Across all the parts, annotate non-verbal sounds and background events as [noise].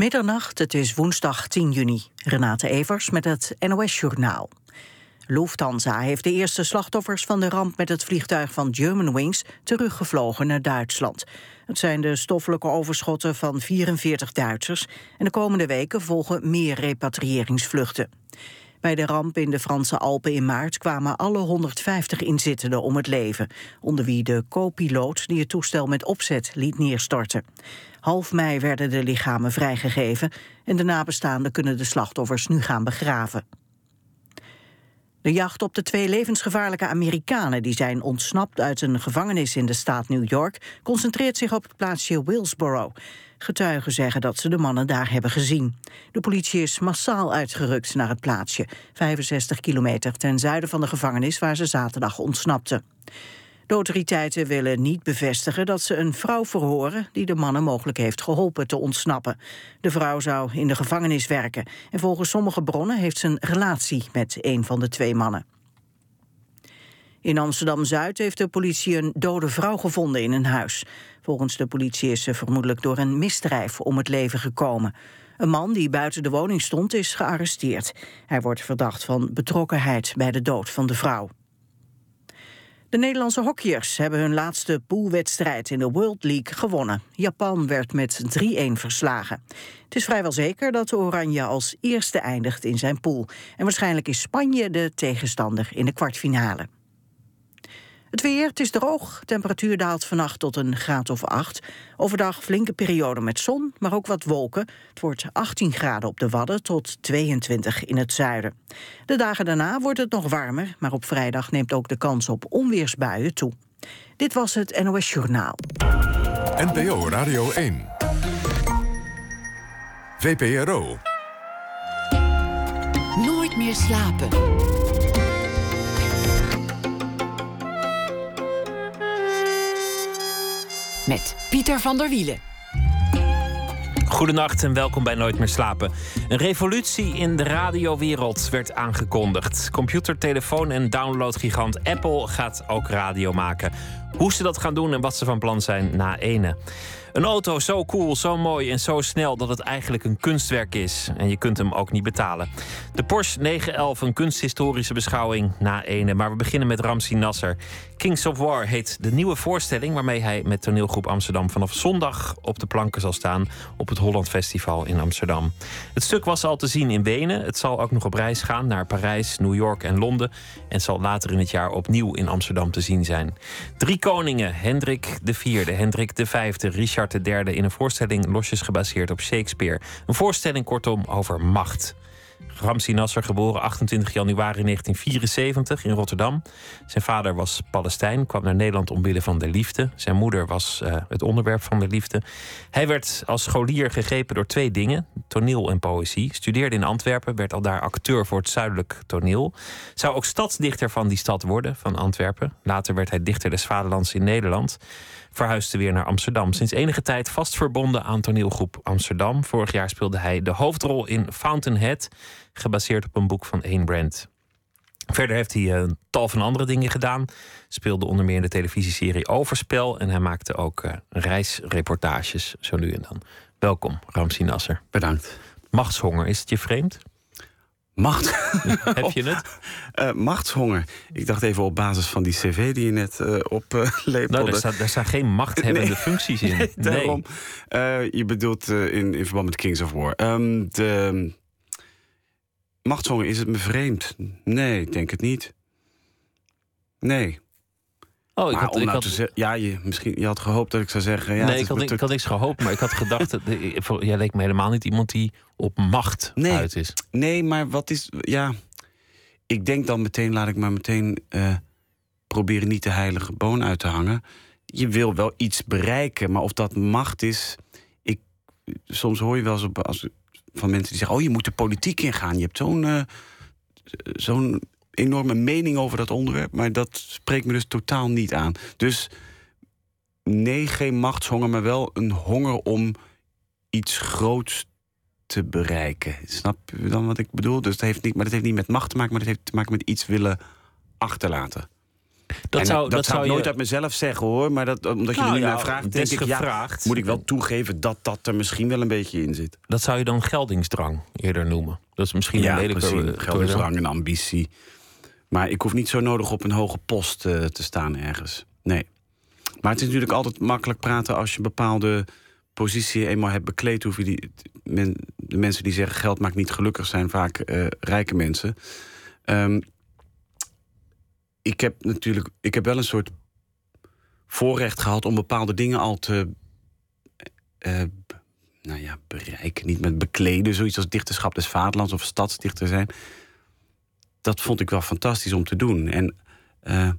Middernacht, het is woensdag 10 juni. Renate Evers met het NOS Journaal. Lufthansa heeft de eerste slachtoffers van de ramp met het vliegtuig van Germanwings teruggevlogen naar Duitsland. Het zijn de stoffelijke overschotten van 44 Duitsers en de komende weken volgen meer repatriëringsvluchten. Bij de ramp in de Franse Alpen in maart kwamen alle 150 inzittenden om het leven, onder wie de co-piloot die het toestel met opzet liet neerstorten. Half mei werden de lichamen vrijgegeven en de nabestaanden kunnen de slachtoffers nu gaan begraven. De jacht op de twee levensgevaarlijke Amerikanen die zijn ontsnapt uit een gevangenis in de staat New York concentreert zich op het plaatsje Willsboro. Getuigen zeggen dat ze de mannen daar hebben gezien. De politie is massaal uitgerukt naar het plaatsje, 65 kilometer ten zuiden van de gevangenis waar ze zaterdag ontsnapten. De autoriteiten willen niet bevestigen dat ze een vrouw verhoren die de mannen mogelijk heeft geholpen te ontsnappen. De vrouw zou in de gevangenis werken en volgens sommige bronnen heeft ze een relatie met een van de twee mannen. In Amsterdam-Zuid heeft de politie een dode vrouw gevonden in een huis. Volgens de politie is ze vermoedelijk door een misdrijf om het leven gekomen. Een man die buiten de woning stond is gearresteerd. Hij wordt verdacht van betrokkenheid bij de dood van de vrouw. De Nederlandse hockeyers hebben hun laatste poolwedstrijd in de World League gewonnen. Japan werd met 3-1 verslagen. Het is vrijwel zeker dat de Oranje als eerste eindigt in zijn pool. En waarschijnlijk is Spanje de tegenstander in de kwartfinale. Het weer, het is droog. Temperatuur daalt vannacht tot een graad of 8. Overdag flinke periode met zon, maar ook wat wolken. Het wordt 18 graden op de Wadden tot 22 in het zuiden. De dagen daarna wordt het nog warmer, maar op vrijdag neemt ook de kans op onweersbuien toe. Dit was het NOS Journaal. NPO Radio 1. VPRO. Nooit meer slapen. Met Pieter van der Wielen. Goedenacht en welkom bij Nooit meer slapen. Een revolutie in de radiowereld werd aangekondigd. Computer, telefoon en downloadgigant Apple gaat ook radio maken. Hoe ze dat gaan doen en wat ze van plan zijn na ene. Een auto zo cool, zo mooi en zo snel dat het eigenlijk een kunstwerk is. En je kunt hem ook niet betalen. De Porsche 911, een kunsthistorische beschouwing na ene. Maar we beginnen met Ramsi Nasser. Kings of War heet de nieuwe voorstelling waarmee hij met toneelgroep Amsterdam vanaf zondag op de planken zal staan op het Holland Festival in Amsterdam. Het stuk was al te zien in Wenen. Het zal ook nog op reis gaan naar Parijs, New York en Londen. En zal later in het jaar opnieuw in Amsterdam te zien zijn. Drie koningen: Hendrik IV, Hendrik V, Richard Richard III in een voorstelling losjes gebaseerd op Shakespeare. Een voorstelling kortom over macht. Ramsi Nasser, geboren 28 januari 1974 in Rotterdam. Zijn vader was Palestijn, kwam naar Nederland omwille van de liefde. Zijn moeder was uh, het onderwerp van de liefde. Hij werd als scholier gegrepen door twee dingen: toneel en poëzie. Studeerde in Antwerpen, werd al daar acteur voor het zuidelijk toneel. Zou ook stadsdichter van die stad worden, van Antwerpen. Later werd hij dichter des Vaderlands in Nederland verhuisde weer naar Amsterdam. Sinds enige tijd vast verbonden aan toneelgroep Amsterdam. Vorig jaar speelde hij de hoofdrol in Fountainhead, gebaseerd op een boek van Ayn Brand. Verder heeft hij een tal van andere dingen gedaan. Speelde onder meer in de televisieserie Overspel. En hij maakte ook uh, reisreportages, zo nu en dan. Welkom, Ramsi Nasser. Bedankt. Machtshonger, is het je vreemd? Macht. [laughs] Heb je het? Uh, machtshonger. Ik dacht even op basis van die cv die je net uh, oplepelde. [laughs] nou, daar, staat, daar staan geen machthebbende nee. functies in. [laughs] Nee, daarom. Nee. je bedoelt in, in verband met Kings of War. Um, de machtshonger, is het me vreemd? Nee, ik denk het niet. Nee. Oh, ik had, ik nou had... ja, je, misschien, je had gehoopt dat ik zou zeggen. Ja, nee, ik had, ik had niks gehoopt, maar ik had gedacht. dat, [laughs] jij leek me helemaal niet iemand die op macht nee, uit is. Nee, maar wat is. Ja, ik denk dan meteen, laat ik maar meteen uh, proberen niet de heilige boon uit te hangen. Je wil wel iets bereiken, maar of dat macht is. Ik, soms hoor je wel eens op, als, van mensen die zeggen: Oh, je moet de politiek ingaan. Je hebt zo'n. Uh, zo'n enorme mening over dat onderwerp, maar dat spreekt me dus totaal niet aan. Dus nee, geen machtshonger, maar wel een honger om iets groots te bereiken. Snap je dan wat ik bedoel? Dus het heeft niet, maar dat heeft niet met macht te maken, maar dat heeft te maken met iets willen achterlaten. Dat En zou, dat, dat zou ik je- nooit uit mezelf zeggen hoor. Maar dat, omdat je Nou er nu ja, naar vraagt, denk ik, ja, moet ik wel toegeven dat dat er misschien wel een beetje in zit. Dat zou je dan geldingsdrang eerder noemen. Dat is misschien een lelijke precies. eh, Geldingsdrang en ambitie. Maar ik hoef niet zo nodig op een hoge post eh, te staan ergens. Nee. Maar het is natuurlijk altijd makkelijk praten als je een bepaalde positie eenmaal hebt bekleed. Hoef je die, de mensen die zeggen geld maakt niet gelukkig zijn vaak eh, rijke mensen. Ehm, ik heb natuurlijk, ik heb wel een soort voorrecht gehad om bepaalde dingen al te eh, nou ja, bereiken. Niet met bekleden, zoiets als dichterschap des vaderlands of stadsdichter zijn. Dat vond ik wel fantastisch om te doen. En eh,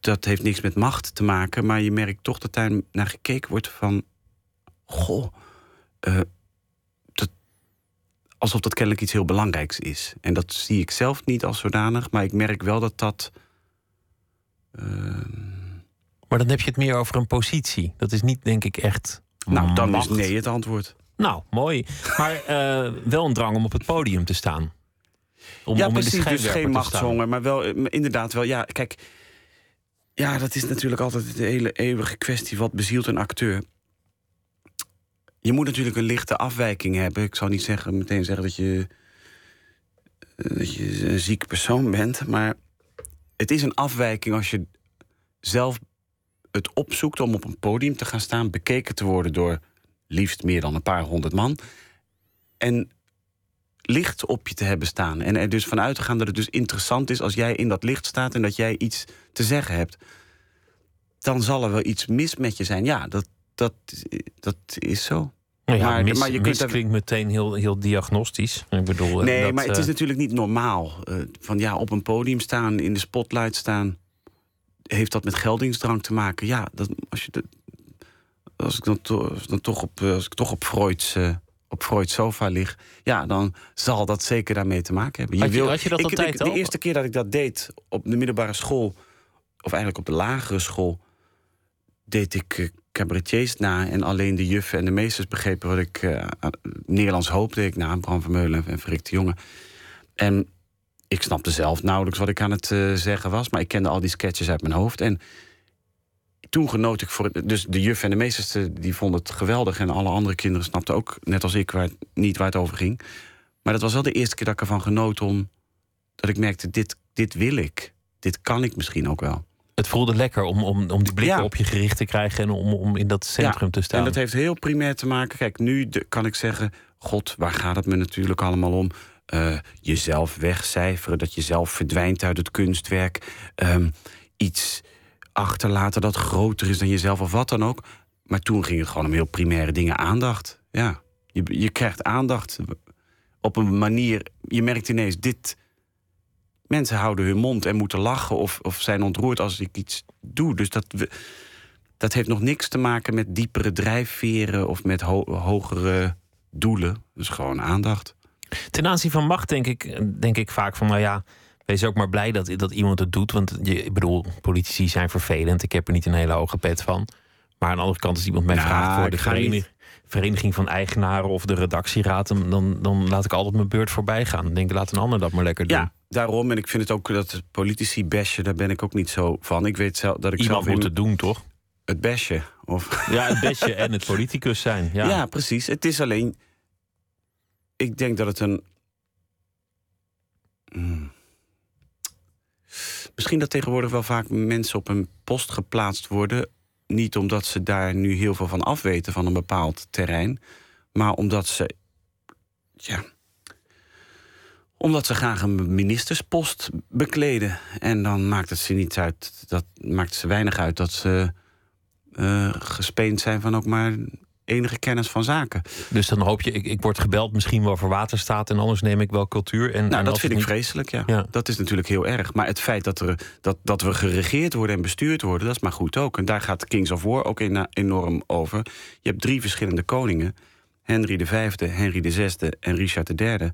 dat heeft niks met macht te maken, maar je merkt toch dat daar naar gekeken wordt van. Goh, eh, dat, alsof dat kennelijk iets heel belangrijks is. En dat zie ik zelf niet als zodanig, maar ik merk wel dat dat. eh, Maar dan heb je het meer over een positie. Dat is niet, denk ik, echt. nou, dan macht. is nee het antwoord. Nou, mooi. Maar wel een drang om op het podium te staan. Om, ja, om precies. Dus geen machtshonger, maar wel eh, inderdaad wel. Ja, kijk. Ja, dat is natuurlijk altijd de hele eeuwige kwestie. Wat bezielt een acteur? Je moet natuurlijk een lichte afwijking hebben. Ik zal niet zeggen, meteen zeggen dat je, eh, dat je een ziek persoon bent. Maar het is een afwijking als je zelf het opzoekt om op een podium te gaan staan, bekeken te worden door liefst meer dan een paar honderd man. En licht op je te hebben staan. En er dus vanuit te gaan dat het dus interessant is als jij in dat licht staat en dat jij iets te zeggen hebt. Dan zal er wel iets mis met je zijn. Ja, dat, dat, dat is zo. Nou ja, Maar- mis, maar je kunt daar- klinkt meteen heel, heel diagnostisch. Ik bedoel, eh, Nee, dat, maar het is eh, natuurlijk niet normaal. eh, van ja, op een podium staan, in de spotlight staan. Heeft dat met geldingsdrang te maken? Ja, dat, als, je de, als ik dan, to- dan toch op, als ik toch op Freud's, op Freud's sofa lig, ja, dan zal dat zeker daarmee te maken hebben. Had je- had je dat ik, altijd de, eerste keer dat ik dat deed op de middelbare school, of eigenlijk op de lagere school, deed ik eh, cabaretiers na. En alleen de juffen en de meesters begrepen wat ik. eh, Nederlands hoop deed ik na, Bram Vermeulen en Frik de Jonge. En ik snapte zelf nauwelijks wat ik aan het eh, zeggen was, maar ik kende al die sketches uit mijn hoofd. En toen genoot ik voor het. Dus de juf en de meesters eh, die vonden het geweldig. En alle andere kinderen snapten ook, net als ik, waar, het- niet waar het over ging. Maar dat was wel de eerste keer dat ik ervan genoot om. dat ik merkte: dit, dit wil ik. Dit kan ik misschien ook wel. Het voelde lekker om, om, om die blikken Ja. op je gericht te krijgen en om, om in dat centrum te staan. En dat heeft heel primair te maken. Kijk, nu de- kan ik zeggen: God, waar gaat het me natuurlijk allemaal om? Eh, jezelf wegcijferen, dat je zelf verdwijnt uit het kunstwerk. Ehm, iets achterlaten dat groter is dan jezelf of wat dan ook. Maar toen ging het gewoon om heel primaire dingen. Aandacht. Ja, je, je krijgt aandacht op een manier. Je merkt ineens: dit. Mensen houden hun mond en moeten lachen of, of zijn ontroerd als ik iets doe. Dus dat, dat heeft nog niks te maken met diepere drijfveren of met ho- hogere doelen. Dus gewoon aandacht. Ten aanzien van macht denk ik, denk ik vaak van, nou ja, wees ook maar blij dat, dat iemand het doet. Want je, ik bedoel, politici zijn vervelend. Ik heb er niet een hele hoge pet van. Maar aan de andere kant, als iemand mij Nou, vraagt voor de vereniging, vereniging van eigenaren of de redactieraad, dan, dan, laat ik altijd mijn beurt voorbij gaan. Dan denk ik, laat een ander dat maar lekker doen. Ja, daarom. En ik vind het ook dat politici bashen, daar ben ik ook niet zo van. Ik weet zelf dat ik Iemand zelf moet het doen, toch? het bashen. Of Ja, het beste [laughs] en het politicus zijn. Ja. Ja. precies. Het is alleen. Ik denk dat het een. Hmm. Misschien dat tegenwoordig wel vaak mensen op een post geplaatst worden. Niet omdat ze daar nu heel veel van afweten van een bepaald terrein. Maar omdat ze. Ja. Omdat ze graag een ministerspost bekleden. En dan maakt het ze niet uit. Dat maakt ze weinig uit dat ze eh gespeend zijn van ook maar enige kennis van zaken. Dus dan hoop je, ik, ik word gebeld misschien wel voor waterstaat en anders neem ik wel cultuur. En, Nou, en dat vind ik niet- vreselijk, ja. Ja. Dat is natuurlijk heel erg. Maar het feit dat, er, dat, dat we geregeerd worden en bestuurd worden, dat is maar goed ook. En daar gaat Kings of War ook ena- enorm over. Je hebt drie verschillende koningen: Henry V, Henry VI en Richard III.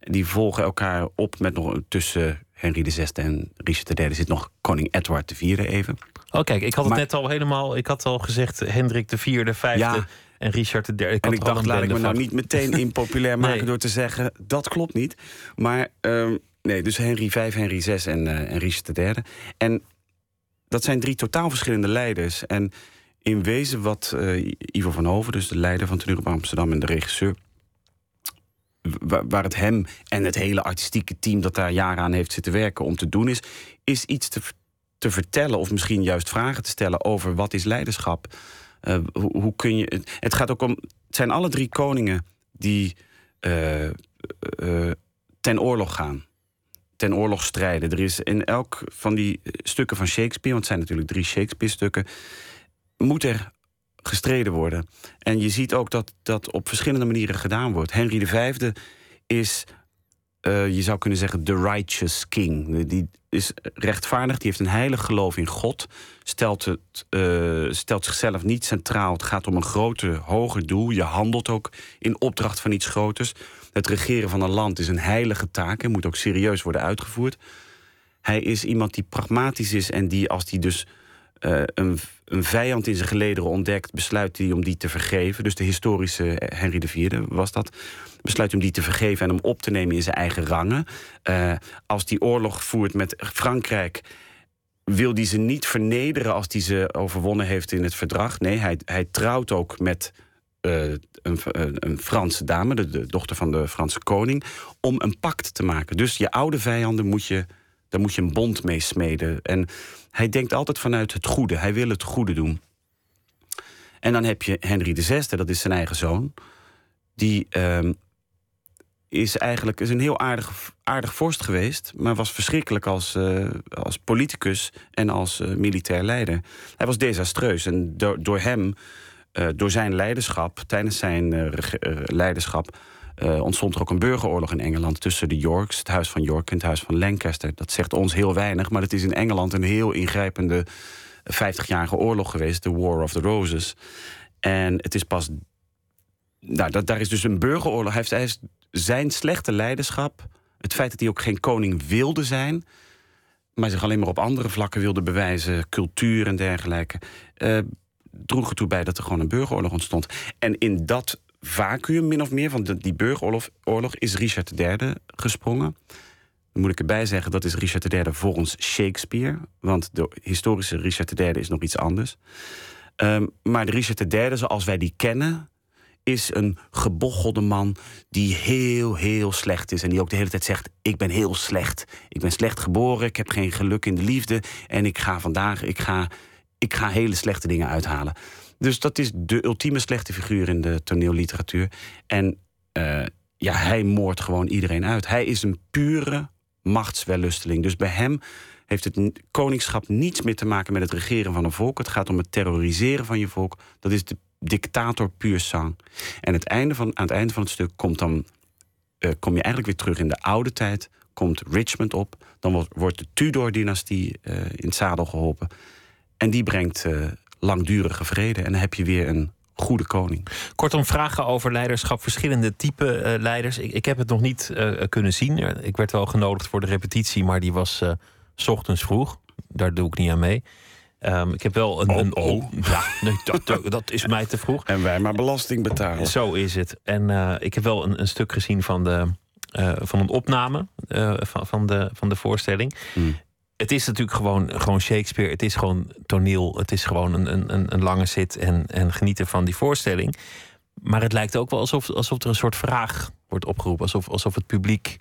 Die volgen elkaar op met nog tussen Henry VI en Richard III zit nog koning Edward IV even. Oh, kijk, ik had het Maar- net al helemaal. Ik had al gezegd Hendrik de vierde, vijfde Ja. en Richard de derde. Ik En ik dacht, laat ik me nou niet meteen [laughs] impopulair maken Nee. door te zeggen... dat klopt niet. Maar ehm, Nee, dus Henry V, Henry VI en, uh, en Richard III. En dat zijn drie totaal verschillende leiders. En in wezen wat uh, Ivo van Hoven, dus de leider van Toneel Amsterdam en de regisseur, waar, het hem en het hele artistieke team dat daar jaren aan heeft zitten werken om te doen is, is iets te, te vertellen of misschien juist vragen te stellen over wat is leiderschap. Uh, hoe, hoe, kun je. Het gaat ook om. Het zijn alle drie koningen die uh, ten oorlog gaan ten oorlog strijden. Er is in elk van die stukken van Shakespeare, want het zijn natuurlijk drie Shakespeare-stukken, moet er gestreden worden. En je ziet ook dat dat op verschillende manieren gedaan wordt. Henry V is, uh, je zou kunnen zeggen, the righteous king. Die is rechtvaardig, die heeft een heilig geloof in God. Stelt, het, uh, stelt zichzelf niet centraal. Het gaat om een groter, hoger doel. Je handelt ook in opdracht van iets groters. Het regeren van een land is een heilige taak en moet ook serieus worden uitgevoerd. Hij is iemand die pragmatisch is en die als hij dus uh, een, vijand in zijn gelederen ontdekt, besluit hij om die te vergeven. Dus de historische Henry IV was dat. Besluit om die te vergeven en hem op te nemen in zijn eigen rangen. Uh, als die oorlog voert met Frankrijk wil hij ze niet vernederen als hij ze overwonnen heeft in het verdrag. Nee, hij, hij trouwt ook met een, een, Franse dame, de, de, dochter van de Franse koning, om een pact te maken. Dus je oude vijanden moet je, daar moet je een bond mee smeden. En hij denkt altijd vanuit het goede. Hij wil het goede doen. En dan heb je Henry VI, dat is zijn eigen zoon. Die uh, is eigenlijk is een heel aardig, aardig vorst geweest, maar was verschrikkelijk als, uh, als politicus en als uh, militair leider. Hij was desastreus en door, hem uh, door zijn leiderschap, tijdens zijn leiderschap, uh, ontstond er ook een burgeroorlog in Engeland tussen de Yorks, het huis van York en het huis van Lancaster. Dat zegt ons heel weinig, maar het is in Engeland een heel ingrijpende 50-jarige oorlog geweest, de War of the Roses. En het is pas. Nou, daar is dus een burgeroorlog. Hij heeft, zijn slechte leiderschap, het feit dat hij ook geen koning wilde zijn, maar zich alleen maar op andere vlakken wilde bewijzen, cultuur en dergelijke droeg ertoe bij dat er gewoon een burgeroorlog ontstond. En in dat vacuüm, min of meer, van de, die burgeroorlog... is Richard III gesprongen. Dan moet ik erbij zeggen, dat is Richard III volgens Shakespeare. Want de historische Richard III is nog iets anders. Um, maar de Richard III, zoals wij die kennen is een gebochelde man die heel, heel slecht is. En die ook de hele tijd zegt: Ik ben heel slecht. Ik ben slecht geboren, ik heb geen geluk in de liefde. En ik ga vandaag, ik ga ik ga hele slechte dingen uithalen. Dus dat is de ultieme slechte figuur in de toneelliteratuur. En uh, ja, hij moordt gewoon iedereen uit. Hij is een pure machtswellusteling. Dus bij hem heeft het koningschap niets meer te maken met het regeren van een volk. Het gaat om het terroriseren van je volk. Dat is de dictator puur sang. En het einde van, aan het einde van het stuk komt dan, uh, kom je eigenlijk weer terug in de oude tijd. Komt Richmond op. Dan wordt de Tudor-dynastie uh, in het zadel geholpen. En die brengt langdurige vrede. En dan heb je weer een goede koning. Kortom, vragen over leiderschap, verschillende type uh, leiders. Ik, ik, heb het nog niet uh, kunnen zien. Ik werd wel genodigd voor de repetitie, maar die was s ochtends vroeg. Daar doe ik niet aan mee. Um, ik heb wel een. Oh, een oh. Ja, nee, dat, dat, is mij te vroeg. En wij maar belasting betalen. Zo is het. En ik heb wel een, een, stuk gezien van, de, van een opname van, van, de, van de voorstelling. Hmm het is natuurlijk gewoon, gewoon Shakespeare. Het is gewoon toneel. Het is gewoon een, een, een lange zit en, en genieten van die voorstelling. Maar het lijkt ook wel alsof, alsof er een soort vraag wordt opgeroepen. Alsof, alsof het publiek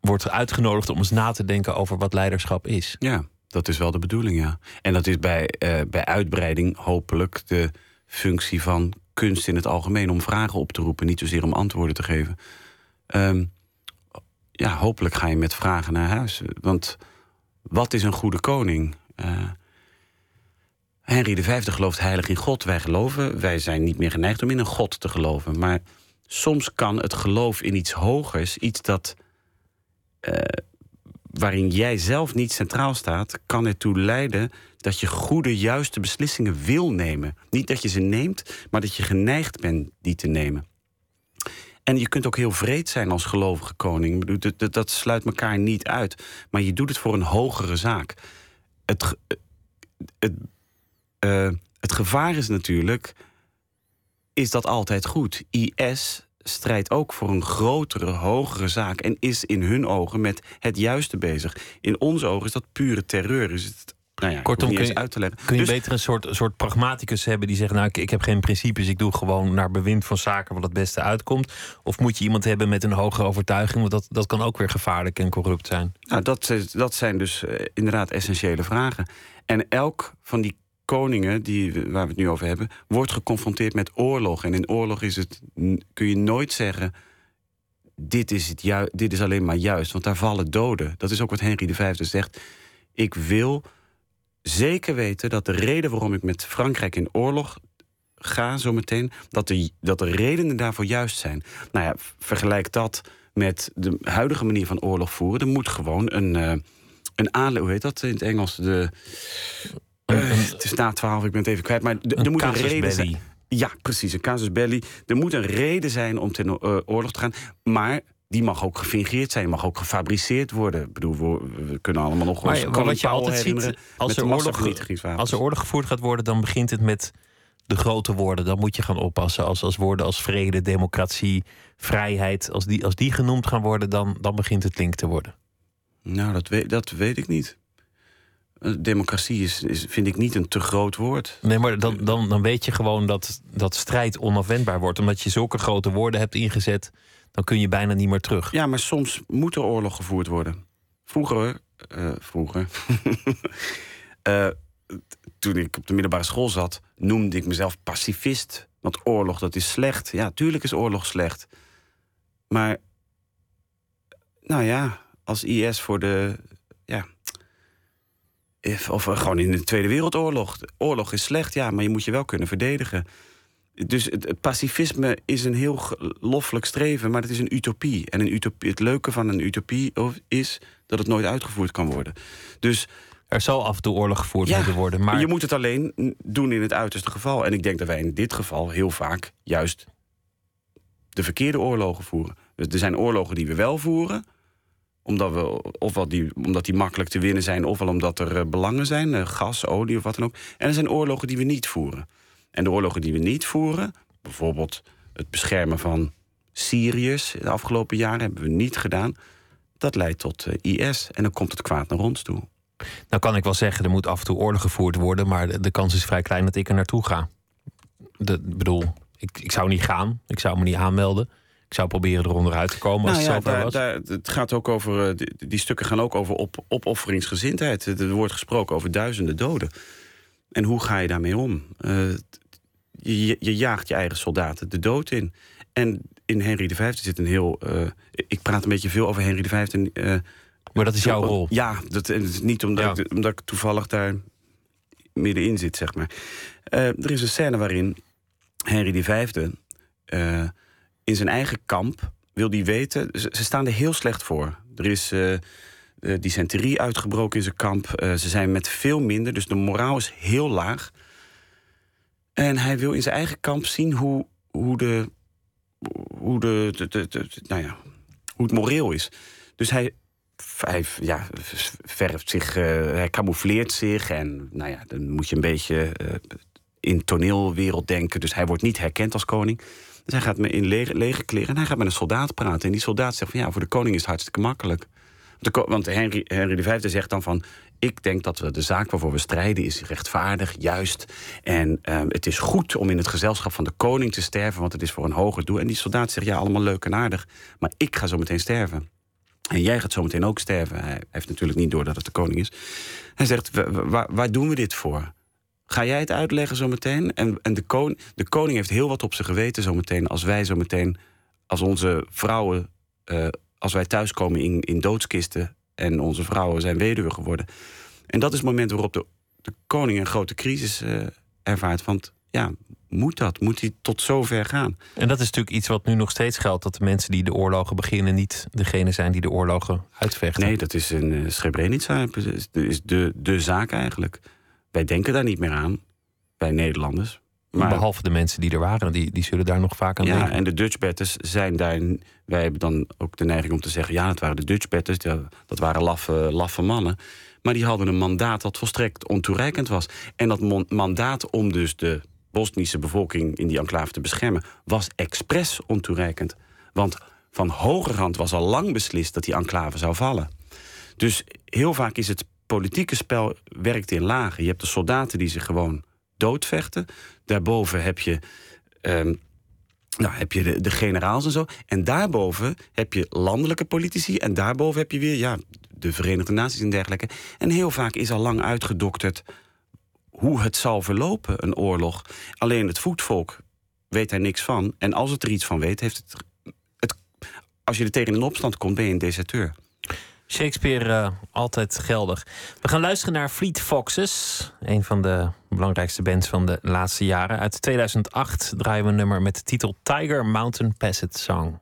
wordt uitgenodigd om eens na te denken over wat leiderschap is. Ja, dat is wel de bedoeling, ja. En dat is bij, uh, bij uitbreiding hopelijk de functie van kunst in het algemeen om vragen op te roepen, niet zozeer om antwoorden te geven. Um, ja, hopelijk ga je met vragen naar huis. Want wat is een goede koning? Uh, Henry V gelooft heilig in God. Wij geloven, wij zijn niet meer geneigd om in een God te geloven. Maar soms kan het geloof in iets hogers, iets dat. Uh, waarin jij zelf niet centraal staat, kan ertoe leiden dat je goede, juiste beslissingen wil nemen. Niet dat je ze neemt, maar dat je geneigd bent die te nemen. En je kunt ook heel vreed zijn als gelovige koning. Dat, dat, sluit elkaar niet uit. Maar je doet het voor een hogere zaak. Het, het, uh, het gevaar is natuurlijk. Is dat altijd goed? IS strijdt ook voor een grotere, hogere zaak en is in hun ogen met het juiste bezig. In onze ogen is dat pure terreur. Is het, nou ja, Kortom, kun je- uit te leggen. Kun je Dus- beter een soort, soort pragmaticus hebben die zegt: Nou, ik, ik heb geen principes, ik doe gewoon naar bewind van zaken wat het beste uitkomt? Of moet je iemand hebben met een hogere overtuiging? Want dat, dat kan ook weer gevaarlijk en corrupt zijn. Nou, dat, is- dat zijn dus eh, inderdaad essentiële vragen. En elk van die koningen die, waar we het nu over hebben, wordt geconfronteerd met oorlog. En in oorlog is het, kun je nooit zeggen. Dit is, het ju- dit is alleen maar juist, want daar vallen doden. Dat is ook wat Henry V zegt. Ik wil zeker weten dat de reden waarom ik met Frankrijk in oorlog ga, zometeen, dat de, dat de redenen daarvoor juist zijn. Nou ja, vergelijk dat met de huidige manier van oorlog voeren. Er moet gewoon een, eh een aanle... Hoe heet dat in het Engels? De, eh, het is na twaalf, ik ben het even kwijt. Maar d- een er moet een reden zijn. Ja, precies, een casus belli. Er moet een reden zijn om ten eh, oorlog te gaan. Maar die mag ook gefingeerd zijn, mag ook gefabriceerd worden. Ik bedoel, we, we kunnen allemaal nog wel eens Maar wat je altijd ziet, als er, oorlog, als er oorlog gevoerd gaat worden, dan begint het met de grote woorden. Dan moet je gaan oppassen. Als, als woorden als vrede, democratie, vrijheid, als die, als die genoemd gaan worden, dan, dan begint het link te worden. Nou, dat weet, dat weet ik niet. Eh, Democratie is, is, vind ik niet een te groot woord. Nee, maar dan, dan, dan weet je gewoon dat, dat strijd onafwendbaar wordt. Omdat je zulke grote woorden hebt ingezet, dan kun je bijna niet meer terug. Ja, maar soms moet er oorlog gevoerd worden. Vroeger, eh, vroeger, [laughs] eh, toen ik op de middelbare school zat, noemde ik mezelf pacifist. Want oorlog, dat is slecht. Ja, tuurlijk is oorlog slecht. Maar, nou ja, als IS voor de, ja, of gewoon in de Tweede Wereldoorlog. Oorlog is slecht, ja, maar je moet je wel kunnen verdedigen. Dus het, het pacifisme is een heel loffelijk streven, maar het is een utopie. En een utopie, het leuke van een utopie is dat het nooit uitgevoerd kan worden. Dus Er zal af en toe oorlog gevoerd Ja, moeten worden. Maar je moet het alleen doen in het uiterste geval. En ik denk dat wij in dit geval heel vaak juist de verkeerde oorlogen voeren. Dus er zijn oorlogen die we wel voeren, omdat, we, ofwel die, omdat die makkelijk te winnen zijn, ofwel omdat er eh, belangen zijn, eh, gas, olie of wat dan ook. En er zijn oorlogen die we niet voeren. En de oorlogen die we niet voeren, bijvoorbeeld het beschermen van Syriërs de afgelopen jaren, hebben we niet gedaan. Dat leidt tot eh, IS en dan komt het kwaad naar ons toe. nou kan ik wel zeggen, er moet af en toe oorlog gevoerd worden. Maar de, kans is vrij klein dat ik er naartoe ga. De, ik bedoel, ik, ik zou niet gaan. Ik zou me niet aanmelden. Ik zou proberen eronder uit te komen als Nou ja, het daar, was. daar, het gaat ook over, eh, die, die stukken gaan ook over op, opofferingsgezindheid. Er wordt gesproken over duizenden doden. En hoe ga je daarmee om? Eh, je, je jaagt je eigen soldaten de dood in. En in Henry V zit een heel. eh, ik praat een beetje veel over Henry V. En, eh, maar dat is jouw rol. Ja, dat, is niet omdat, Ja. ik, omdat ik toevallig daar middenin zit, zeg maar. Eh, er is een scène waarin Henry V in zijn eigen kamp wil die weten... Ze, ze staan er heel slecht voor. Er is dysenterie uitgebroken in zijn kamp. Ze zijn met veel minder, dus de moraal is heel laag. En hij wil in zijn eigen kamp zien hoe, hoe, de, hoe, de, nou ja, hoe het moreel is. Dus hij, hij ja, verft zich, eh, hij camoufleert zich. En nou ja, dan moet je een beetje eh, in toneelwereld denken. Dus hij wordt niet herkend als koning. Dus hij gaat me in lege, kleren en hij gaat met een soldaat praten. En die soldaat zegt van ja, voor de koning is het hartstikke makkelijk. Ko- want Henry, Henry V zegt dan van... ik denk dat we de zaak waarvoor we strijden is rechtvaardig, juist. En eh, het is goed om in het gezelschap van de koning te sterven... want het is voor een hoger doel. En die soldaat zegt, ja, allemaal leuk en aardig... maar ik ga zo meteen sterven. En jij gaat zo meteen ook sterven. Hij heeft natuurlijk niet door dat het de koning is. Hij zegt, "Wa- wa- waar, waar doen we dit voor? Ga jij het uitleggen zo meteen? En, en de, koning, de koning heeft heel wat op zijn geweten zo meteen... als wij zo meteen, als onze vrouwen... eh, als wij thuiskomen in, in doodskisten... en onze vrouwen zijn weduwe geworden. En dat is het moment waarop de, de koning een grote crisis eh, ervaart. Want ja, moet dat? Moet hij tot zover gaan? En dat is natuurlijk iets wat nu nog steeds geldt: dat de mensen die de oorlogen beginnen niet degene zijn die de oorlogen uitvechten. Nee, dat is een uh, Srebrenica. Is de, is de, de zaak eigenlijk. Wij denken daar niet meer aan, wij Nederlanders. Maar, Behalve de mensen die er waren, die, die zullen daar nog vaak aan ja, denken. en de Dutch batters zijn daar. Wij hebben dan ook de neiging om te zeggen: ja, het waren de Dutch batters, ja, dat waren laffe, laffe mannen. Maar die hadden een mandaat dat volstrekt ontoereikend was. En dat mandaat om dus de Bosnische bevolking in die enclave te beschermen, was expres ontoereikend. Want van hogerhand was al lang beslist dat die enclave zou vallen. Dus heel vaak is het politieke spel werkt in lagen. Je hebt de soldaten die zich gewoon doodvechten. Daarboven heb je, ehm, nou, heb je de, generaals en zo. En daarboven heb je landelijke politici. En daarboven heb je weer ja, de Verenigde Naties en dergelijke. En heel vaak is al lang uitgedokterd hoe het zal verlopen, een oorlog. Alleen het voetvolk weet daar niks van. En als het er iets van weet, heeft het. het als je er tegen in opstand komt, ben je een deserteur. Shakespeare uh, altijd geldig. We gaan luisteren naar Fleet Foxes, een van de belangrijkste bands van de laatste jaren. Uit 2008 draaien we een nummer met de titel Tiger Mountain Passage Song.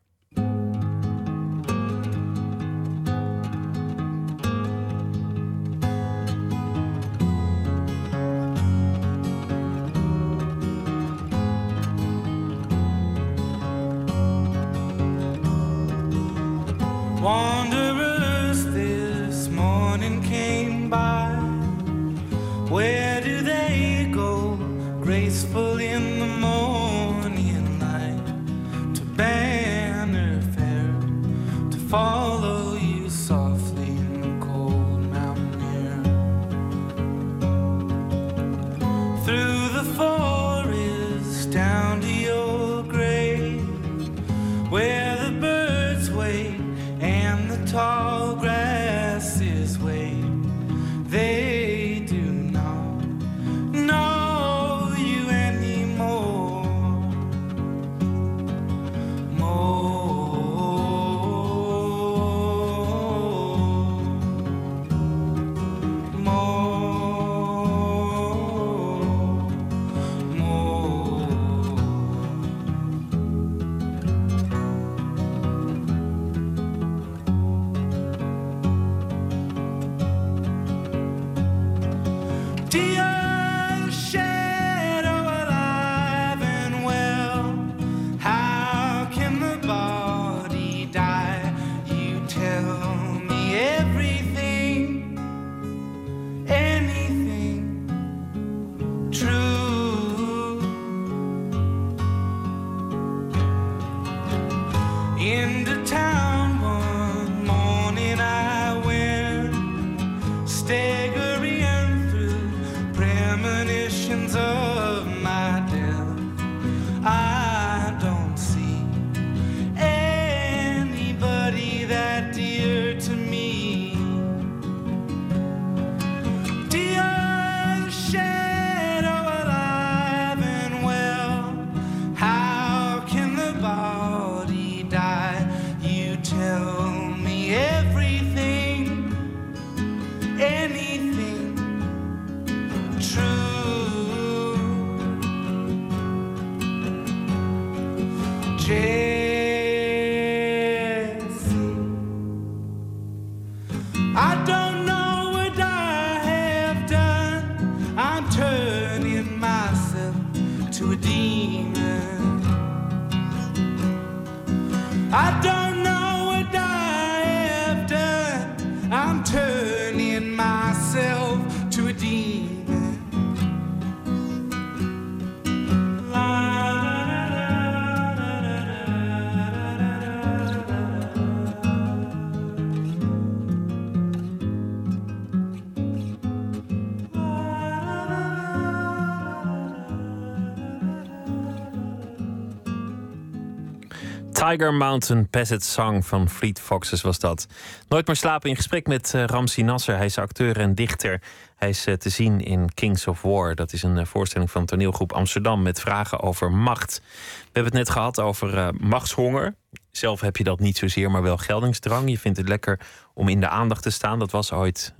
Tiger Mountain Passage Song van Fleet Foxes was dat. Nooit meer slapen in gesprek met uh, Ramsi Nasser. Hij is acteur en dichter. Hij is uh, te zien in Kings of War. Dat is een uh, voorstelling van toneelgroep Amsterdam met vragen over macht. We hebben het net gehad over machtshonger. Zelf heb je dat niet zozeer, maar wel geldingsdrang. Je vindt het lekker om in de aandacht te staan. Dat was ooit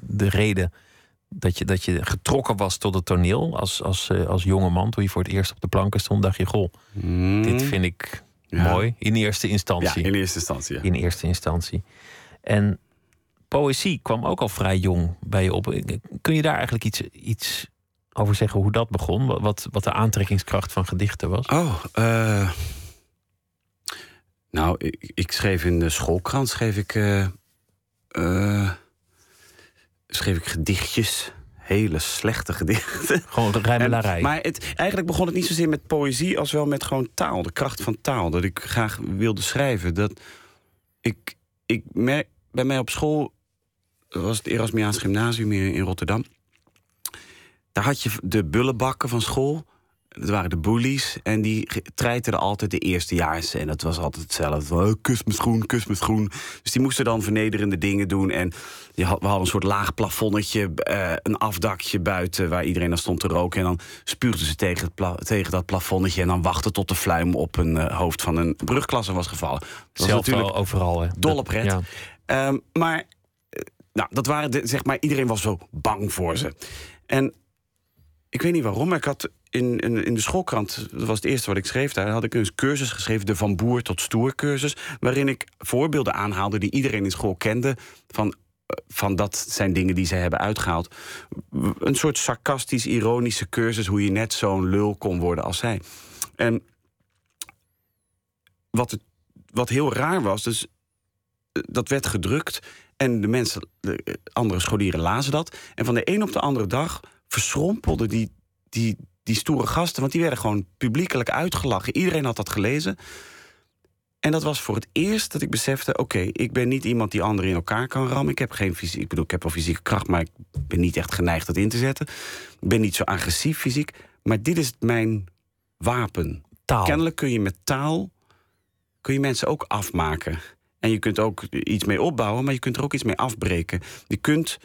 de reden dat je, dat je getrokken was tot het toneel als, als, als jonge man. Toen je voor het eerst op de planken stond, dacht je: Goh, Mm. dit vind ik Ja. mooi. In eerste instantie. Ja, in eerste instantie. ja. In eerste instantie. En poëzie kwam ook al vrij jong bij je op. Kun je daar eigenlijk iets, iets over zeggen hoe dat begon? Wat, wat de aantrekkingskracht van gedichten was? Oh, eh, nou, ik, ik schreef in de schoolkrant schreef ik, eh, eh, schreef ik gedichtjes. Hele slechte gedichten. Gewoon [laughs] rijmelarij. Maar het, eigenlijk begon het niet zozeer met poëzie als wel met gewoon taal. De kracht van taal. Dat ik graag wilde schrijven. Dat ik, ik merk, bij mij op school was het Erasmiaans Gymnasium hier in Rotterdam. Daar had je de bullenbakken van school. Dat waren de bullies. En die treiterden altijd de eerstejaars. En dat was altijd hetzelfde. Oh, kus me schoen, kus me schoen. Dus die moesten dan vernederende dingen doen. En je had, we hadden een soort laag plafonnetje. eh, een afdakje buiten waar iedereen dan stond te roken. En dan spuugden ze tegen, het tegen dat plafonnetje. En dan wachten tot de fluim op een eh, hoofd van een brugklasse was gevallen. Dat was wel overal. Hè. ja. Ehm, maar eh, nou, dat waren de, zeg maar, iedereen was zo bang voor ze. En ik weet niet waarom, maar ik had in, in, in de schoolkrant, dat was het eerste wat ik schreef, daar had ik een cursus geschreven, de Van Boer tot Stoer cursus, waarin ik voorbeelden aanhaalde die iedereen in school kende. Van, eh, van dat zijn dingen die ze hebben uitgehaald. Een soort sarcastisch, ironische cursus, hoe je net zo'n lul kon worden als zij. En wat, het, wat heel raar was, dus eh, dat werd gedrukt en de mensen, de eh, andere scholieren lazen dat. En van de een op de andere dag verschrompelden die, die, die stoere gasten, want die werden gewoon publiekelijk uitgelachen. Iedereen had dat gelezen. En dat was voor het eerst dat ik besefte: oké, ik ben niet iemand die anderen in elkaar kan rammen. Ik heb geen fysiek, ik bedoel, ik heb wel fysieke kracht, maar ik ben niet echt geneigd dat in te zetten. Ik ben niet zo agressief fysiek. Maar dit is mijn wapen. Taal. Kennelijk kun je met taal kun je mensen ook afmaken. En je kunt ook iets mee opbouwen, maar je kunt er ook iets mee afbreken. Je kunt.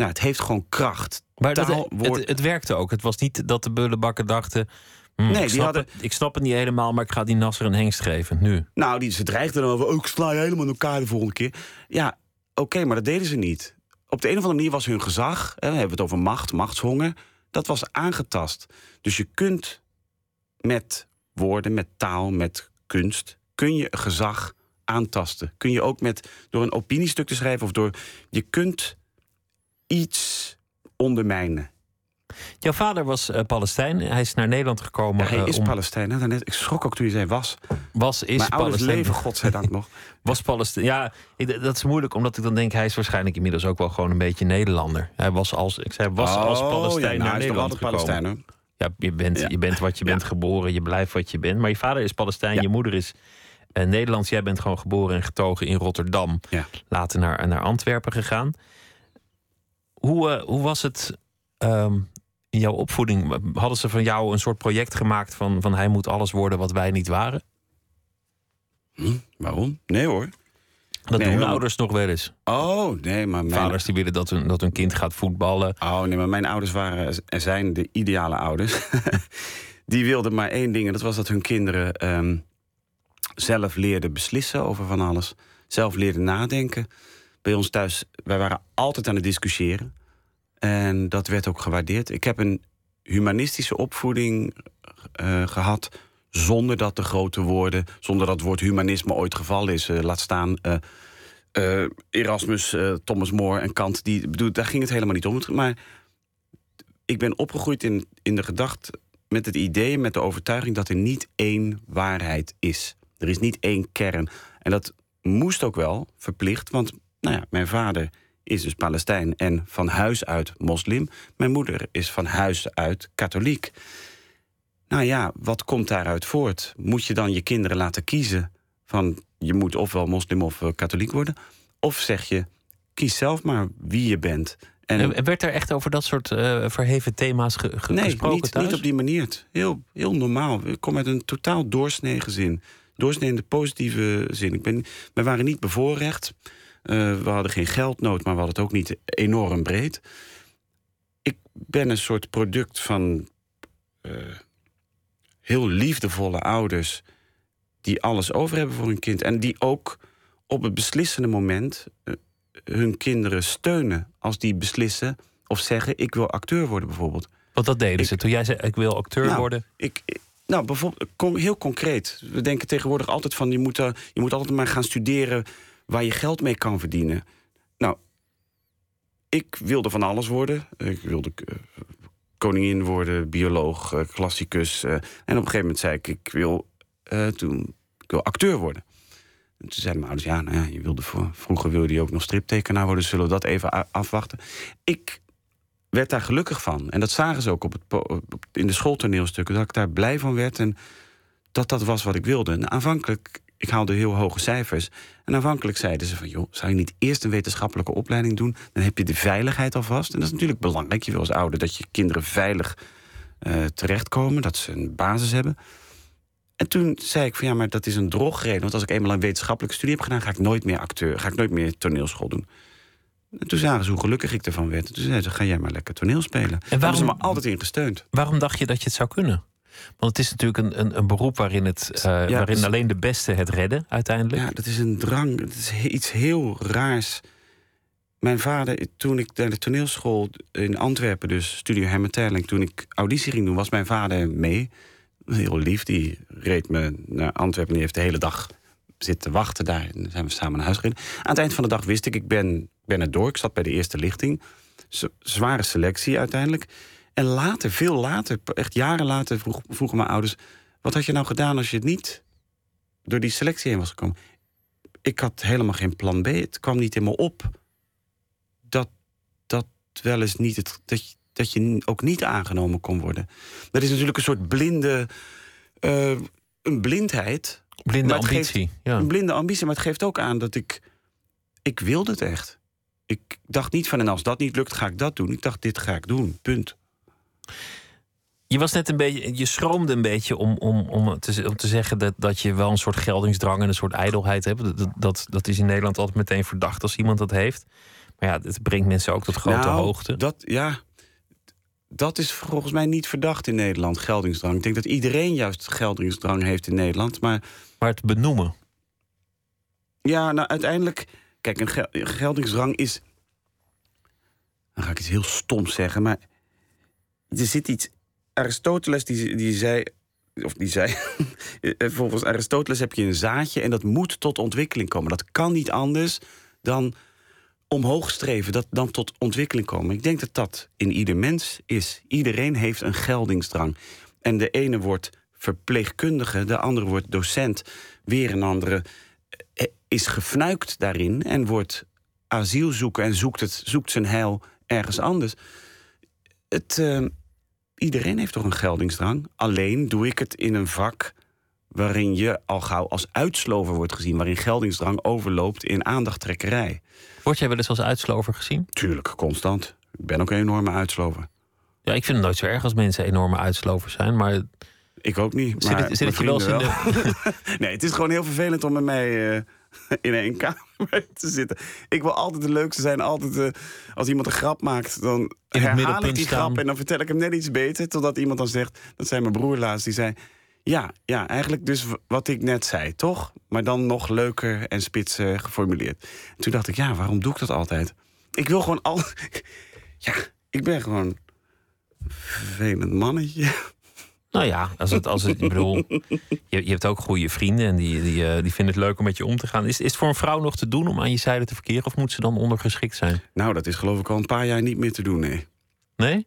Nou, het heeft gewoon kracht. Maar dat, Taal, woord- het, het werkte ook. Het was niet dat de bullenbakken dachten... hm, Nee, ik, die snap hadden- het, ik snap het niet helemaal, maar ik ga die Nasser een hengst geven. Nu. Nou, die, ze dreigden dan over, ook sla je helemaal in elkaar de volgende keer. Ja, oké, maar dat deden ze niet. Op de een of andere manier was hun gezag, hè, we hebben het over macht, machtshonger, dat was aangetast. Dus je kunt met woorden, met taal, met kunst, kun je gezag aantasten. Kun je ook met, door een opiniestuk te schrijven of door, je kunt iets ondermijnen. Jouw vader was eh, Palestijn. Hij is naar Nederland gekomen. Ja, hij eh, is om- Palestijn. Hè? Ik schrok ook toen je zei was. was, is Mijn ouders Palestijn. leven, godzijdank nog. [laughs] Was Palestijn. Ja, ik- dat is moeilijk, omdat ik dan denk, hij is waarschijnlijk inmiddels ook wel gewoon een beetje Nederlander. Hij was als, ik zei, was als Oh, Palestijn ja, nou, naar hij Nederland gekomen. Palestijn, hoor. Ja, je bent, Ja. je bent wat je bent geboren, je blijft wat je bent. Maar je vader is Palestijn, je moeder is eh, Nederlands. Jij bent gewoon geboren en getogen in Rotterdam. Ja. Later naar, naar Antwerpen gegaan. Hoe, eh, hoe was het ehm, in jouw opvoeding? Hadden ze van jou een soort project gemaakt van, van hij moet alles worden wat wij niet waren? Hm, waarom? Nee hoor. Dat Nee, doen ouders nog wel eens. Oh, nee, maar mijn, Vaders die willen dat hun, dat hun kind gaat voetballen. oh, nee, maar mijn ouders waren en zijn de ideale ouders. [laughs] Die wilden maar één ding, en dat was dat hun kinderen ehm, zelf leerden beslissen over van alles. Zelf leerden nadenken. Bij ons thuis, wij waren altijd aan het discussiëren. En dat werd ook gewaardeerd. Ik heb een humanistische opvoeding eh, gehad. Zonder dat de grote woorden, zonder dat het woord humanisme ooit gevallen is. Eh, laat staan eh, Erasmus, Thomas More en Kant. Die, bedoel, daar ging het helemaal niet om. Maar ik ben opgegroeid in, in de gedachte met het idee, met de overtuiging dat er niet één waarheid is. Er is niet één kern. En dat moest ook wel verplicht, want nou ja, mijn vader is dus Palestijn en van huis uit moslim. Mijn moeder is van huis uit katholiek. Nou ja, wat komt daaruit voort? Moet je dan je kinderen laten kiezen van je moet ofwel moslim of eh, katholiek worden? Of zeg je, kies zelf maar wie je bent. En En werd er echt over dat soort eh, verheven thema's ge- ge- nee, gesproken niet, thuis? niet op die manier. Heel, heel normaal. Ik kom uit een totaal doorsnee gezin. Doorsnee in de positieve zin. Ik ben, we waren niet bevoorrecht. Eh, we hadden geen geldnood, maar we hadden het ook niet enorm breed. Ik ben een soort product van eh, heel liefdevolle ouders... die alles over hebben voor hun kind. En die ook op het beslissende moment eh, hun kinderen steunen... als die beslissen of zeggen, ik wil acteur worden bijvoorbeeld. Want dat deden Ik- ze. Toen jij zei, ik wil acteur Nou, worden. Ik, nou, bijvoorbeeld, heel concreet. We denken tegenwoordig altijd van... Je moet, je moet altijd maar gaan studeren waar je geld mee kan verdienen. Nou, ik wilde van alles worden. Ik wilde eh, koningin worden, bioloog, eh, klassicus. eh, en op een gegeven moment zei ik, ik wil, toen, ik wil acteur worden. En toen zeiden mijn ouders, ja, nou ja, je wilde voor, vroeger wilde je ook nog striptekenaar worden. Zullen we dat even afwachten? Ik werd daar gelukkig van. En dat zagen ze ook op het, in de schooltoneelstukken. Dat ik daar blij van werd en dat dat was wat ik wilde. En aanvankelijk, ik haalde heel hoge cijfers. En aanvankelijk zeiden ze van... joh, zou je niet eerst een wetenschappelijke opleiding doen? Dan heb je de veiligheid alvast. En dat is natuurlijk belangrijk. Je wil als ouder dat je kinderen veilig eh, terechtkomen. Dat ze een basis hebben. En toen zei ik van ja, maar dat is een drogreden. Want als ik eenmaal een wetenschappelijke studie heb gedaan... ga ik nooit meer acteur, ga ik nooit meer toneelschool doen. En toen zagen ze hoe gelukkig ik ervan werd. En toen zeiden ze, ga jij maar lekker toneel spelen. En waarom- Hebben ze me altijd in gesteund. Waarom dacht je dat je het zou kunnen? Want het is natuurlijk een, een, een beroep waarin, het, eh, waarin alleen de beste het redden uiteindelijk. Ja, dat is een drang. Het is iets heel raars. Mijn vader, toen ik naar de toneelschool in Antwerpen, dus Studio Herman Terling, toen ik auditie ging doen, was mijn vader mee. Heel lief, die reed me naar Antwerpen. Die heeft de hele dag zitten wachten daar. En dan zijn we samen naar huis gereden. Aan het eind van de dag wist ik, ik ben, ben er door. Ik zat bij de eerste lichting. Z- zware selectie uiteindelijk. En later, veel later, echt jaren later, vroeg, vroegen mijn ouders... wat had je nou gedaan als je het niet door die selectie heen was gekomen? Ik had helemaal geen plan B. Het kwam niet in me op dat dat wel eens niet... Het, dat, je- dat je ook niet aangenomen kon worden. Dat is natuurlijk een soort blinde... eh, een blindheid. Blinde ambitie. geeft- ja. Een blinde ambitie, maar het geeft ook aan dat ik... Ik wilde het echt. Ik dacht niet van, en als dat niet lukt, ga ik dat doen. Ik dacht, dit ga ik doen, punt. Je was net een beetje, je schroomde een beetje om, om, om, te, om te zeggen dat, dat je wel een soort geldingsdrang en een soort ijdelheid hebt. Dat, dat, dat is in Nederland altijd meteen verdacht als iemand dat heeft. Maar ja, het brengt mensen ook tot grote Nou, hoogte. Dat, ja, dat is volgens mij niet verdacht in Nederland, geldingsdrang. Ik denk dat iedereen juist geldingsdrang heeft in Nederland. Maar Maar het benoemen. ja, nou uiteindelijk... Kijk, een gel- een geldingsdrang is... Dan ga ik iets heel stoms zeggen, maar... Er zit iets... Aristoteles die, die zei... Of die zei... [laughs] eh, volgens Aristoteles heb je een zaadje... en dat moet tot ontwikkeling komen. Dat kan niet anders dan omhoog streven, dat dan tot ontwikkeling komen. Ik denk dat dat in ieder mens is. Iedereen heeft een geldingsdrang. En de ene wordt verpleegkundige, de andere wordt docent. Weer een andere eh, is gefnuikt daarin en wordt asiel zoeken en zoekt, het, zoekt zijn heil ergens anders. Het, eh, iedereen heeft toch een geldingsdrang. Alleen doe ik het in een vak waarin je al gauw als uitslover wordt gezien, waarin geldingsdrang overloopt in aandachttrekkerij. Word jij wel eens als uitslover gezien? Tuurlijk, constant. Ik ben ook een enorme uitslover. Ja, ik vind het nooit zo erg als mensen enorme uitslovers zijn. Maar Ik ook niet. zit Maar het, zit het je wel in de... [laughs] Nee, het is gewoon heel vervelend om met mij eh, [laughs] in één kamer te zitten. Ik wil altijd de leukste zijn. Altijd, eh, als iemand een grap maakt, dan herhaal ik die staan. grap... en dan vertel ik hem net iets beter. Totdat iemand dan zegt, dat zei mijn broer laatst, die zei... Ja, ja, eigenlijk dus wat ik net zei, toch? Maar dan nog leuker en spitser geformuleerd. En toen dacht ik, ja, waarom doe ik dat altijd? Ik wil gewoon al... [laughs] Ja, ik ben gewoon een vervelend mannetje. Nou ja, als het, als het, ik bedoel, je, je hebt ook goede vrienden en die, die, eh, die vinden het leuk om met je om te gaan. Is, is het voor een vrouw nog te doen om aan je zijde te verkeren of moet ze dan ondergeschikt zijn? Nou, dat is geloof ik al een paar jaar niet meer te doen, nee. Nee?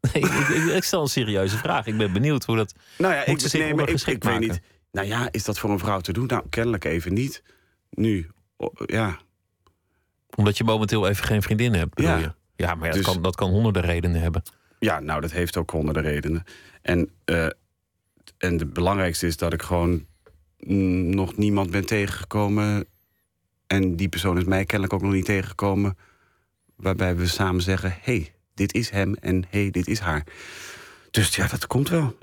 [laughs] Nee, ik, ik, ik stel een serieuze vraag. Ik ben benieuwd hoe dat. Nou ja, Moet ik, nee, maar ik, ik weet niet. Nou ja, is dat voor een vrouw te doen? Nou, kennelijk even niet. Nu, o- ja. Omdat je momenteel even geen vriendin hebt, bedoel Ja. je? Ja, maar ja, dat, Dus- kan, dat kan honderden redenen hebben. Ja, nou, dat heeft ook honderden redenen. En, eh, en de belangrijkste is dat ik gewoon nog niemand ben tegengekomen. En die persoon is mij kennelijk ook nog niet tegengekomen. Waarbij we samen zeggen: hé, hey, dit is hem en hé, hey, dit is haar. Dus ja, dat komt wel.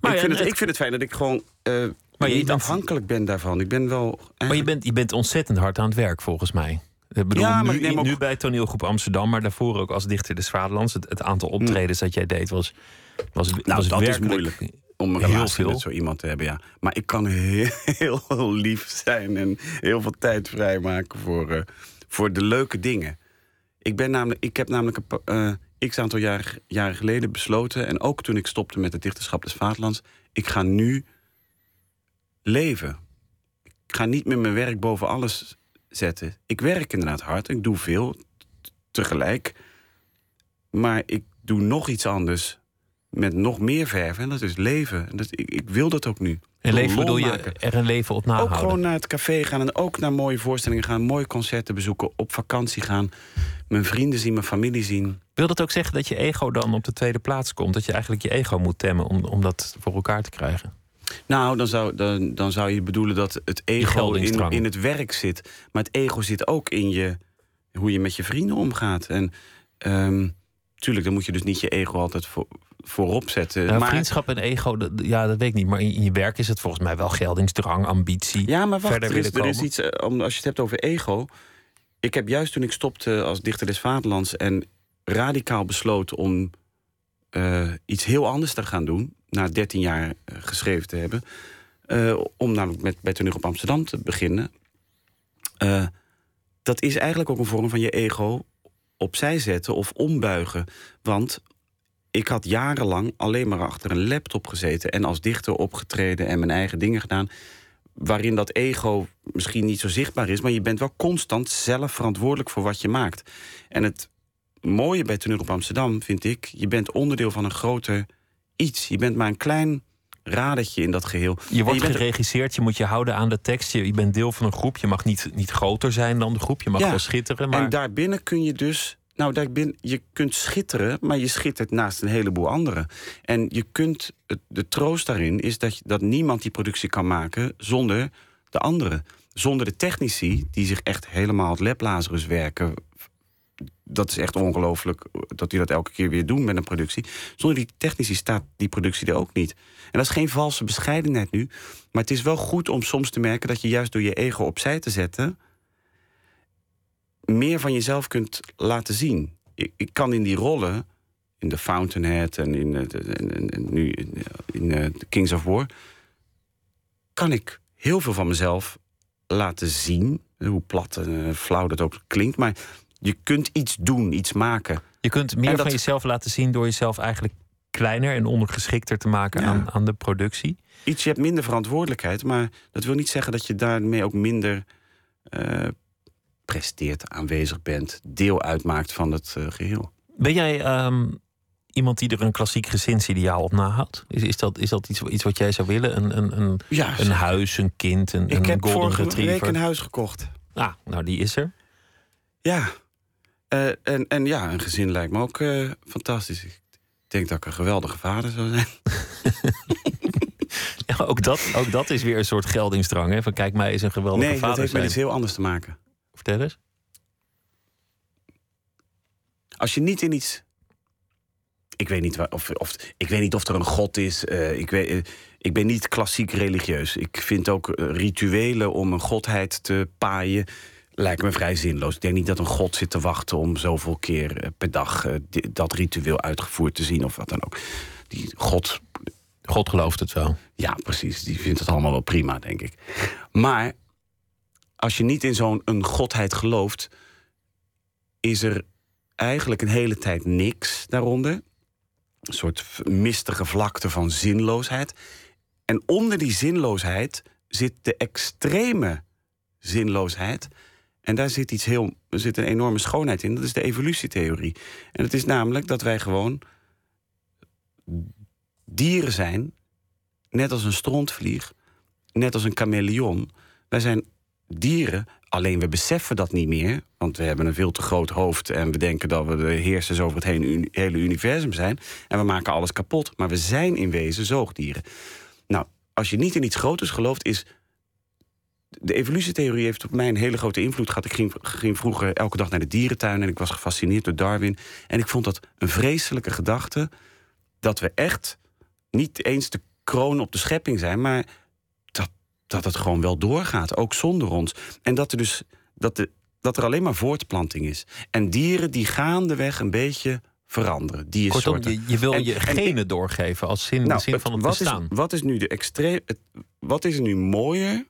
Maar ik, vind het, het- ik vind het fijn dat ik gewoon eh, Maar je niet bent- afhankelijk ben daarvan. Ik ben wel. Maar je bent, je bent ontzettend hard aan het werk, volgens mij. Ik bedoel, Ja, maar nu, ik neem ook- nu bij toneelgroep Amsterdam, maar daarvoor ook als dichter des Vaderlands. Het, het aantal optredens dat jij deed was, was. Nou, was dat is moeilijk. om een Heel relatie veel. met zo iemand te hebben, ja. Maar ik kan [laughs] heel, heel lief zijn en heel veel tijd vrijmaken voor, eh, voor de leuke dingen. Ik, ben namelijk, ik heb namelijk een eh, x aantal jaar, jaren geleden besloten... en ook toen ik stopte met het dichterschap des Vaderlands... ik ga nu leven. Ik ga niet meer mijn werk boven alles zetten. Ik werk inderdaad hard, ik doe veel tegelijk... maar ik doe nog iets anders met nog meer verven. En dat is leven. En dat, ik, ik wil dat ook nu. En leven bedoel je maken. er een leven op nahouden? Ook gewoon naar het café gaan en ook naar mooie voorstellingen gaan, mooie concerten bezoeken, op vakantie gaan, mijn vrienden zien, mijn familie zien. Wil dat ook zeggen dat je ego dan op de tweede plaats komt? Dat je eigenlijk je ego moet temmen om, om dat voor elkaar te krijgen? Nou, dan zou, dan, dan zou je bedoelen dat het ego in, in het werk zit. Maar het ego zit ook in je, hoe je met je vrienden omgaat. En ehm, tuurlijk, dan moet je dus niet je ego altijd voor, voorop zetten. Nou, maar, vriendschap en ego, dat, ja, dat weet ik niet. Maar in, in je werk is het volgens mij wel geldingsdrang, ambitie. ja, maar wacht, verder er is, er is iets, eh, om, als je het hebt over ego. Ik heb juist toen ik stopte als dichter des Vaderlands... en radicaal besloten om eh, iets heel anders te gaan doen... na 13 jaar eh, geschreven te hebben... eh, om namelijk met, bij Toneel op Amsterdam te beginnen... eh, dat is eigenlijk ook een vorm van je ego opzij zetten of ombuigen. Want ik had jarenlang alleen maar achter een laptop gezeten... en als dichter opgetreden en mijn eigen dingen gedaan... waarin dat ego misschien niet zo zichtbaar is... maar je bent wel constant zelf verantwoordelijk voor wat je maakt. En het mooie bij Toneel op Amsterdam vind ik... je bent onderdeel van een groter iets. Je bent maar een klein radertje in dat geheel. Je wordt geregisseerd, je moet je houden aan de tekst. Je, je bent deel van een groep. Je mag niet, niet groter zijn dan de groep. Je mag Ja. wel schitteren. Maar En daarbinnen kun je dus. Nou, daarbinnen, je kunt schitteren, maar je schittert naast een heleboel anderen. En je kunt. De troost daarin is dat, dat niemand die productie kan maken zonder de anderen. Zonder de technici, die zich echt helemaal het leplazerus werken. Dat is echt ongelooflijk dat die dat elke keer weer doen met een productie. Zonder die technici staat die productie er ook niet. En dat is geen valse bescheidenheid nu. Maar het is wel goed om soms te merken dat je juist door je ego opzij te zetten meer van jezelf kunt laten zien. Ik, ik kan in die rollen, in The Fountainhead en, in, eh, nu in, in eh, The Kings of War, kan ik heel veel van mezelf laten zien. Hoe plat en eh, flauw dat ook klinkt, maar je kunt iets doen, iets maken. je kunt meer dat- van jezelf laten zien door jezelf eigenlijk kleiner en ondergeschikter te maken Ja. aan, aan de productie. Iets, je hebt minder verantwoordelijkheid, maar dat wil niet zeggen dat je daarmee ook minder eh, presteert, aanwezig bent, deel uitmaakt van het eh, geheel. Ben jij ehm, iemand die er een klassiek gezinsideaal op nahoudt? Is, is dat, is dat iets, iets wat jij zou willen? Een, een, een, Ja, een huis, een kind, een, ik een heb golden vorige retriever? week een huis gekocht. Ah, nou die is er. Ja. Eh, en, en ja, een gezin lijkt me ook eh, fantastisch. Ik denk dat ik een geweldige vader zou zijn. [laughs] Ja, ook, dat, ook dat is weer een soort geldingsdrang. Hè? Van kijk, mij is een geweldige nee, dat vader heeft met iets heel anders te maken. Vertel eens. Als je niet in iets. Ik weet niet, waar, of, of, ik weet niet of er een god is. eh, ik, weet, ik ben niet klassiek religieus. Ik vind ook rituelen om een godheid te paaien. Lijken me vrij zinloos. Ik denk niet dat een god zit te wachten om zoveel keer eh, per dag eh, dat ritueel uitgevoerd te zien of wat dan ook. Die god God gelooft het wel. Ja, precies. Die vindt het allemaal wel prima, denk ik. Maar als je niet in zo'n een godheid gelooft, is er eigenlijk een hele tijd niks daaronder. Een soort mistige vlakte van zinloosheid. En onder die zinloosheid zit de extreme zinloosheid. En daar zit iets heel, zit een enorme schoonheid in. Dat is de evolutietheorie. En het is namelijk dat wij gewoon dieren zijn net als een strontvlieg, net als een chameleon. Wij zijn dieren, alleen we beseffen dat niet meer. Want we hebben een veel te groot hoofd en we denken dat we de heersers over het hele universum zijn. En we maken alles kapot. Maar we zijn in wezen zoogdieren. Nou, als je niet in iets groters gelooft, is. De evolutietheorie heeft op mij een hele grote invloed gehad. Ik ging, ging vroeger elke dag naar de dierentuin en ik was gefascineerd door Darwin. En ik vond dat een vreselijke gedachte dat we echt niet eens de kroon op de schepping zijn, maar dat, dat het gewoon wel doorgaat, ook zonder ons. En dat er dus dat, de, dat er alleen maar voortplanting is. En dieren die gaandeweg een beetje veranderen. Die Kortom, soorten. je, je wil En- je en genen doorgeven als zin, Nou, zin van het wat bestaan. Is, wat is nu de extreem. Wat is er nu mooier?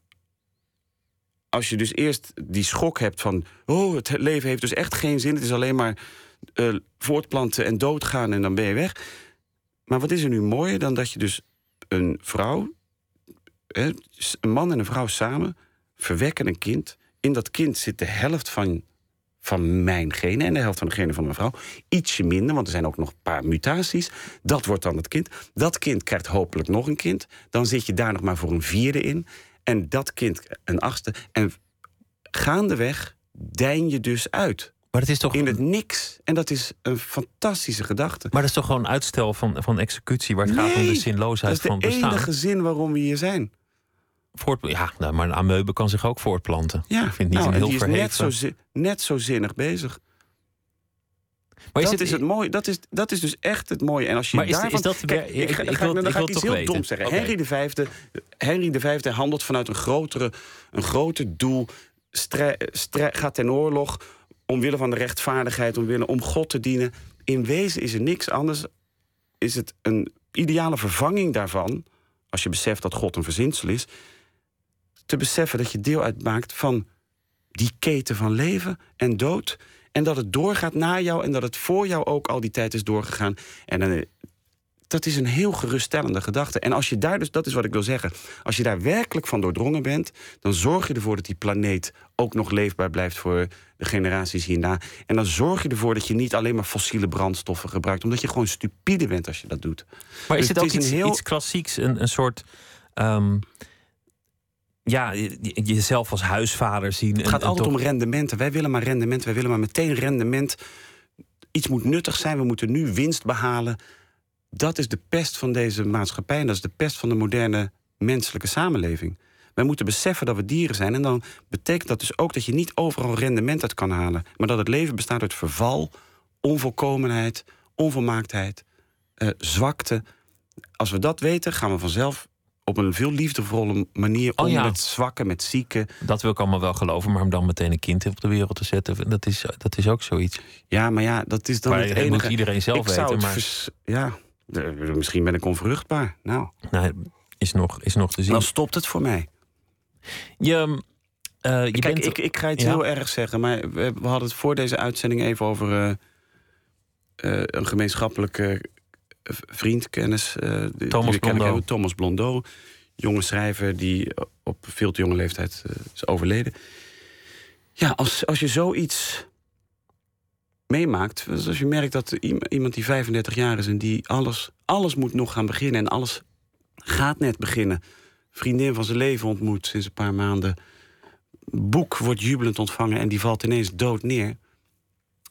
Als je dus eerst die schok hebt van. Oh, het leven heeft dus echt geen zin. Het is alleen maar eh, voortplanten en doodgaan en dan ben je weg. Maar wat is er nu mooier dan dat je dus een vrouw, een man en een vrouw samen, verwekken een kind. In dat kind zit de helft van, van mijn genen en de helft van de genen van mijn vrouw. Ietsje minder, want er zijn ook nog een paar mutaties. Dat wordt dan het kind. Dat kind krijgt hopelijk nog een kind. Dan zit je daar nog maar voor een vierde in. En dat kind een achtste. En gaandeweg dein je dus uit. Maar het is toch. In het niks. En dat is een fantastische gedachte. Maar dat is toch gewoon uitstel van, van executie waar het gaat om de zinloosheid dat is van de bestaan. enige zin waarom we hier zijn. Voort, ja, nou, maar een amoebe kan zich ook voortplanten. Ja, Ik vind het niet nou, een en heel die is verheven. net zo, net zo zinnig bezig. Maar dat is het mooie. Dat is, dat is dus echt het mooie. En als je Maar is- daarvan... is dat- Kijk, ik- ik, ga- wil- dan ik ga ik iets het toch heel weten. doms zeggen. Henry, de vijfde, Henry handelt vanuit een, grotere, een groter doel. Strij, strij- gaat ten oorlog omwille van de rechtvaardigheid, omwille om God te dienen. In wezen is er niks anders. Is het een ideale vervanging daarvan, als je beseft dat God een verzinsel is, te beseffen dat je deel uitmaakt van die keten van leven en dood. En dat het doorgaat na jou en dat het voor jou ook al die tijd is doorgegaan. En dan, eh, dat is een heel geruststellende gedachte. En als je daar dus, dat is wat ik wil zeggen, als je daar werkelijk van doordrongen bent, dan zorg je ervoor dat die planeet ook nog leefbaar blijft voor de generaties hierna. En dan zorg je ervoor dat je niet alleen maar fossiele brandstoffen gebruikt, omdat je gewoon stupide bent als je dat doet. Maar is Dus het ook het is iets, heel- iets klassieks, een, een soort. ehm, ja, je- je- jezelf als huisvader zien. Het gaat altijd om rendementen. Wij willen maar rendement. Wij willen maar meteen rendement. Iets moet nuttig zijn. We moeten nu winst behalen. Dat is de pest van deze maatschappij. En dat is de pest van de moderne menselijke samenleving. Wij moeten beseffen dat we dieren zijn. En dan betekent dat dus ook dat je niet overal rendement uit kan halen. Maar dat het leven bestaat uit verval, onvolkomenheid, onvolmaaktheid, eh, zwakte. Als we dat weten, gaan we vanzelf op een veel liefdevolle manier Oh om ja. met zwakken, met zieken. Dat wil ik allemaal wel geloven, maar om dan meteen een kind op de wereld te zetten, dat is, dat is ook zoiets. Ja, maar ja, dat is dan Maar het enige. moet iedereen zelf ik weten, het maar- vers- ja, de- misschien ben ik onvruchtbaar. Nou, Nou, is nog, is nog te zien. dan stopt het voor mij. Je, eh, je Kijk, bent, ik, ik ga iets Ja. heel erg zeggen, maar we, we hadden het voor deze uitzending even over eh, eh, een gemeenschappelijke eh, vriend, kennis. eh, die- Thomas we kennen, Blondeau. hebben, Thomas Blondeau, jonge schrijver die op veel te jonge leeftijd eh, is overleden. Ja, als, als je zoiets meemaakt, dus als je merkt dat iem- iemand die 35 jaar is en die alles, alles moet nog gaan beginnen en alles gaat net beginnen. Vriendin van zijn leven ontmoet sinds een paar maanden. Boek wordt jubelend ontvangen en die valt ineens dood neer.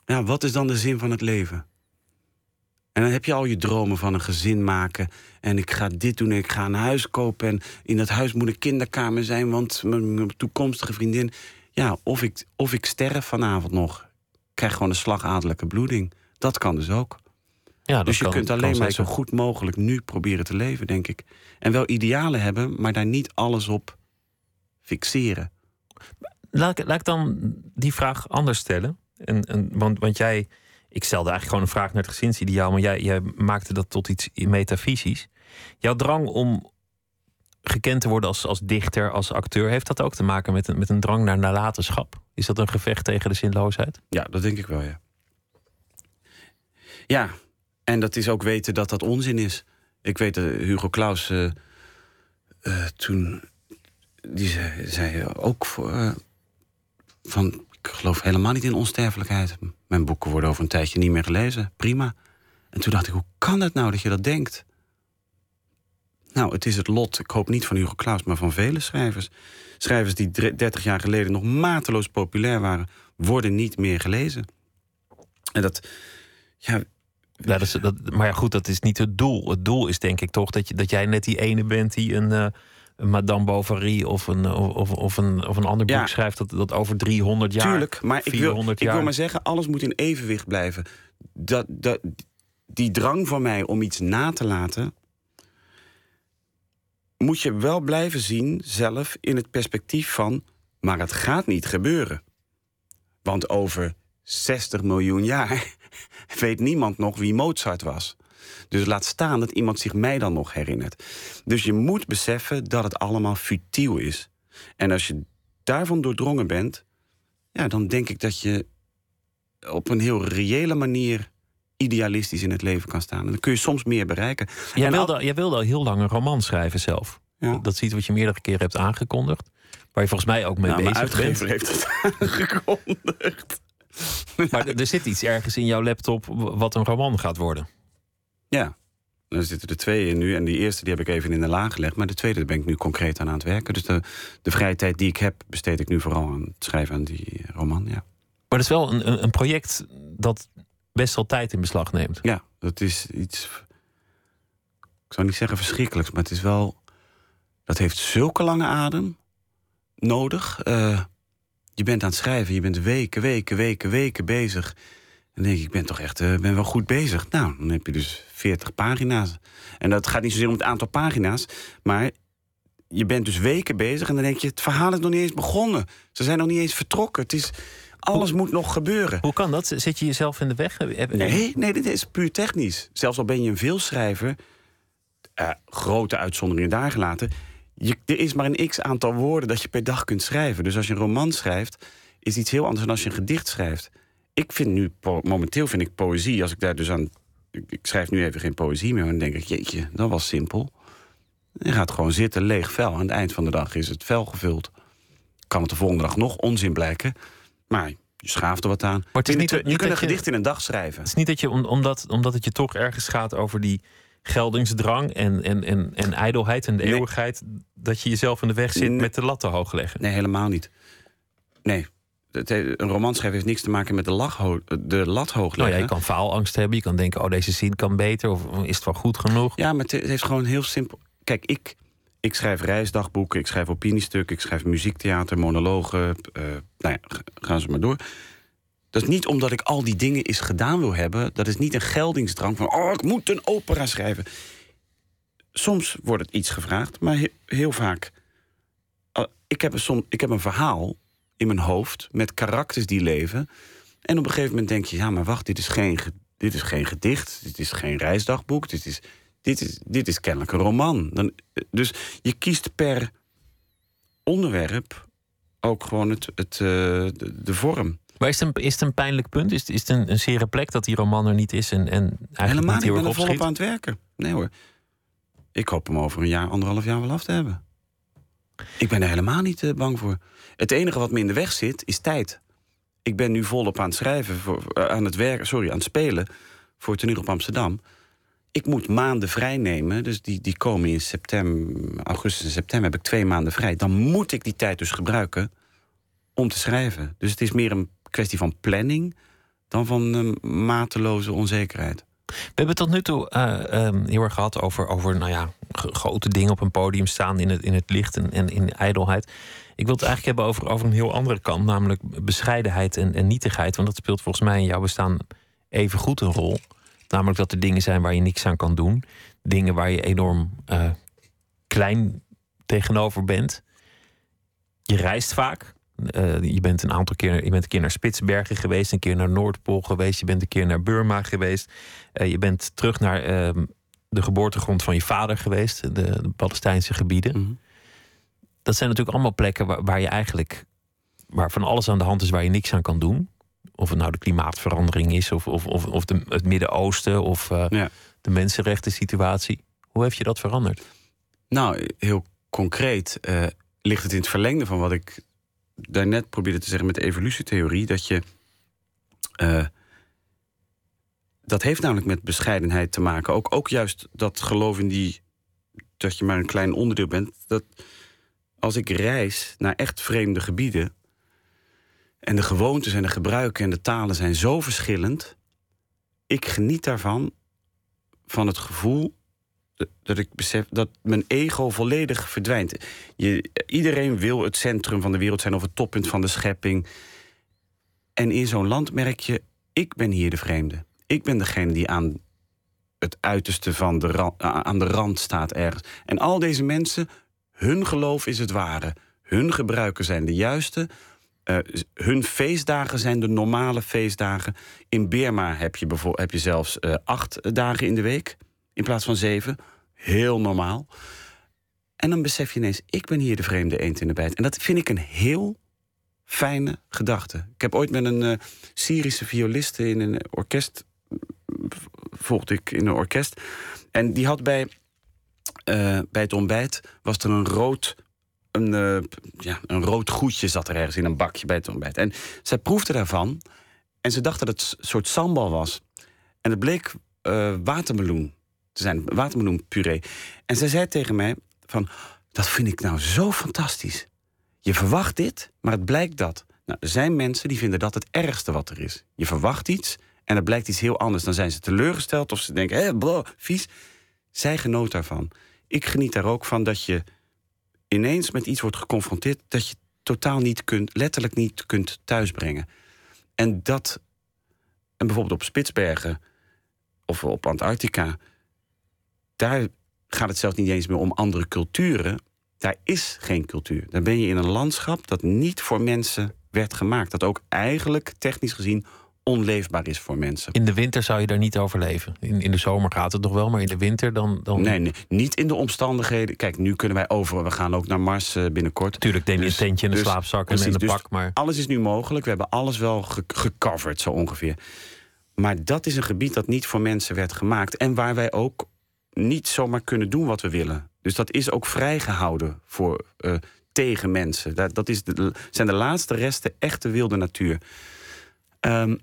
Ja, wat is dan de zin van het leven? En dan heb je al je dromen van een gezin maken. En ik ga dit doen en ik ga een huis kopen. En in dat huis moet een kinderkamer zijn, want mijn, toekomstige vriendin. Ja, of ik, of ik sterf vanavond nog. Ik krijg gewoon een slagadelijke bloeding. Dat kan dus ook. ja, dus je kan- kunt alleen maar zeker. zo goed mogelijk nu proberen te leven, denk ik. En wel idealen hebben, maar daar niet alles op fixeren. Laat, ik- laat ik dan die vraag anders stellen. En, en, want, want jij, ik stelde eigenlijk gewoon een vraag naar het gezinsideaal, maar jij, jij maakte dat tot iets metafysisch. Jouw drang om gekend te worden als, als dichter, als acteur, heeft dat ook te maken met een, met een drang naar nalatenschap? Is dat een gevecht tegen de zinloosheid? Ja, dat denk ik wel, ja. Ja, en dat is ook weten dat dat onzin is. Ik weet dat Hugo Claus eh, eh, toen... Die zei, ook eh, van... Ik geloof helemaal niet in onsterfelijkheid. Mijn boeken worden over een tijdje niet meer gelezen. Prima. En toen dacht ik, hoe kan het nou dat je dat denkt? Nou, het is het lot, ik hoop niet van Hugo Claus, maar van vele schrijvers. Schrijvers die dre- 30 jaar geleden nog mateloos populair waren, worden niet meer gelezen. En dat, ja, dat dat, maar ja, goed, dat is niet het doel. Het doel is denk ik toch dat, je, dat jij net die ene bent die een, eh, Madame Bovary of een, of, of, een, of een ander boek Ja. schrijft dat, dat over 300 jaar. tuurlijk, maar ik wil, 400 ik wil maar zeggen, alles moet in evenwicht blijven. Dat, dat, die drang van mij om iets na te laten, moet je wel blijven zien zelf in het perspectief van, maar het gaat niet gebeuren. Want over 60 miljoen jaar [laughs] weet niemand nog wie Mozart was. Dus laat staan dat iemand zich mij dan nog herinnert. Dus je moet beseffen dat het allemaal futiel is. En als je daarvan doordrongen bent, ja, dan denk ik dat je op een heel reële manier idealistisch in het leven kan staan. En dan kun je soms meer bereiken. Jij, En al- wilde, jij wilde al heel lang een roman schrijven zelf. Ja. Dat, is iets wat je meerdere keren hebt aangekondigd. Waar je volgens mij ook mee Nou, bezig bent. uitgever heeft het [laughs] aangekondigd. Maar er zit iets ergens in jouw laptop wat een roman gaat worden. Ja, er zitten er twee in nu. En die eerste die heb ik even in de la gelegd. Maar de tweede daar ben ik nu concreet aan aan het werken. Dus de, de vrije tijd die ik heb, besteed ik nu vooral aan het schrijven aan die roman. Ja, Maar het is wel een, een, een project dat best wel tijd in beslag neemt. ja dat is iets. Ik zou niet zeggen verschrikkelijks, maar het is wel. Dat heeft zulke lange adem nodig. Eh, je bent aan het schrijven, je bent weken, weken, weken, weken bezig. En dan denk ik, ik ben toch echt eh, ben wel goed bezig. Nou, dan heb je dus 40 pagina's. En dat gaat niet zozeer om het aantal pagina's, maar je bent dus weken bezig en dan denk je, het verhaal is nog niet eens begonnen. Ze zijn nog niet eens vertrokken. Het is, alles moet nog gebeuren. Hoe kan dat? Zit je jezelf in de weg? Nee, nee, dit is puur technisch. Zelfs al ben je een veelschrijver, eh, grote uitzonderingen daar gelaten. Je, er is maar een x aantal woorden dat je per dag kunt schrijven. Dus als je een roman schrijft, is iets heel anders dan als je een gedicht schrijft. Ik vind nu, momenteel vind ik poëzie, als ik daar dus aan. Ik, ik schrijf nu even geen poëzie meer, maar dan denk ik, jeetje, dat was simpel. Je gaat gewoon zitten, leeg vel. Aan het eind van de dag is het vel gevuld. Kan het de volgende dag nog onzin blijken, maar je schaaft er wat aan. het is niet je kunt een gedicht in een dag schrijven. Het is niet dat je, om- omdat, omdat het je toch ergens gaat over die geldingsdrang en, en, en, en ijdelheid en de Nee. eeuwigheid, dat je jezelf in de weg zit Nee. met de lat te hoog leggen. Nee, helemaal niet. Nee. Het een roman schrijven heeft niks te maken met de, lag ho- de lat hoog Nou ja, leggen. je kan faalangst hebben, je kan denken, oh deze zin kan beter, of is het wel goed genoeg? Ja, maar het heeft gewoon heel simpel. Kijk, ik, ik schrijf reisdagboeken, ik schrijf opiniestukken, ik schrijf muziektheater, monologen. eh, nou ja, gaan ze maar door. Dat is niet omdat ik al die dingen eens gedaan wil hebben. Dat is niet een geldingsdrang van, oh, ik moet een opera schrijven. Soms wordt het iets gevraagd, maar he- heel vaak. uh, ik, heb een som, ik heb een verhaal in mijn hoofd met karakters die leven. En op een gegeven moment denk je, ja, maar wacht, dit is geen, ge- dit is geen gedicht, dit is geen reisdagboek, dit is, dit is, dit is kennelijk een roman. Dan, dus je kiest per onderwerp ook gewoon het, het, eh, de, de vorm. Maar is het een, is het een pijnlijk punt? Is het, is het een, een zere plek dat die roman er niet is en, en eigenlijk Helemaal niet heel ik ben er volop aan het werken. Nee hoor. Ik hoop hem over een jaar, anderhalf jaar wel af te hebben. Ik ben er helemaal niet eh, bang voor. Het enige wat me in de weg zit, is tijd. Ik ben nu volop aan het schrijven, voor, eh, aan het werken, sorry, aan het spelen voor Toneel op Amsterdam. Ik moet maanden vrij nemen, dus die, die komen in september, augustus en september heb ik twee maanden vrij. Dan moet ik die tijd dus gebruiken om te schrijven. Dus het is meer een kwestie van planning dan van eh, mateloze onzekerheid. We hebben tot nu toe eh, ehm, heel erg gehad over, over nou ja, grote dingen op een podium staan in het, in het licht en, en in de ijdelheid. Ik wil het eigenlijk hebben over, over een heel andere kant, namelijk bescheidenheid en, en nietigheid. Want dat speelt volgens mij in jouw bestaan even goed een rol. Namelijk dat er dingen zijn waar je niks aan kan doen. Dingen waar je enorm eh, klein tegenover bent. Je reist vaak. Eh, je bent een aantal keer, je bent een keer naar Spitsbergen geweest, een keer naar Noordpool geweest, je bent een keer naar Burma geweest. Eh, je bent terug naar ehm, de geboortegrond van je vader geweest, de, de Palestijnse gebieden. Mhm. Dat zijn natuurlijk allemaal plekken waar, waar je eigenlijk, waar van alles aan de hand is waar je niks aan kan doen. Of het nou de klimaatverandering is, of, of, of, of de, het Midden-Oosten, of eh, Ja. de mensenrechten situatie. Hoe heeft je dat veranderd? Nou, heel concreet eh, ligt het in het verlengde van wat ik daarnet probeerde te zeggen met de evolutietheorie. Dat je. eh, dat heeft namelijk met bescheidenheid te maken. Ook, ook juist dat geloof in die. dat je maar een klein onderdeel bent. Dat als ik reis naar echt vreemde gebieden. en de gewoontes en de gebruiken en de talen zijn zo verschillend. ik geniet daarvan. van het gevoel dat- ik besef dat mijn ego volledig verdwijnt. Je, iedereen wil het centrum van de wereld zijn of het toppunt van de schepping. En in zo'n land merk je, ik ben hier de vreemde. Ik ben degene die aan het uiterste van de aan de rand staat ergens. En al deze mensen, hun geloof is het ware. Hun gebruiken zijn de juiste. Eh, hun feestdagen zijn de normale feestdagen. In Burma heb je, heb je zelfs eh, acht dagen in de week in plaats van zeven. Heel normaal. En dan besef je ineens, ik ben hier de vreemde eend in de bijt. En dat vind ik een heel fijne gedachte. Ik heb ooit met een eh, Syrische violiste in een orkest... volgde ik in een orkest. En die had bij, eh, bij het ontbijt... was er een rood... Een, eh, ja, een rood goedje zat er ergens in een bakje bij het ontbijt. En zij proefde daarvan. En ze dachten dat het een soort sambal was. En het bleek eh, watermeloen te zijn, watermeloenpuree. En zij zei tegen mij van, dat vind ik nou zo fantastisch. Je verwacht dit, maar het blijkt dat. Nou, er zijn mensen die vinden dat het ergste wat er is. Je verwacht iets en het blijkt iets heel anders. Dan zijn ze teleurgesteld of ze denken, hé, bro, vies. Zij genoot daarvan. Ik geniet daar ook van dat je ineens met iets wordt geconfronteerd... dat je totaal niet kunt, letterlijk niet kunt thuisbrengen. En dat, en bijvoorbeeld op Spitsbergen of op Antarctica... daar gaat het zelfs niet eens meer om andere culturen. Daar is geen cultuur. Dan ben je in een landschap dat niet voor mensen werd gemaakt. Dat ook eigenlijk technisch gezien onleefbaar is voor mensen. In de winter zou je daar niet overleven. In, in de zomer gaat het nog wel, maar in de winter dan... dan... Nee, nee, niet in de omstandigheden. Kijk, nu kunnen wij over. We gaan ook naar Mars uh, binnenkort. Tuurlijk, neem je Dus- een tentje en een dus- slaapzak en een dus pak, maar... Alles is nu mogelijk. We hebben alles wel ge- gecoverd, zo ongeveer. Maar dat is een gebied dat niet voor mensen werd gemaakt. En waar wij ook niet zomaar kunnen doen wat we willen. Dus dat is ook vrijgehouden voor, eh, tegen mensen. Dat, dat is de, zijn de laatste resten echte wilde natuur. Ehm,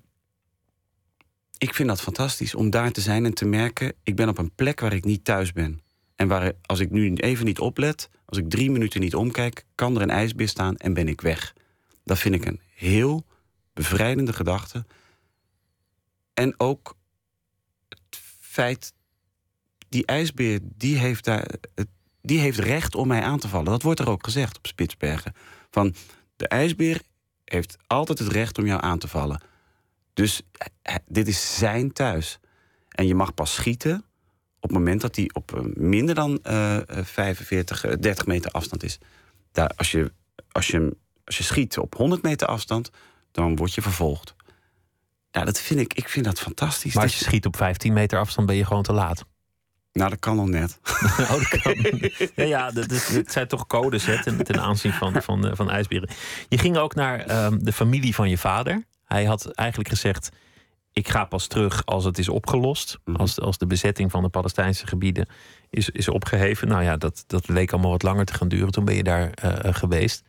ik vind dat fantastisch om daar te zijn en te merken... ik ben op een plek waar ik niet thuis ben. En waar, als ik nu even niet oplet, als ik drie minuten niet omkijk... kan er een ijsbeer staan en ben ik weg. Dat vind ik een heel bevrijdende gedachte. En ook het feit... die ijsbeer, die heeft, daar, die heeft recht om mij aan te vallen. Dat wordt er ook gezegd op Spitsbergen. Van, de ijsbeer heeft altijd het recht om jou aan te vallen. Dus eh, dit is zijn thuis. En je mag pas schieten op het moment dat hij op eh, minder dan eh, eh, 45, eh, 30 meter afstand is. Daar, als, je, als, je, als je schiet op 100 meter afstand, dan word je vervolgd. Ja, dat vind ik, ik vind dat fantastisch. Maar als je schiet op 15 meter afstand ben je gewoon te laat. Nou, dat kan al net. [laughs] Oh, dat kan. ja, ja dat, is, het zijn toch codes hè, ten, ten aanzien van, van, eh, van ijsberen. Je ging ook naar ehm, de familie van je vader. Hij had eigenlijk gezegd: Ik ga pas terug als het is opgelost. Mhm. Als, als de bezetting van de Palestijnse gebieden is, is opgeheven. Nou ja, dat, dat leek allemaal wat langer te gaan duren. Toen ben je daar eh, eh, geweest.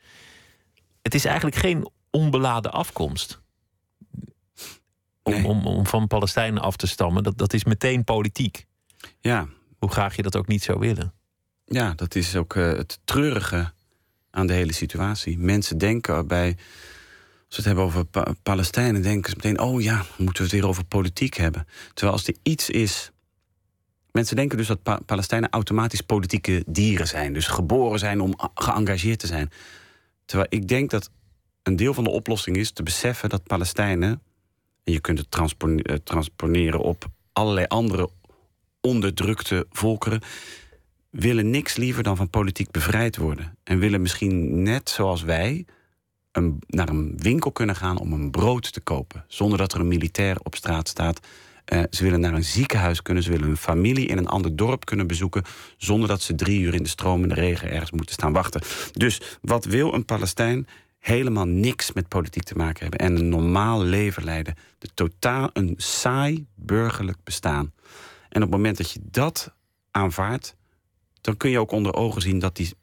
Het is eigenlijk geen onbeladen afkomst. Om, Nee. om, om van Palestijnen af te stammen. Dat, dat is meteen politiek. Ja, Hoe graag je dat ook niet zou willen. Ja, dat is ook eh, het treurige aan de hele situatie. Mensen denken bij. Als we het hebben over Pa- Palestijnen, denken ze meteen: oh ja, moeten we het weer over politiek hebben. Terwijl als er iets is. Mensen denken dus dat Pa- Palestijnen automatisch politieke dieren zijn. Dus geboren zijn om geëngageerd te zijn. Terwijl ik denk dat een deel van de oplossing is te beseffen dat Palestijnen. En je kunt het eh, transponeren op allerlei andere onderdrukte volkeren willen niks liever dan van politiek bevrijd worden. En willen misschien net zoals wij naar een winkel kunnen gaan om een brood te kopen. Zonder dat er een militair op straat staat. Eh, ze willen naar een ziekenhuis kunnen. Ze willen hun familie in een ander dorp kunnen bezoeken. Zonder dat ze drie uur in de stromende regen ergens moeten staan wachten. Dus wat wil een Palestijn? Helemaal niks met politiek te maken hebben. En een normaal leven leiden. De totaal een saai burgerlijk bestaan. En op het moment dat je dat aanvaardt, dan kun je ook onder ogen zien dat die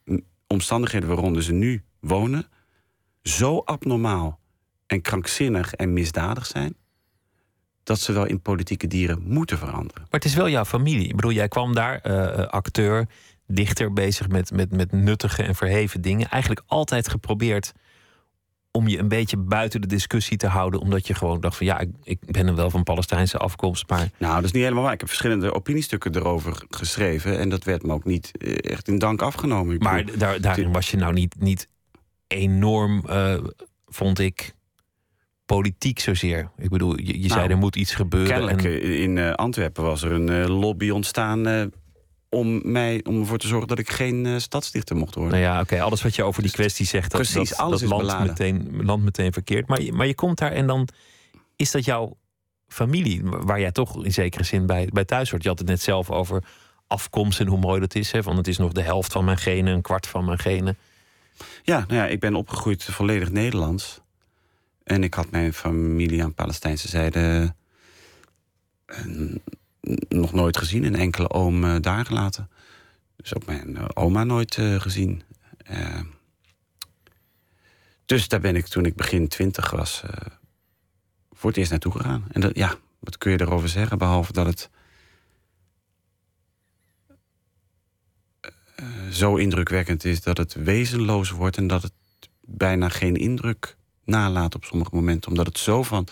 omstandigheden waaronder ze nu wonen zo abnormaal en krankzinnig en misdadig zijn, dat ze wel in politieke dieren moeten veranderen. Maar het is wel jouw familie. Ik bedoel, jij kwam daar, eh, eh, acteur, dichter, bezig met, met, met nuttige en verheven dingen. Eigenlijk altijd geprobeerd om je een beetje buiten de discussie te houden. Omdat je gewoon dacht van ja, ik, ik ben er wel van Palestijnse afkomst. Maar Nou, dat is niet helemaal waar. Ik heb verschillende opiniestukken erover geschreven en dat werd me ook niet eh, echt in dank afgenomen. Ik Maar bedoel, daar, daarin was je nou niet, niet enorm, eh, vond ik, politiek zozeer. Ik bedoel, je, je zei Nou, er moet iets gebeuren. Kennelijk En, eh, in eh, Antwerpen was er een lobby ontstaan om, mij, om ervoor te zorgen dat ik geen eh, stadsdichter mocht worden. nou ja, oké, alles wat je over die kwestie zegt, dat, Precies, dat, alles dat land, beladen. meteen, land meteen verkeerd. Maar, je- maar je komt daar en dan is dat jouw familie, waar jij toch in zekere zin bij, bij thuis hoort. Je had het net zelf over afkomst en hoe mooi dat is. Hè? Van het is nog de helft van mijn genen, een kwart van mijn genen. Ja, nou ja, ik ben opgegroeid volledig Nederlands. En ik had mijn familie aan Palestijnse zijde eh, nog nooit gezien. Een enkele oom eh, daar gelaten. Dus ook mijn eh, oma nooit gezien. Dus daar ben ik toen ik begin twintig was... voor het eerst naartoe gegaan. En dat, ja, wat kun je erover zeggen, behalve dat het zo indrukwekkend is dat het wezenloos wordt en dat het bijna geen indruk nalaat op sommige momenten, omdat het zo van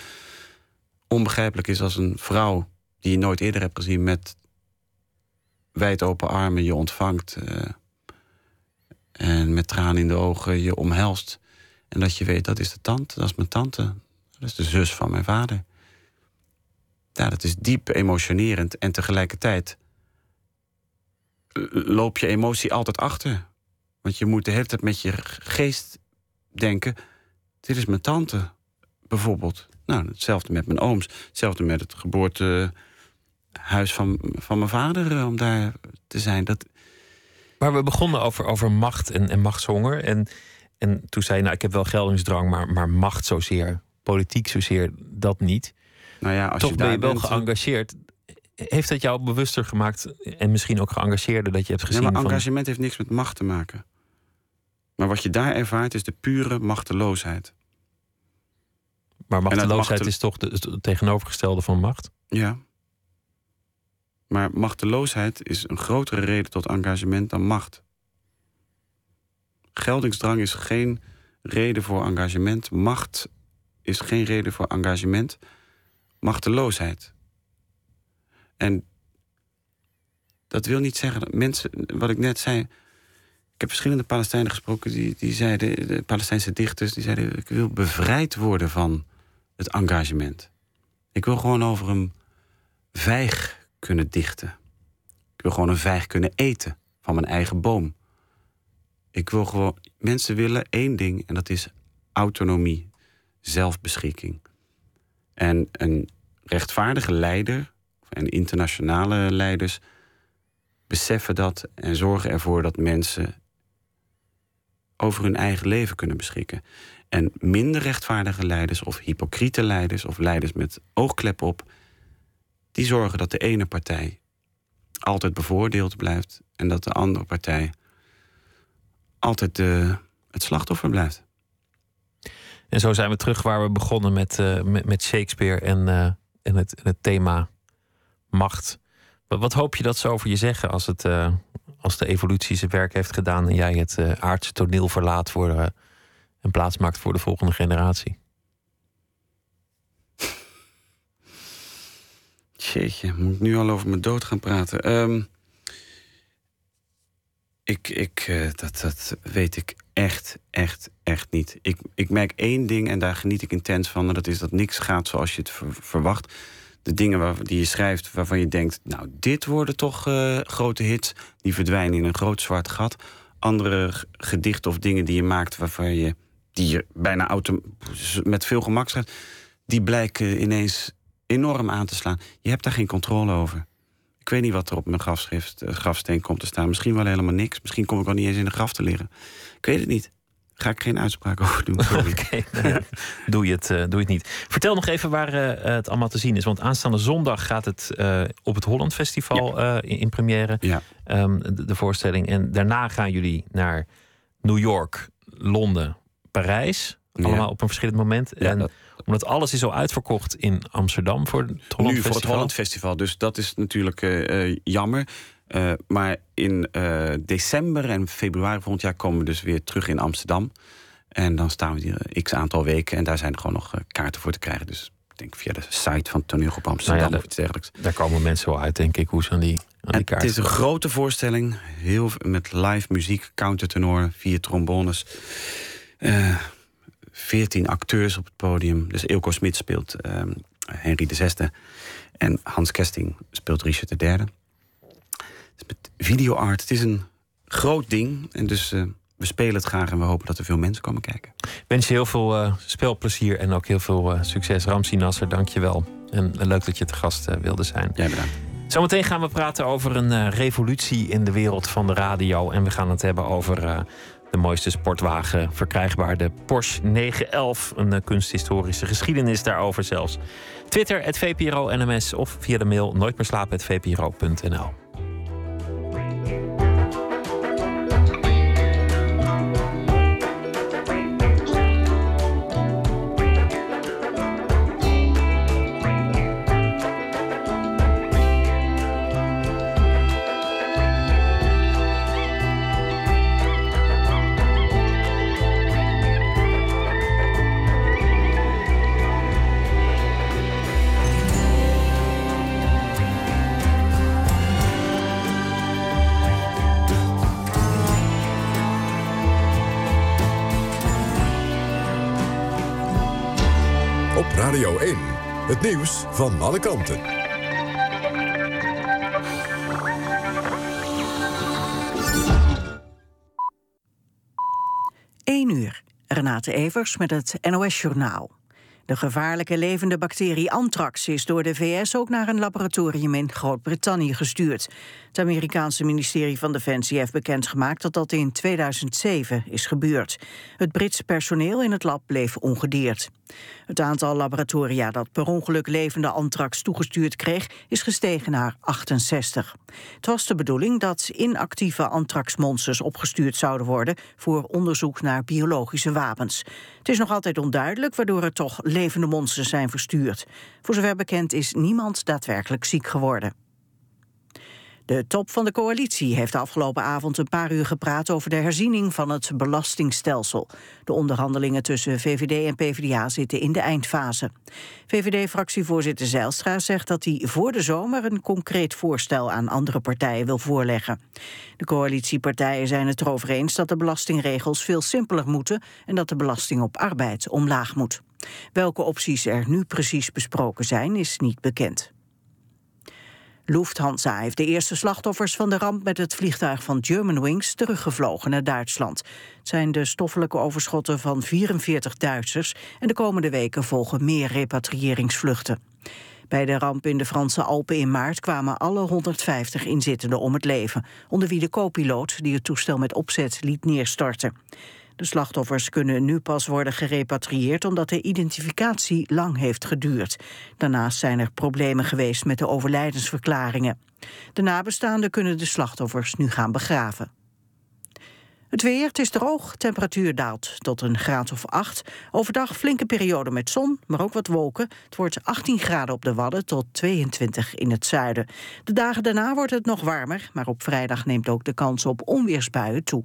onbegrijpelijk is als een vrouw die je nooit eerder hebt gezien met wijd open armen je ontvangt eh, en met tranen in de ogen je omhelst. En dat je weet, dat is de tante, dat is mijn tante, dat is de zus van mijn vader. Ja, dat is diep emotionerend en tegelijkertijd loop je emotie altijd achter. Want je moet de hele tijd met je geest denken: dit is mijn tante, bijvoorbeeld. Nou, hetzelfde met mijn ooms. Hetzelfde met het geboortehuis van, van mijn vader, eh, om daar te zijn. Dat... Maar we begonnen over, over macht en, en machtshonger. En, en toen zei je, nou, ik heb wel geldingsdrang, maar, maar macht zozeer, politiek zozeer, dat niet. Nou ja, als Toch je ben je wel bent, eh, geëngageerd. Heeft dat jou bewuster gemaakt en misschien ook geëngageerder dat je hebt gezien? maar van, engagement heeft niks met macht te maken. Maar wat je daar ervaart is de pure machteloosheid. maar machteloosheid machtel- is toch de- het tegenovergestelde van macht? Ja. Maar machteloosheid is een grotere reden tot engagement dan macht. Geldingsdrang is geen reden voor engagement. Macht is geen reden voor engagement. Machteloosheid. En dat wil niet zeggen dat mensen, wat ik net zei. Ik heb verschillende Palestijnen gesproken die, die zeiden, de Palestijnse dichters, die zeiden: Ik wil bevrijd worden van het engagement. Ik wil gewoon over een vijg kunnen dichten. Ik wil gewoon een vijg kunnen eten van mijn eigen boom. Ik wil gewoon. Mensen willen één ding en dat is autonomie, zelfbeschikking. En een rechtvaardige leider en internationale leiders beseffen dat en zorgen ervoor dat mensen over hun eigen leven kunnen beschikken. En minder rechtvaardige leiders of hypocriete leiders of leiders met oogklep op, die zorgen dat de ene partij altijd bevoordeeld blijft en dat de andere partij altijd de, het slachtoffer blijft. En zo zijn we terug waar we begonnen met, eh, met, Shakespeare en, eh, en, het, en het thema macht. Wat, hoop je dat ze over je zeggen als, het, eh, als de evolutie zijn werk heeft gedaan en jij het eh, aardse toneel verlaat voor, eh, en plaats maakt voor de volgende generatie? Jeetje, moet ik nu al over mijn dood gaan praten? Ehm, ik, ik, dat, dat weet ik echt, echt, echt niet. Ik, ik merk één ding en daar geniet ik intens van. En dat is dat niks gaat zoals je het ver- verwacht. De dingen waar, die je schrijft waarvan je denkt... nou, dit worden toch eh, grote hits. Die verdwijnen in een groot zwart gat. Andere gedichten of dingen die je maakt... waarvan je, die je bijna auto, met veel gemak schrijft... die blijken ineens enorm aan te slaan. Je hebt daar geen controle over. Ik weet niet wat er op mijn grafschrift, eh, grafsteen komt te staan. Misschien wel helemaal niks. Misschien kom ik wel niet eens in de graf te liggen. Ik weet het niet. Ga ik geen uitspraak over doen. [laughs] [laughs] Doe, je het, eh, doe je het niet. Vertel nog even waar eh, het allemaal te zien is. Want aanstaande zondag gaat het eh, op het Holland Festival in, in première. Ja. ehm, de, de voorstelling. En daarna gaan jullie naar New York, Londen, Parijs. Allemaal Ja. op een verschillend moment. Ja, en dat- omdat alles is al uitverkocht in Amsterdam voor het Holland nu Festival. voor het Holland Festival. Dus dat is natuurlijk jammer. Eh, maar in eh, december en februari volgend jaar komen we dus weer terug in Amsterdam. En dan staan we hier x aantal weken. En daar zijn er gewoon nog eh, kaarten voor te krijgen. Dus ik denk via de site van Toneelgroep Amsterdam Nou ja, of iets dergelijks. Daar komen mensen wel uit, denk ik, hoe ze aan die, aan die kaart het is een grote voorstelling. Heel, met live muziek, countertenor, vier trombones. eh 14 acteurs op het podium. Dus Ilko Smit speelt ehm Henry VI. En Hans Kesting speelt Richard III. Is met videoart. Het is een groot ding. En dus eh, we spelen het graag en we hopen dat er veel mensen komen kijken. Ik wens je heel veel eh, spelplezier en ook heel veel eh, succes. Ramsi Nasser, dank je wel. En leuk dat je te gast wilde zijn. Jij bedankt. Zometeen gaan we praten over een revolutie in de wereld van de radio. En we gaan het hebben over de mooiste sportwagen verkrijgbaar. De Porsche 911. Een kunsthistorische geschiedenis daarover zelfs. Twitter, het VPRO NMS of via de mail nooit meer Nieuws van alle kanten. 1 uur. Renate Evers met het NOS Journaal. De gevaarlijke levende bacterie anthrax is door de VS ook naar een laboratorium in Groot-Brittannië gestuurd. Het Amerikaanse ministerie van Defensie heeft bekendgemaakt dat dat in 2007 is gebeurd. Het Britse personeel in het lab bleef ongedeerd. Het aantal laboratoria dat per ongeluk levende anthrax toegestuurd kreeg is gestegen naar 68. Het was de bedoeling dat inactieve anthraxmonsters opgestuurd zouden worden voor onderzoek naar biologische wapens. Het is nog altijd onduidelijk waardoor er toch levende monsters zijn verstuurd. Voor zover bekend is niemand daadwerkelijk ziek geworden. De top van de coalitie heeft afgelopen avond een paar uur gepraat over de herziening van het belastingstelsel. De onderhandelingen tussen VVD en PvdA zitten in de eindfase. VVD-fractievoorzitter Zijlstra zegt dat hij voor de zomer een concreet voorstel aan andere partijen wil voorleggen. De coalitiepartijen zijn het erover eens dat de belastingregels veel simpeler moeten en dat de belasting op arbeid omlaag moet. Welke opties er nu precies besproken zijn, is niet bekend. Lufthansa heeft de eerste slachtoffers van de ramp met het vliegtuig van Germanwings teruggevlogen naar Duitsland. Het zijn de stoffelijke overschotten van 44 Duitsers en de komende weken volgen meer repatriëringsvluchten. Bij de ramp in de Franse Alpen in maart kwamen alle 150 inzittenden om het leven, onder wie de co-piloot die het toestel met opzet liet neerstorten. De slachtoffers kunnen nu pas worden gerepatrieerd omdat de identificatie lang heeft geduurd. Daarnaast zijn er problemen geweest met de overlijdensverklaringen. De nabestaanden kunnen de slachtoffers nu gaan begraven. Het weer, het is droog, temperatuur daalt tot een graad of 8. Overdag flinke periode met zon, maar ook wat wolken. Het wordt 18 graden op de Wadden tot 22 in het zuiden. De dagen daarna wordt het nog warmer, maar op vrijdag neemt ook de kans op onweersbuien toe.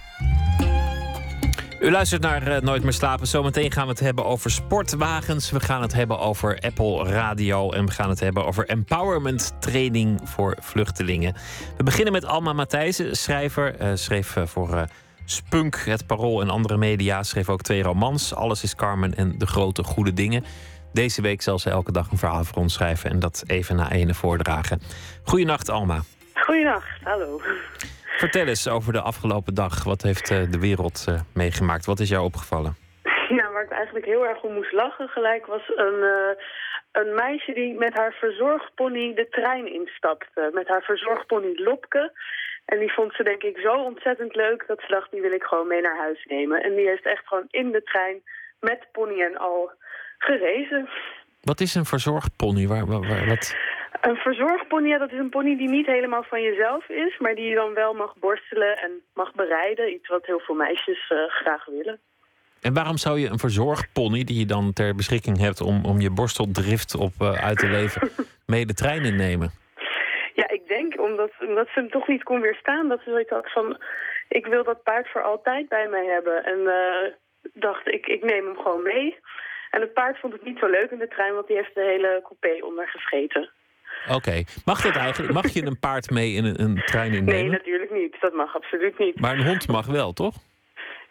U luistert naar eh, Nooit meer slapen. Zometeen gaan we het hebben over sportwagens. We gaan het hebben over Apple Radio. En we gaan het hebben over empowerment training voor vluchtelingen. We beginnen met Alma Matthijssen, schrijver. eh, schreef eh, voor Spunk, Het Parool en andere media. Schreef ook twee romans. Alles is Carmen en De Grote Goede Dingen. Deze week zal ze elke dag een verhaal voor ons schrijven. En dat even na ene voordragen. Goedenacht, Alma. Goedenacht, hallo. Vertel eens over de afgelopen dag. Wat heeft eh, de wereld eh, meegemaakt? Wat is jou opgevallen? Ja, waar ik eigenlijk heel erg om moest lachen gelijk was een, eh, een meisje die met haar verzorgpony de trein instapte. Met haar verzorgpony Lopke. En die vond ze denk ik zo ontzettend leuk dat ze dacht, die wil ik gewoon mee naar huis nemen. En die heeft echt gewoon in de trein met pony en al gerezen. Wat is een verzorgpony? Waar, waar, waar- wat... Een verzorgpony, dat is een pony die niet helemaal van jezelf is, maar die je dan wel mag borstelen en mag bereiden. Iets wat heel veel meisjes eh, graag willen. En waarom zou je een verzorgpony die je dan ter beschikking hebt om, om je borsteldrift op eh, uit te leven, [laughs] mee de trein innemen? Ja, ik denk omdat, omdat ze hem toch niet kon weerstaan. Dat ze zoiets had van, ik wil dat paard voor altijd bij mij hebben. En eh, dacht, ik, ik neem hem gewoon mee. En het paard vond het niet zo leuk in de trein, want die heeft de hele coupé ondergescheten. Oké, mag dat eigenlijk? Mag je een paard mee in een, een trein Nee, innemen? natuurlijk niet. Dat mag absoluut niet. Maar een hond mag wel, toch?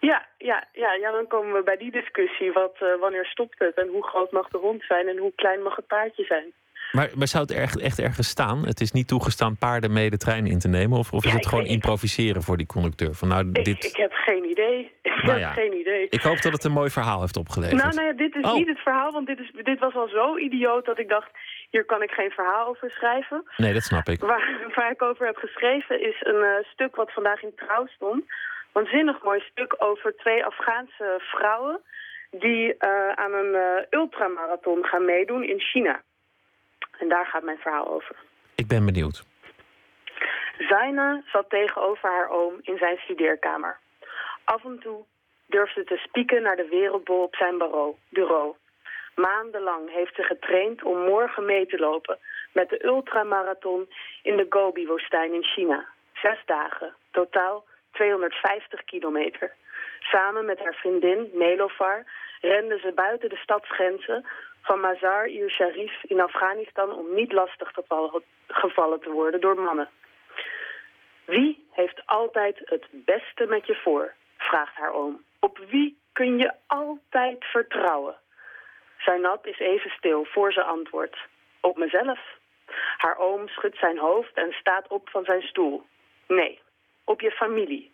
Ja, ja, ja, ja, dan komen we bij die discussie. Wat, eh, wanneer stopt het? En hoe groot mag de hond zijn? En hoe klein mag het paardje zijn? Maar, maar zou het echt, echt ergens staan? Het is niet toegestaan paarden mee de trein in te nemen? Of, of is Ja, het ik gewoon improviseren voor die conducteur? Van nou, Ik, dit... ik heb geen idee. [laughs] Ik Nou heb ja, geen idee. Ik hoop dat het een mooi verhaal heeft opgeleverd. Nou, nou ja, dit is Oh. niet het verhaal, want dit, is, dit was al zo idioot dat ik dacht, hier kan ik geen verhaal over schrijven. Nee, dat snap ik. Waar, waar ik over heb geschreven is een eh, stuk wat vandaag in Trouw stond. Waanzinnig mooi stuk over twee Afghaanse vrouwen die eh, aan een eh, ultramarathon gaan meedoen in China. En daar gaat mijn verhaal over. Ik ben benieuwd. Zaina zat tegenover haar oom in zijn studeerkamer. Af en toe durfde te spieken naar de wereldbol op zijn bureau. bureau. Maandenlang heeft ze getraind om morgen mee te lopen met de ultramarathon in de Gobi-woestijn in China. Zes dagen, totaal 250 kilometer. Samen met haar vriendin Nelofar renden ze buiten de stadsgrenzen van Mazar-i Sharif in Afghanistan om niet lastig gevallen te worden door mannen. Wie heeft altijd het beste met je voor? vraagt haar oom. Op wie kun je altijd vertrouwen? Zainab is even stil voor ze antwoordt. Op mezelf. Haar oom schudt zijn hoofd en staat op van zijn stoel. Nee, op je familie.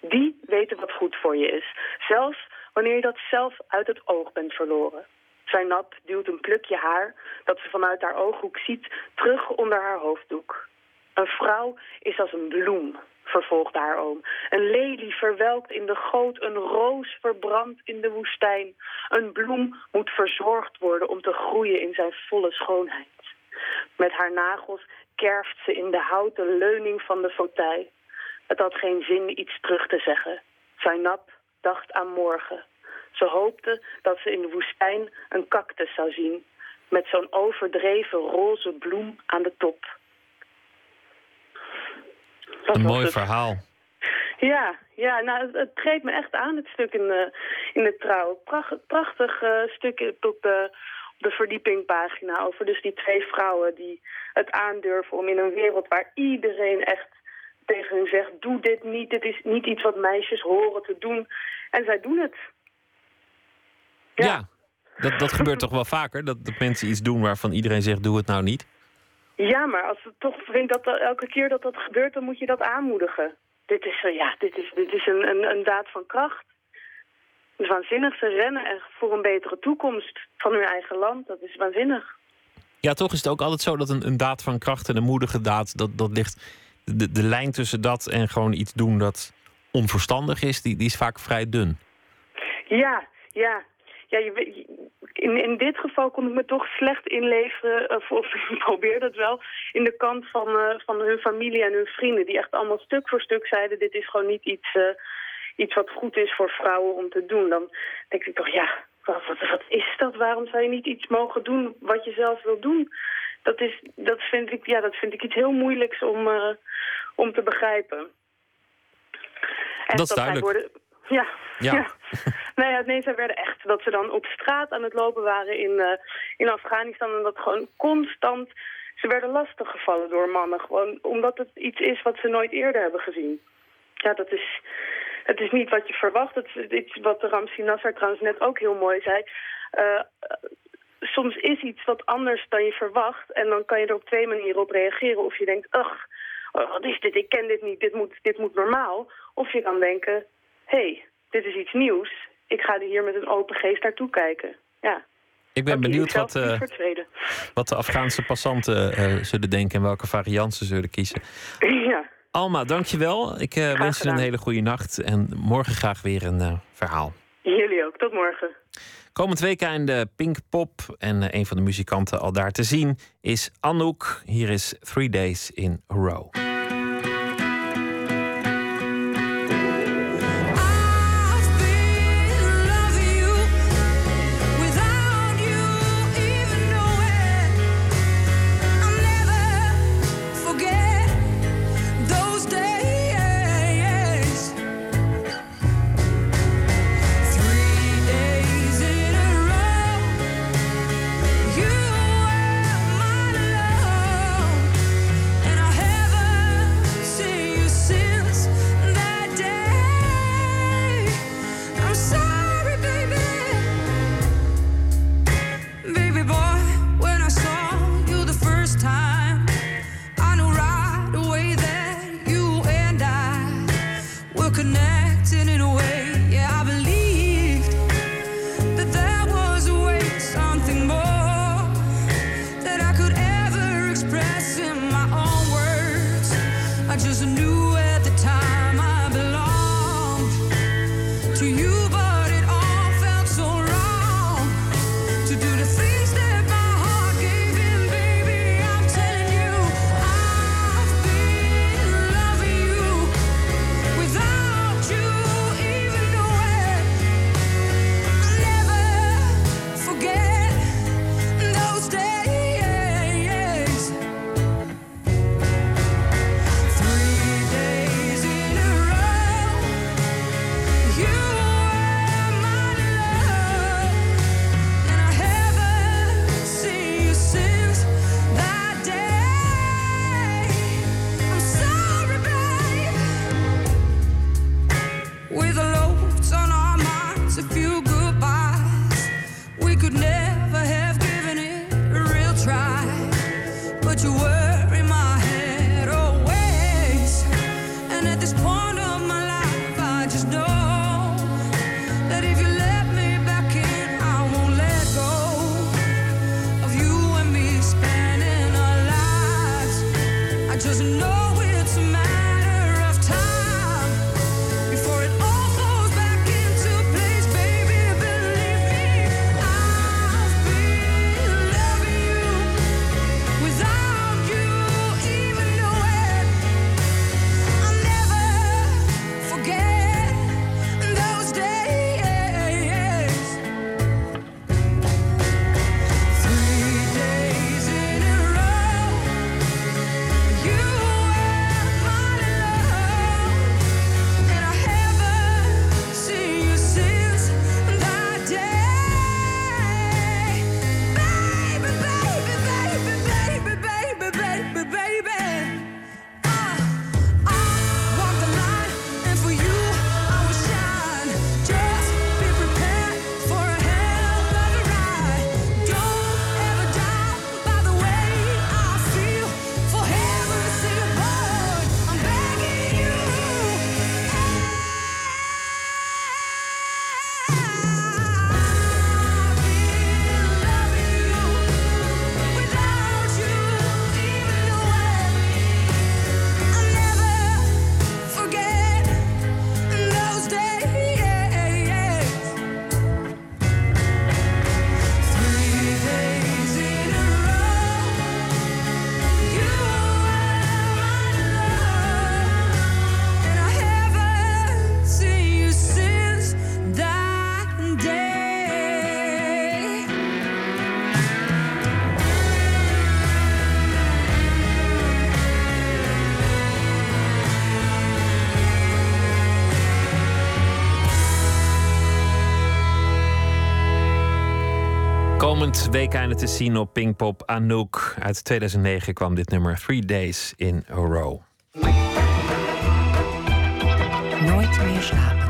Die weten wat goed voor je is. Zelfs wanneer je dat zelf uit het oog bent verloren. Zainab duwt een plukje haar dat ze vanuit haar ooghoek ziet terug onder haar hoofddoek. Een vrouw is als een bloem, vervolgde haar oom. Een lelie verwelkt in de goot, een roos verbrandt in de woestijn. Een bloem moet verzorgd worden om te groeien in zijn volle schoonheid. Met haar nagels kerft ze in de houten leuning van de fauteuil. Het had geen zin iets terug te zeggen. Zainab dacht aan morgen. Ze hoopte dat ze in de woestijn een cactus zou zien... met zo'n overdreven roze bloem aan de top. Dat Een mooi het. verhaal. Ja, ja nou, het, het treedt me echt aan, het stuk in de, in de trouw. Pracht, prachtig eh, stuk op de, op de verdiepingpagina over dus die twee vrouwen die het aandurven om in een wereld waar iedereen echt tegen hun zegt, doe dit niet, dit is niet iets wat meisjes horen te doen. En zij doen het. Ja, dat, dat gebeurt toch wel vaker? Dat, dat mensen iets doen waarvan iedereen zegt: doe het nou niet. Ja, maar als het toch vindt dat elke keer dat dat gebeurt, dan moet je dat aanmoedigen. Dit is, eh, ja, dit is, dit is een, een, een daad van kracht. Het waanzinnig. Ze rennen echt voor een betere toekomst van hun eigen land. Dat is waanzinnig. Ja, toch is het ook altijd zo dat een, een daad van kracht en een moedige daad, dat, dat ligt. De, de lijn tussen dat en gewoon iets doen dat onverstandig is, die, die is vaak vrij dun. Ja, ja. Ja je, in, in dit geval kon ik me toch slecht inleven, of, [laughs] of ik probeerde het wel, in de kant van, eh, van hun familie en hun vrienden. Die echt allemaal stuk voor stuk zeiden, dit is gewoon niet iets, eh, iets wat goed is voor vrouwen om te doen. Dan denk ik toch, ja, wat, wat, wat is dat? Waarom zou je niet iets mogen doen wat je zelf wil doen? Dat, is, dat, vind, ik, ja, dat vind ik iets heel moeilijks om, eh, om te begrijpen. En Dat duidelijk. Ja, Ja. ja. [laughs] Nou ja, nee, zij werden echt dat ze dan op straat aan het lopen waren in, eh, in Afghanistan. En dat gewoon constant, ze werden lastiggevallen door mannen. Gewoon omdat het iets is wat ze nooit eerder hebben gezien. Ja, dat is, het is niet wat je verwacht. Het is iets wat Ramsi Nasser trouwens net ook heel mooi zei. Eh, eh, soms is iets wat anders dan je verwacht. En dan kan je er op twee manieren op reageren. Of je denkt, ugh, oh, wat is dit? Ik ken dit niet. Dit moet, dit moet normaal. Of je kan denken, hey, dit is iets nieuws. Ik ga er hier met een open geest naartoe kijken. Ja. Ik ben benieuwd wat, eh, wat de Afghaanse passanten eh, zullen denken en welke variant ze zullen kiezen. [laughs] ja. Alma, dankjewel. Ik eh, wens je een hele goede nacht en morgen graag weer een verhaal. Jullie ook. Tot morgen. Komend weekend de Pinkpop en een van de muzikanten al daar te zien is Anouk. Hier is Three Days in a Row. Komend weekende te zien op Pinkpop Anouk. Uit 2009 kwam dit nummer Three Days in a Row. Nooit meer slapen.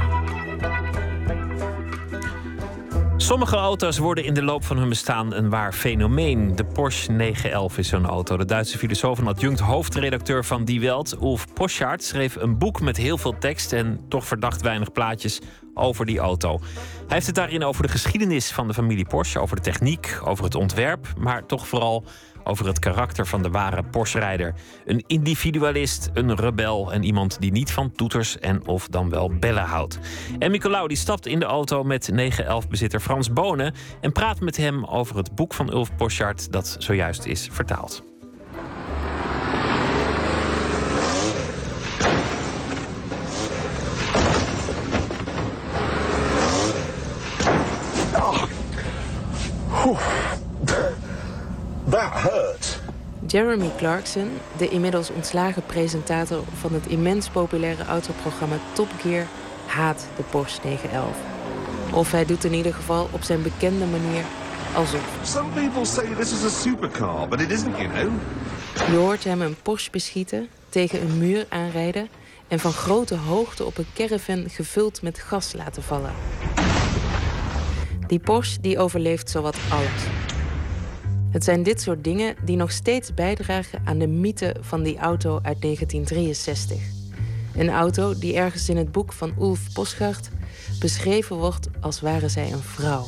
Sommige auto's worden in de loop van hun bestaan een waar fenomeen. De Porsche 911 is zo'n auto. De Duitse filosoof en adjunct hoofdredacteur van Die Welt, Ulf Poschardt, schreef een boek met heel veel tekst en toch verdacht weinig plaatjes over die auto. Hij heeft het daarin over de geschiedenis van de familie Porsche, over de techniek, over het ontwerp, maar toch vooral over het karakter van de ware Porsche-rijder. Een individualist, een rebel en iemand die niet van toeters en of dan wel bellen houdt. En Nicolau die stapt in de auto met 911-bezitter Frans Bonen en praat met hem over het boek van Ulf Poschardt dat zojuist is vertaald. That hurt. Jeremy Clarkson, de inmiddels ontslagen presentator van het immens populaire autoprogramma Top Gear, haat de Porsche 911. Of hij doet in ieder geval op zijn bekende manier alsof. Some people say this is a supercar, but it isn't, you know. Je hoort hem een Porsche beschieten, tegen een muur aanrijden en van grote hoogte op een caravan gevuld met gas laten vallen. Die Porsche die overleeft zowat alles. Het zijn dit soort dingen die nog steeds bijdragen aan de mythe van die auto uit 1963. Een auto die ergens in het boek van Ulf Poschardt beschreven wordt als ware zij een vrouw.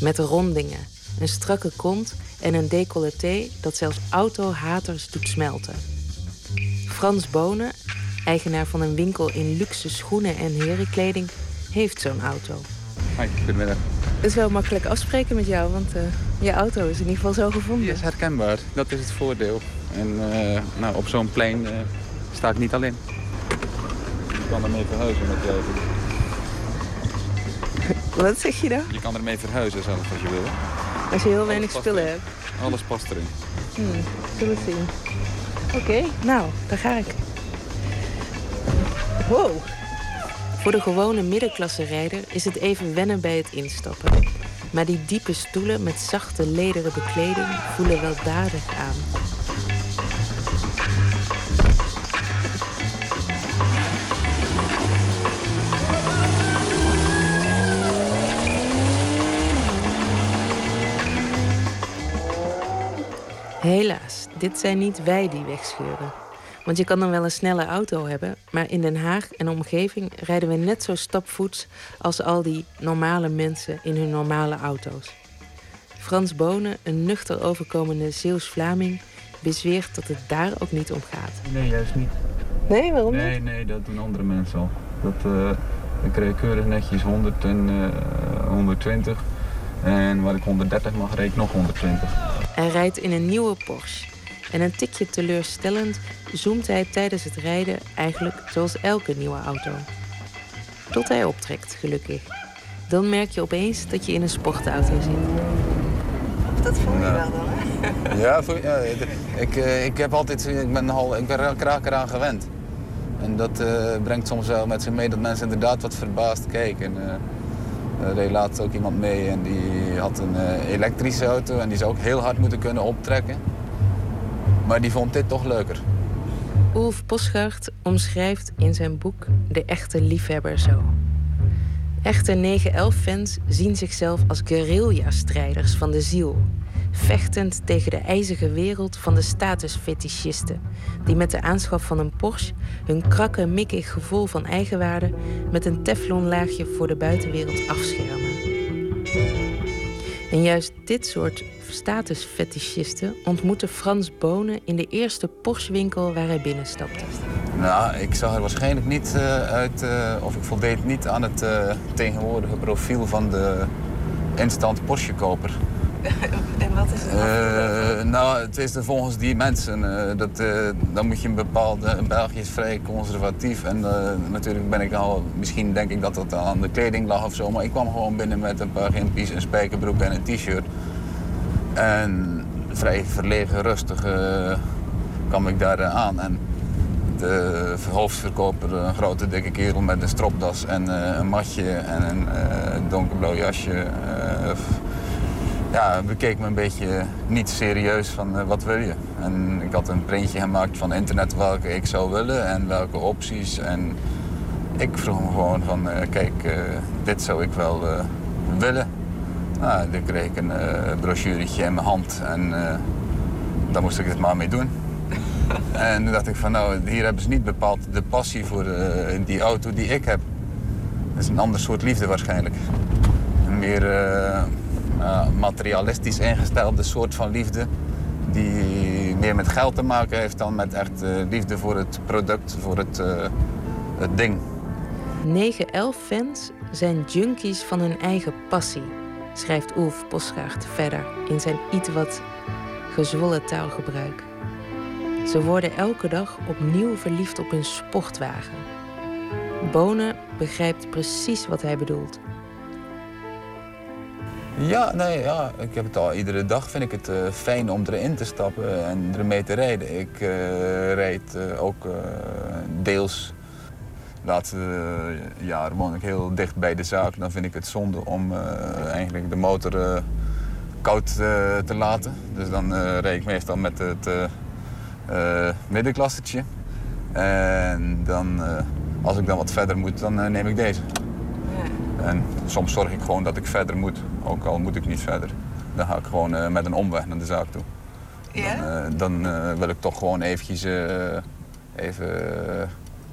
Met rondingen, een strakke kont en een decolleté dat zelfs autohaters doet smelten. Frans Bonen, eigenaar van een winkel in luxe schoenen en herenkleding, heeft zo'n auto. Hoi, goedemiddag. Het is wel makkelijk afspreken met jou, want eh, je auto is in ieder geval zo gevonden. Die is herkenbaar, dat is het voordeel. En eh, nou, op zo'n plein eh, sta ik niet alleen. Je kan ermee verhuizen met je auto. [laughs] Wat zeg je dan? Je kan ermee verhuizen zelf als je wil. Als je heel weinig spullen hebt. Alles past erin. Hmm, zullen we zien. Oké, nou, daar ga ik. Wow. Voor de gewone middenklasse rijder is het even wennen bij het instappen. Maar die diepe stoelen met zachte lederen bekleding voelen weldadig aan. Helaas, dit zijn niet wij die wegscheuren. Want je kan dan wel een snelle auto hebben, maar in Den Haag en omgeving rijden we net zo stapvoets als al die normale mensen in hun normale auto's. Frans Bonen, een nuchter overkomende Zeeuws-Vlaming, bezweert dat het daar ook niet om gaat. Nee, juist niet. Nee, waarom Nee, nee, dat doen andere mensen al. Dat, eh ik kreeg keurig netjes 100 en eh, 120. En waar ik 130 mag, reed ik nog 120. Hij rijdt in een nieuwe Porsche. En een tikje teleurstellend zoomt hij tijdens het rijden eigenlijk zoals elke nieuwe auto. Tot hij optrekt, gelukkig. Dan merk je opeens dat je in een sportauto zit. Dat voel je Ja. wel dan, hè? [laughs] Ja, voor- ja, ik, eh, ik, heb altijd, ik ben, al, ik ben er graag eraan gewend. En dat eh, brengt soms wel met zich mee dat mensen inderdaad wat verbaasd kijken. Eh, er reed laatst ook iemand mee en die had een eh, elektrische auto en die zou ook heel hard moeten kunnen optrekken. Maar die vond dit toch leuker. Ulf Posgaard omschrijft in zijn boek de echte liefhebber zo. Echte 911-fans zien zichzelf als guerrilla-strijders van de ziel. Vechtend tegen de ijzige wereld van de statusfetischisten. Die met de aanschaf van een Porsche hun krakke, mikkig gevoel van eigenwaarde met een teflonlaagje voor de buitenwereld afschermen. En juist dit soort statusfetischisten ontmoette Frans Bonen in de eerste Porsche-winkel waar hij binnenstapte. Nou, ik zag er waarschijnlijk niet eh, uit, eh, of ik voldeed niet aan het eh, tegenwoordige profiel van de instant Porsche-koper. [laughs] En wat is het? Eh, nou, het is er volgens die mensen. eh, dat, eh, dan moet je een bepaalde. België is vrij conservatief. En eh, natuurlijk ben ik al. Misschien denk ik dat dat aan de kleding lag of zo. Maar ik kwam gewoon binnen met een paar gimpies, een spijkerbroek en een t-shirt. En vrij verlegen, rustig eh, kwam ik daar eh, aan. En de hoofdverkoper, een grote dikke kerel met een stropdas en eh, een matje en een donkerblauw jasje. ja, bekeek me een beetje niet serieus van wat wil je. En ik had een printje gemaakt van internet welke ik zou willen en welke opties. En ik vroeg hem gewoon van, kijk, dit zou ik wel willen. Nou, dan kreeg ik een eh brochuretje in mijn hand en eh, daar moest ik het maar mee doen. [laughs] en toen dacht ik van, nou, hier hebben ze niet bepaald de passie voor eh, die auto die ik heb. Dat is een ander soort liefde waarschijnlijk. Een meer eh, eh, materialistisch ingestelde soort van liefde. Die meer met geld te maken heeft dan met echt eh, liefde voor het product, voor het, eh, het ding. 911-fans zijn junkies van hun eigen passie, schrijft Ulf Posgaard verder in zijn iets wat gezwollen taalgebruik. Ze worden elke dag opnieuw verliefd op hun sportwagen. Bonen begrijpt precies wat hij bedoelt. Ja, nee, ja, ik heb het al. Iedere dag vind ik het eh, fijn om erin te stappen en ermee te rijden. Ik eh, rijd eh, ook deels. De laatste eh, jaren woon ik heel dicht bij de zaak. Dan vind ik het zonde om eh, eigenlijk de motor eh, koud te laten. Dus dan rijd ik meestal met het middenklassetje. En dan, als ik dan wat verder moet, dan neem ik deze. En soms zorg ik gewoon dat ik verder moet, ook al moet ik niet verder. Dan ga ik gewoon met een omweg naar de zaak toe. Ja? Dan, dan wil ik toch gewoon eventjes even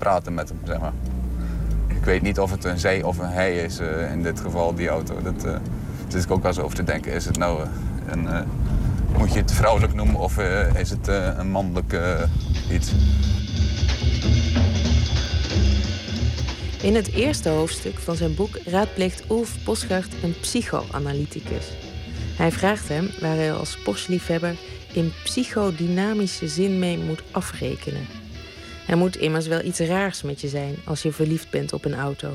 praten met hem, zeg maar. Ik weet niet of het een zij of een hij is eh, in dit geval, die auto. Dat eh zit ik ook wel eens over te denken. Is het nou eh, een, moet je het vrouwelijk noemen of is het een mannelijk iets? In het eerste hoofdstuk van zijn boek raadpleegt Ulf Posgaard een psychoanalyticus. Hij vraagt hem waar hij als Porsche-liefhebber in psychodynamische zin mee moet afrekenen. Er moet immers wel iets raars met je zijn als je verliefd bent op een auto.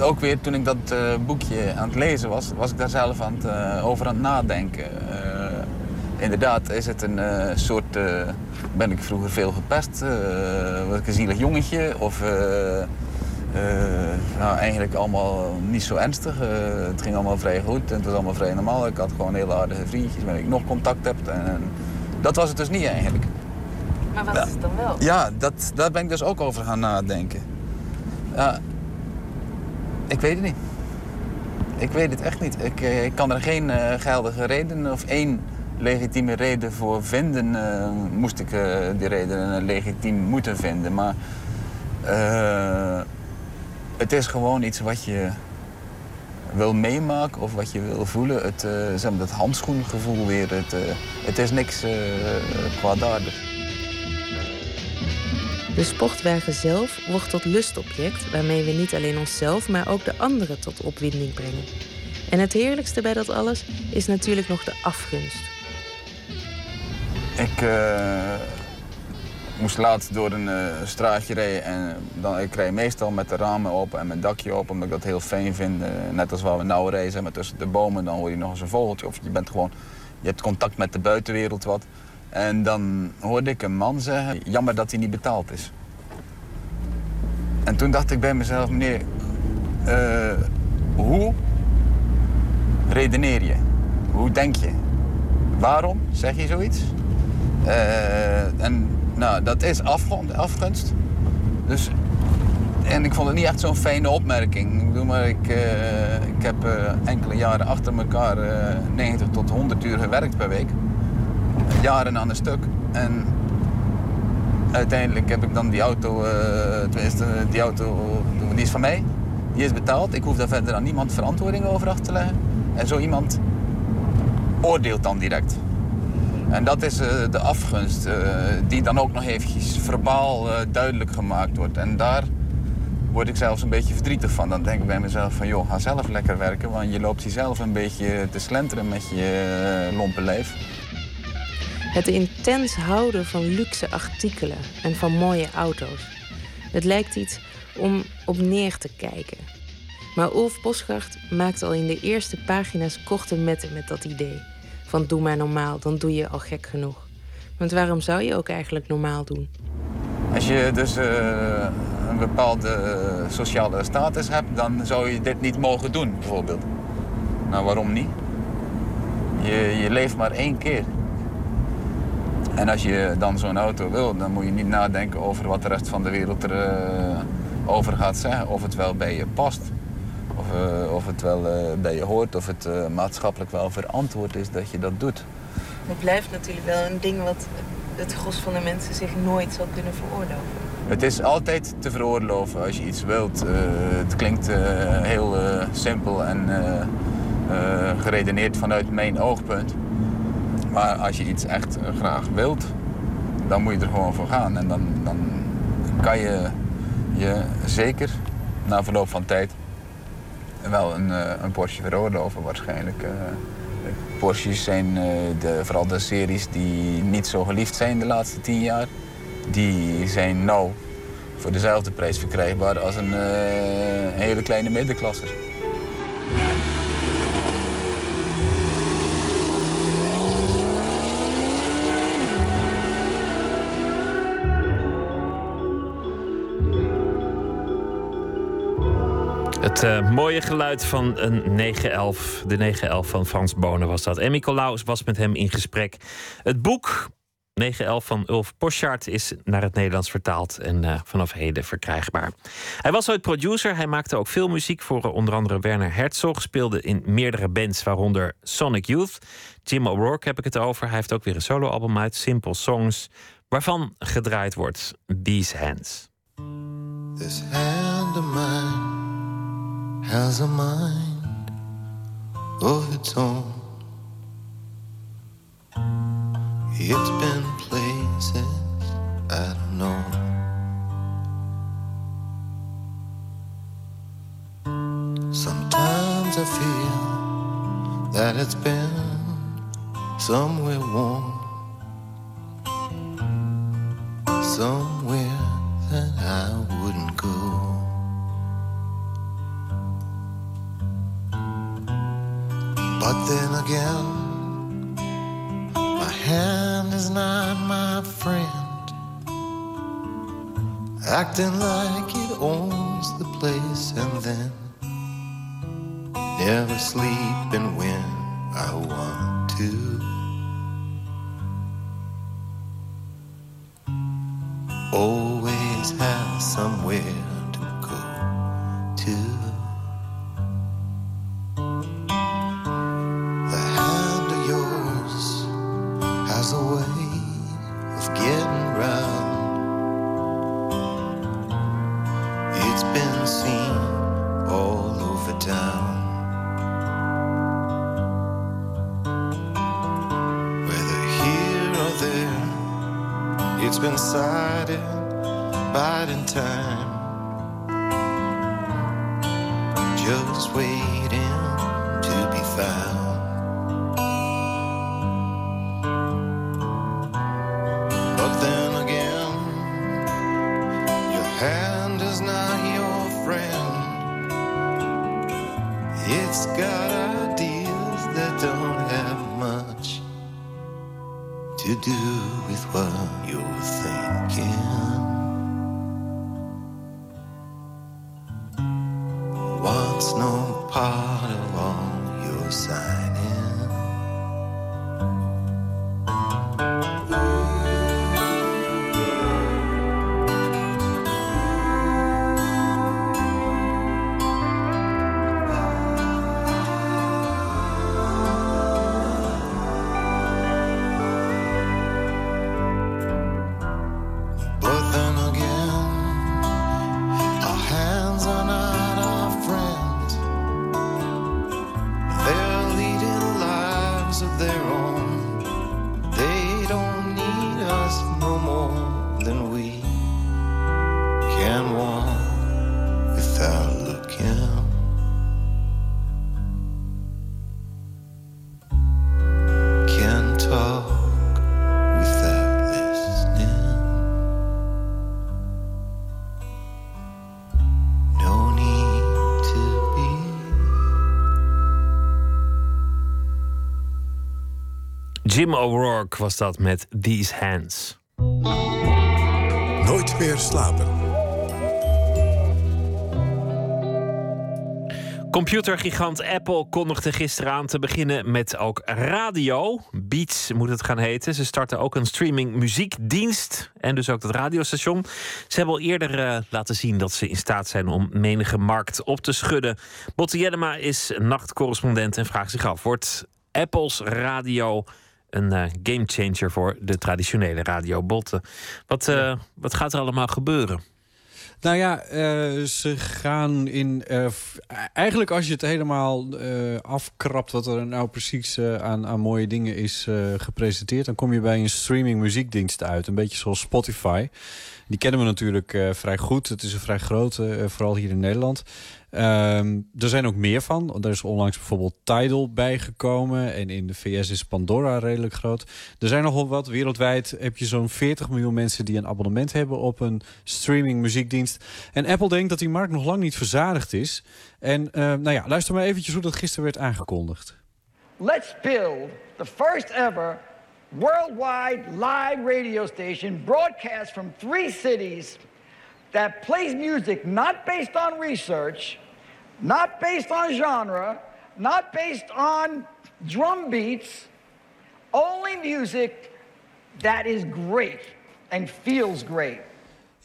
Ook weer toen ik dat eh, boekje aan het lezen was, was ik daar zelf aan het, eh, over aan het nadenken. Eh, inderdaad, is het een soort. ben ik vroeger veel gepest? was ik een zielig jongetje? Of. nou, eigenlijk allemaal niet zo ernstig. Het ging allemaal vrij goed en het was allemaal vrij normaal. Ik had gewoon hele aardige vriendjes waarmee ik nog contact heb. En dat was het dus niet eigenlijk. Maar wat Ja. is het dan wel? Ja, dat, daar ben ik dus ook over gaan nadenken. Ik weet het niet. Ik weet het echt niet. Ik, eh, ik kan er geen eh, geldige reden of één legitieme reden voor vinden, eh, moest ik die reden legitiem moeten vinden. Maar het is gewoon iets wat je wil meemaken of wat je wil voelen. Het, zeg maar, dat handschoengevoel weer. Het, het is niks kwaadaardigs. De sportwagen zelf wordt tot lustobject waarmee we niet alleen onszelf, maar ook de anderen tot opwinding brengen. En het heerlijkste bij dat alles is natuurlijk nog de afgunst. Ik eh, moest laatst door een eh, straatje rijden en dan, ik rijd meestal met de ramen open en mijn dakje open, omdat ik dat heel fijn vind. Eh, net als waar we nou reizen, maar tussen de bomen, dan hoor je nog eens een vogeltje of je bent gewoon, je hebt contact met de buitenwereld wat. En dan hoorde ik een man zeggen, jammer dat hij niet betaald is. En toen dacht ik bij mezelf, meneer, eh, hoe redeneer je? Hoe denk je? Waarom zeg je zoiets? Eh, en nou, dat is afgrond, afgunst. Dus, en ik vond het niet echt zo'n fijne opmerking. Ik bedoel maar, ik, eh, ik heb enkele jaren achter elkaar eh, 90 tot 100 uur gewerkt per week. Jaren aan een stuk. En uiteindelijk heb ik dan die auto, eh, tenminste die auto, die is van mij. Die is betaald. Ik hoef daar verder aan niemand verantwoording over af te leggen. En zo iemand oordeelt dan direct. En dat is eh, de afgunst, eh, die dan ook nog eventjes verbaal duidelijk gemaakt wordt. En daar word ik zelfs een beetje verdrietig van. Dan denk ik bij mezelf van, joh, ga zelf lekker werken. Want je loopt hier zelf een beetje te slenteren met je uh, lompe lijf. Het intens houden van luxe artikelen en van mooie auto's. Het lijkt iets om op neer te kijken. Maar Ulf Bosgaard maakt al in de eerste pagina's korte metten met dat idee. Van doe maar normaal, dan doe je al gek genoeg. Want waarom zou je ook eigenlijk normaal doen? Als je dus uh, een bepaalde sociale status hebt, dan zou je dit niet mogen doen, bijvoorbeeld. Nou, waarom niet? Je, je leeft maar één keer. En als je dan zo'n auto wil, dan moet je niet nadenken over wat de rest van de wereld erover uh, over gaat zeggen. Of het wel bij je past. Of, uh, of het wel uh, bij je hoort. Of het maatschappelijk wel verantwoord is dat je dat doet. Het blijft natuurlijk wel een ding wat het gros van de mensen zich nooit zal kunnen veroorloven. Het is altijd te veroorloven als je iets wilt. het klinkt heel simpel en geredeneerd vanuit mijn oogpunt. Maar als je iets echt graag wilt, dan moet je er gewoon voor gaan. En dan, dan kan je je zeker na verloop van tijd wel een, een Porsche veroorloven waarschijnlijk. Porsches zijn de, vooral de series die niet zo geliefd zijn de laatste tien jaar. Die zijn nou voor dezelfde prijs verkrijgbaar als een, hele kleine middenklasser. Het uh, mooie geluid van een 911. De 911 van Frans Bonen was dat. En Nicolaus was met hem in gesprek. Het boek 911 van Ulf Poschardt is naar het Nederlands vertaald en uh, vanaf heden verkrijgbaar. Hij was ooit producer. Hij maakte ook veel muziek voor uh, onder andere Werner Herzog. Speelde in meerdere bands, waaronder Sonic Youth. Jim O'Rourke heb ik het over. Hij heeft ook weer een soloalbum uit, Simple Songs, waarvan gedraaid wordt These Hands. This hand of mine has a mind of its own. It's been places I don't know. Sometimes I feel that it's been somewhere warm, somewhere that I wouldn't go. But then again, my hand is not my friend, acting like it owns the place and then never sleeping when I want to. Always have somewhere to go to. Jim O'Rourke was dat met These Hands. Nooit meer slapen. Computergigant Apple kondigde gisteren aan te beginnen met ook radio. Beats moet het gaan heten. Ze starten ook een streaming muziekdienst en dus ook het radiostation. Ze hebben al eerder eh, laten zien dat ze in staat zijn om menige markt op te schudden. Botte Jellema is nachtcorrespondent en vraagt zich af: wordt Apples radio een eh, gamechanger voor de traditionele radio? Botte, wat, eh, wat gaat er allemaal gebeuren? Nou ja, eh, ze gaan in. eigenlijk, als je het helemaal afkrapt, wat er nou precies aan, aan mooie dingen is gepresenteerd, dan kom je bij een streaming muziekdienst uit. Een beetje zoals Spotify. Die kennen we natuurlijk vrij goed. Het is een vrij grote, vooral hier in Nederland. Ehm, er zijn ook meer van. Er is onlangs bijvoorbeeld Tidal bijgekomen. En in de VS is Pandora redelijk groot. Er zijn nogal wat. Wereldwijd heb je zo'n 40 miljoen mensen die een abonnement hebben op een streaming muziekdienst. En Apple denkt dat die markt nog lang niet verzadigd is. En eh, nou ja, luister maar eventjes hoe dat gisteren werd aangekondigd. Let's build the first ever worldwide live radio station broadcast from three cities that plays music not based on research, not based on genre, not based on drum beats, only music that is great and feels great.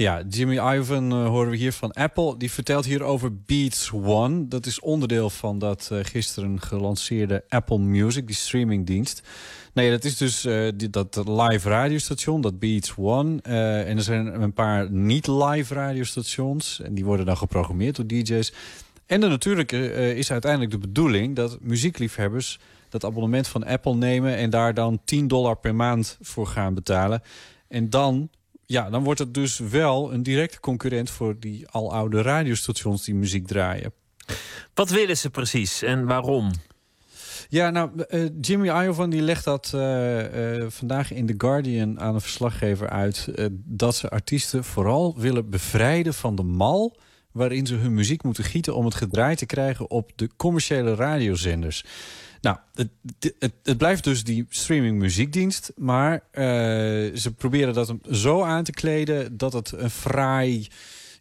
Ja, Jimmy Ivan eh, horen we hier van Apple. Die vertelt hier over Beats One. Dat is onderdeel van dat eh, gisteren gelanceerde Apple Music, die streamingdienst. Nee, dat is dus eh, dat live radiostation, dat Beats One. En er zijn een paar niet-live radiostations. En die worden dan geprogrammeerd door DJ's. En dan natuurlijk eh, is uiteindelijk de bedoeling dat muziekliefhebbers dat abonnement van Apple nemen en daar dan 10 dollar per maand voor gaan betalen. En dan, ja, dan wordt het dus wel een directe concurrent voor die aloude radiostations die muziek draaien. Wat willen ze precies en waarom? Ja, nou, eh, Jimmy Iovine die legt dat eh, vandaag in The Guardian aan een verslaggever uit... dat ze artiesten vooral willen bevrijden van de mal... waarin ze hun muziek moeten gieten om het gedraaid te krijgen op de commerciële radiozenders. Nou, het, het, het blijft dus die streaming muziekdienst... maar eh, ze proberen dat zo aan te kleden dat het een fraai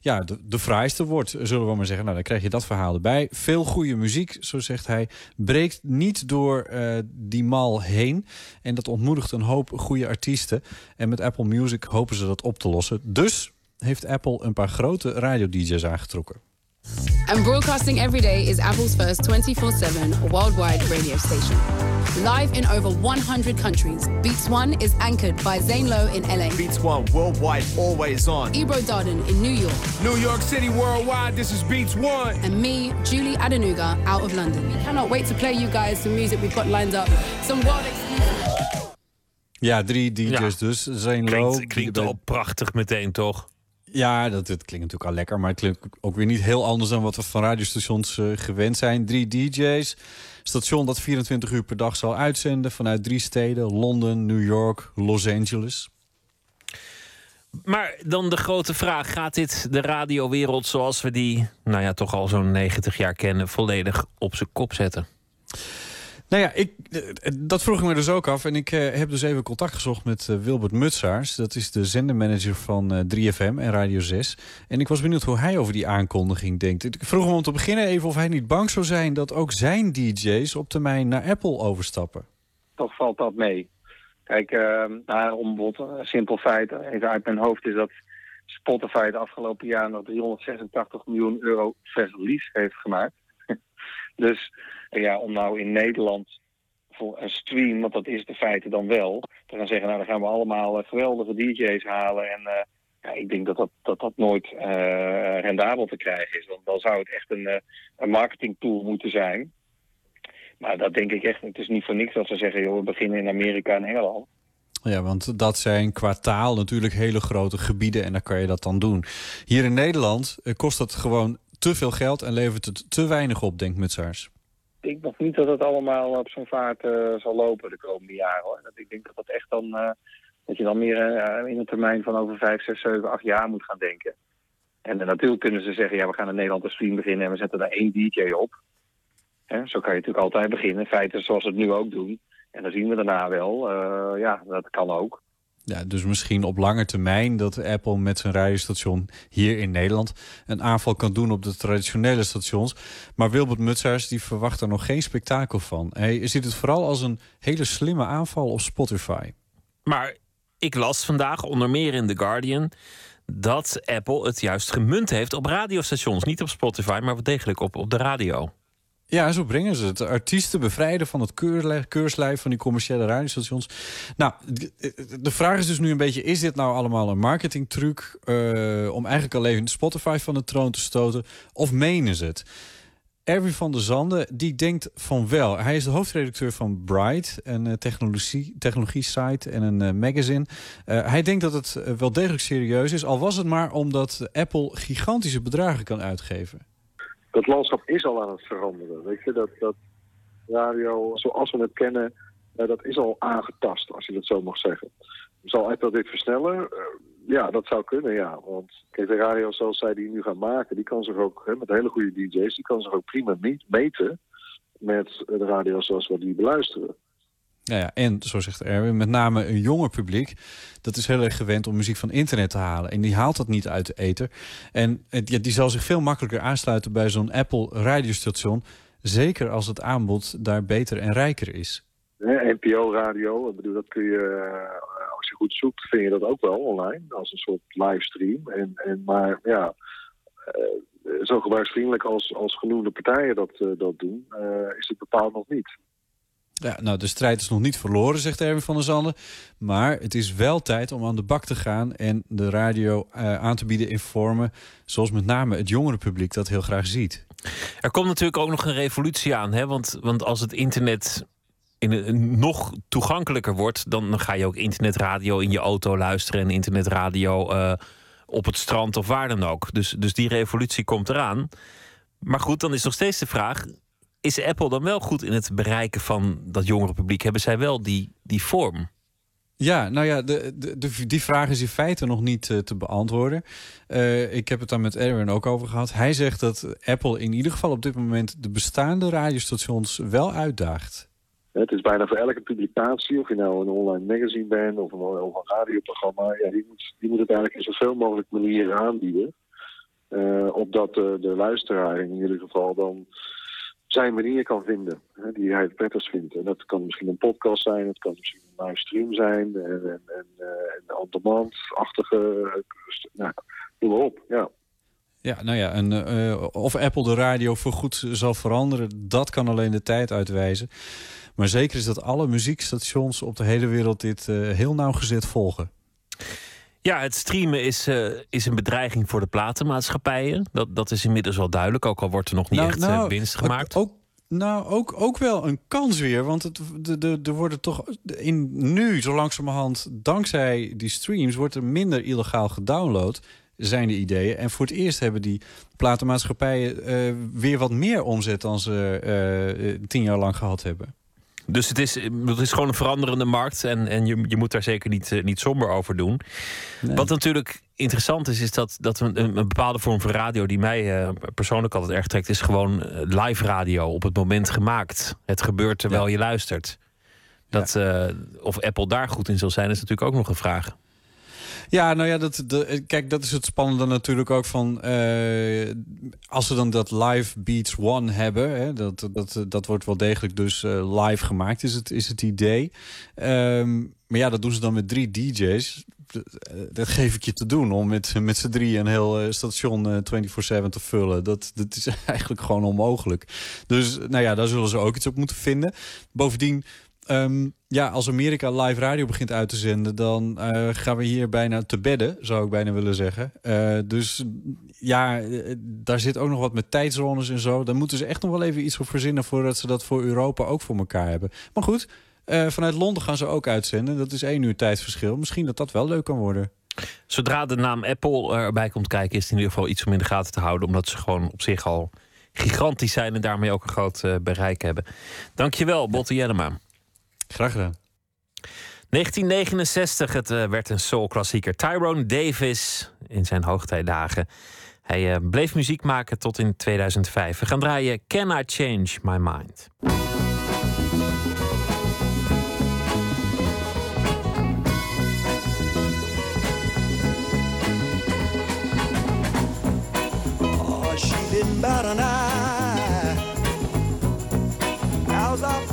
ja, de, fraaiste wordt, zullen we maar zeggen. Nou, dan krijg je dat verhaal erbij. Veel goede muziek, zo zegt hij, breekt niet door eh, die mal heen. En dat ontmoedigt een hoop goede artiesten. En met Apple Music hopen ze dat op te lossen. Dus heeft Apple een paar grote radio-dj's aangetrokken. And broadcasting every day is Apple's first 24 7 worldwide radio station. Live in over 100 countries, Beats One is anchored by Zane Lowe in LA. Beats One worldwide, always on. Ebro Darden in New York. New York City worldwide, this is Beats One. And me, Julie Adenuga, out of London. We cannot wait to play you guys some music we've got lined up. Some world exclusive. Ja, drie DJ's dus. Zijn Klinkt, Low, klinkt die- al prachtig meteen, toch? Ja, dat, klinkt natuurlijk al lekker, maar het klinkt ook weer niet heel anders dan wat we van radiostations eh, gewend zijn. Drie DJ's, station dat 24 uur per dag zal uitzenden vanuit drie steden: Londen, New York, Los Angeles. Maar dan de grote vraag: gaat dit de radiowereld zoals we die, nou ja, toch al zo'n 90 jaar kennen, volledig op zijn kop zetten? Nou ja, ik, eh, dat vroeg ik me dus ook af. En ik eh, heb dus even contact gezocht met eh, Wilbert Mutsaars. Dat is de zendermanager van eh, 3FM en Radio 6. En ik was benieuwd hoe hij over die aankondiging denkt. Ik vroeg hem om te beginnen even of hij niet bang zou zijn... dat ook zijn DJ's op termijn naar Apple overstappen. toch valt dat mee. Kijk, eh, nou, een simpel feit, even uit mijn hoofd, is dat Spotify het afgelopen jaar nog 386 miljoen euro verlies heeft gemaakt. [laughs] dus ja, om nou in Nederland voor een stream, want dat is de feite dan wel, te gaan zeggen, nou dan gaan we allemaal eh, geweldige DJ's halen en eh, ja, ik denk dat dat, dat, dat nooit eh, rendabel te krijgen is. Want dan zou het echt een, eh, een marketingtool moeten zijn. Maar dat denk ik echt. Het is niet voor niks dat ze zeggen, joh, we beginnen in Amerika en Engeland. Ja, want dat zijn qua taal natuurlijk hele grote gebieden en daar kan je dat dan doen. Hier in Nederland kost dat gewoon te veel geld en levert het te weinig op, denkt Mutsaars. Ik denk nog niet dat het allemaal op zo'n vaart eh, zal lopen de komende jaren. Hoor. Dat, ik denk dat dat echt dan, eh, dat je dan meer eh, in een termijn van over vijf, zes, zeven, acht jaar moet gaan denken. En natuurlijk kunnen ze zeggen, ja, we gaan in Nederland een stream beginnen en we zetten daar één DJ op. Hè, zo kan je natuurlijk altijd beginnen. Feiten zoals we het nu ook doen. En dan zien we daarna wel. ja, dat kan ook. Dus misschien op lange termijn dat Apple met zijn radiostation hier in Nederland een aanval kan doen op de traditionele stations. Maar Wilbert Mutsaars die verwacht er nog geen spektakel van. Hij ziet het vooral als een hele slimme aanval op Spotify. Maar ik las vandaag, onder meer in The Guardian, dat Apple het juist gemunt heeft op radiostations. Niet op Spotify, maar wel degelijk op, op de radio. Ja, zo brengen ze het. Artiesten bevrijden van het keurslijf van die commerciële radiostations. Nou, de vraag is dus nu een beetje: is dit nou allemaal een marketingtruc eh, om eigenlijk alleen Spotify van de troon te stoten? Of menen ze het? Erwin van der Zanden, die denkt van wel. Hij is de hoofdredacteur van Bright, een eh, technologie, technologie-site en een eh, magazine. Hij denkt dat het wel degelijk serieus is, al was het maar omdat Apple gigantische bedragen kan uitgeven. Dat landschap is al aan het veranderen. Weet je, dat, dat radio zoals we het kennen, eh, dat is al aangetast, als je dat zo mag zeggen. Zal Apple dit versnellen? Eh, ja, dat zou kunnen, ja. Want kijk, de radio zoals zij die nu gaan maken, die kan zich ook, hè, met hele goede DJ's, die kan zich ook prima meten met de radio zoals we die beluisteren. Nou ja, en zo zegt Erwin, met name een jonger publiek, dat is heel erg gewend om muziek van internet te halen. En die haalt dat niet uit de ether. En ja, die zal zich veel makkelijker aansluiten bij zo'n Apple radiostation. Zeker als het aanbod daar beter en rijker is. Hè, NPO-radio, ik bedoel, dat kun je, eh, als je goed zoekt, vind je dat ook wel online, als een soort livestream. En, en, maar ja, eh, zo gebruiksvriendelijk als, als genoemde partijen dat, eh, dat doen, eh, is het bepaald nog niet. Ja, nou, de strijd is nog niet verloren, zegt Erwin van der Zanden. Maar het is wel tijd om aan de bak te gaan en de radio eh, aan te bieden in vormen zoals met name het jongere publiek dat heel graag ziet. Er komt natuurlijk ook nog een revolutie aan. Hè? Want, want als het internet in nog toegankelijker wordt, dan, ga je ook internetradio in je auto luisteren en internetradio eh, op het strand of waar dan ook. Dus, dus die revolutie komt eraan. Maar goed, dan is nog steeds de vraag: is Apple dan wel goed in het bereiken van dat jongere publiek? Hebben zij wel die, die vorm? Ja, nou ja, de, de, de- die vraag is in feite nog niet eh, te beantwoorden. Eh, ik heb het daar met Erwin ook over gehad. Hij zegt dat Apple in ieder geval op dit moment de bestaande radiostations wel uitdaagt. Het is bijna voor elke publicatie, of je nou een online magazine bent of een, of een radioprogramma, ja, die, moet, die moet het eigenlijk in zoveel mogelijk manieren aanbieden. eh, opdat de, de luisteraar in ieder geval dan zijn manier kan vinden, hè, die hij het prettigst vindt. En dat kan misschien een podcast zijn, het kan misschien een livestream zijn, en, en, en, eh, en eh, nou, noem maar op, ja. Ja, nou ja, en, eh, of Apple de radio voorgoed zal veranderen, dat kan alleen de tijd uitwijzen. Maar zeker is dat alle muziekstations op de hele wereld dit eh, heel nauwgezet volgen. Ja, het streamen is, eh, is een bedreiging voor de platenmaatschappijen. Dat, dat is inmiddels wel duidelijk, ook al wordt er nog niet Nou, echt nou, eh, winst gemaakt. Ook, nou, ook, ook wel een kans weer. Want het, de, de, er worden toch in, nu, zo langzamerhand, dankzij die streams, wordt er minder illegaal gedownload. Zijn de ideeën. En voor het eerst hebben die platenmaatschappijen eh, weer wat meer omzet dan ze tien jaar lang gehad hebben. Dus het is, het is gewoon een veranderende markt. En, en je, je moet daar zeker niet, eh, niet somber over doen. Wat natuurlijk interessant is, is dat, dat een, een bepaalde vorm van radio die mij eh, persoonlijk altijd erg trekt, is gewoon eh, live radio op het moment gemaakt. Het gebeurt terwijl je luistert. Dat, of Apple daar goed in zal zijn, is natuurlijk ook nog een vraag. Ja, nou ja, dat, de, kijk, dat is het spannende natuurlijk ook van... eh, als ze dan dat live Beats One hebben... Hè, dat, dat, dat wordt wel degelijk dus eh, live gemaakt, is het, is het idee. Ehm, maar ja, dat doen ze dan met drie DJ's. Dat, eh, dat geef ik je te doen om met, met z'n drie een heel station eh, 24-7 te vullen. Dat, dat is [laughs] eigenlijk gewoon onmogelijk. Dus nou ja, daar zullen ze ook iets op moeten vinden. Bovendien... Ehm, ja, als Amerika live radio begint uit te zenden, dan eh, gaan we hier bijna te bedden, zou ik bijna willen zeggen. Eh, dus ja, eh, daar zit ook nog wat met tijdzones en zo. Daar moeten ze echt nog wel even iets voor verzinnen voordat ze dat voor Europa ook voor elkaar hebben. Maar goed, vanuit Londen gaan ze ook uitzenden. Dat is één uur tijdsverschil. Misschien dat dat wel leuk kan worden. Zodra de naam Apple erbij komt kijken, is het in ieder geval iets om in de gaten te houden. Omdat ze gewoon op zich al gigantisch zijn en daarmee ook een groot bereik hebben. Dankjewel, Botte Jellema. Graag gedaan. 1969, het eh, werd een soul-klassieker. Tyrone Davis in zijn hoogtijdagen. Hij eh, bleef muziek maken tot in 2005. We gaan draaien Can I Change My Mind? Oh, she didn't bat an eye. As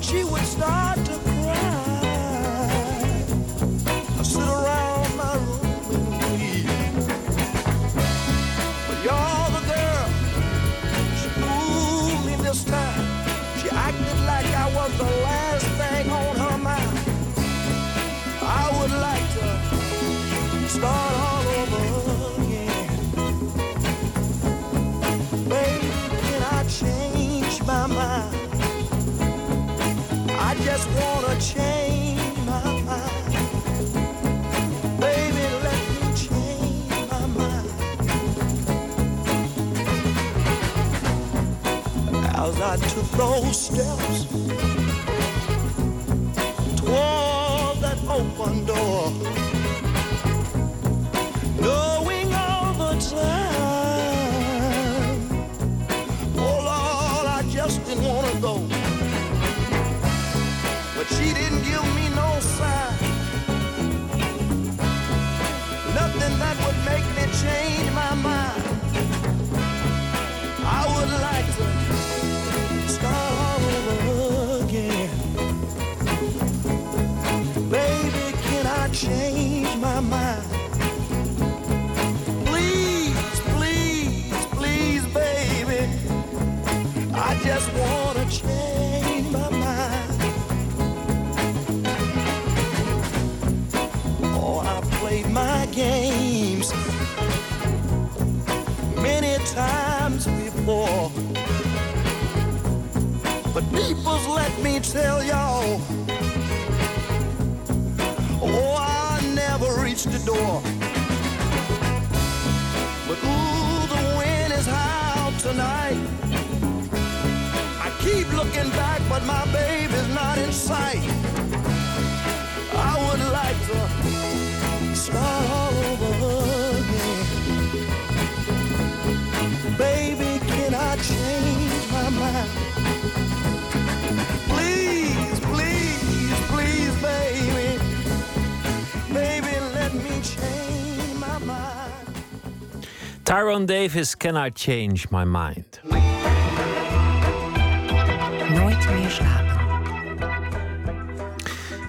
she would start I took those steps tell y'all. Oh, I never reached the door. But ooh, the wind is high out tonight. I keep looking back, but my baby's not in sight. Tyrone Davis, Can I Change My Mind? Nooit meer slapen.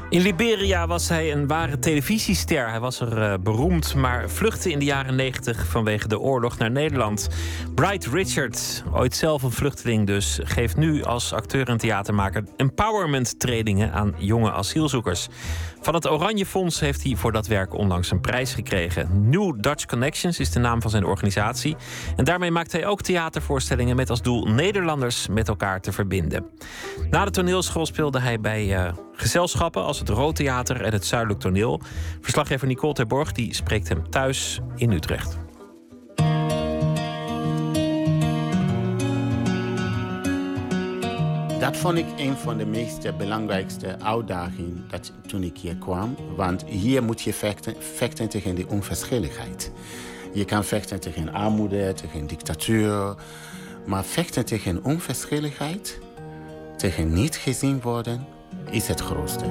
In Liberia was hij een ware televisiester. Hij was er eh, beroemd, maar vluchtte in de jaren 90 vanwege de oorlog naar Nederland. Bright Richard, ooit zelf een vluchteling dus, geeft nu als acteur en theatermaker empowerment trainingen aan jonge asielzoekers. Van het Oranje Fonds heeft hij voor dat werk onlangs een prijs gekregen. New Dutch Connections is de naam van zijn organisatie. En daarmee maakt hij ook theatervoorstellingen met als doel Nederlanders met elkaar te verbinden. Na de toneelschool speelde hij bij eh, gezelschappen als het Rood Theater en het Zuidelijk Toneel. Verslaggever Nicole Terborg die spreekt hem thuis in Utrecht. Dat vond ik een van de meest belangrijkste uitdagingen dat, toen ik hier kwam. Want hier moet je vechten, vechten tegen de onverschilligheid. Je kan vechten tegen armoede, tegen dictatuur. Maar vechten tegen onverschilligheid, tegen niet gezien worden, is het grootste.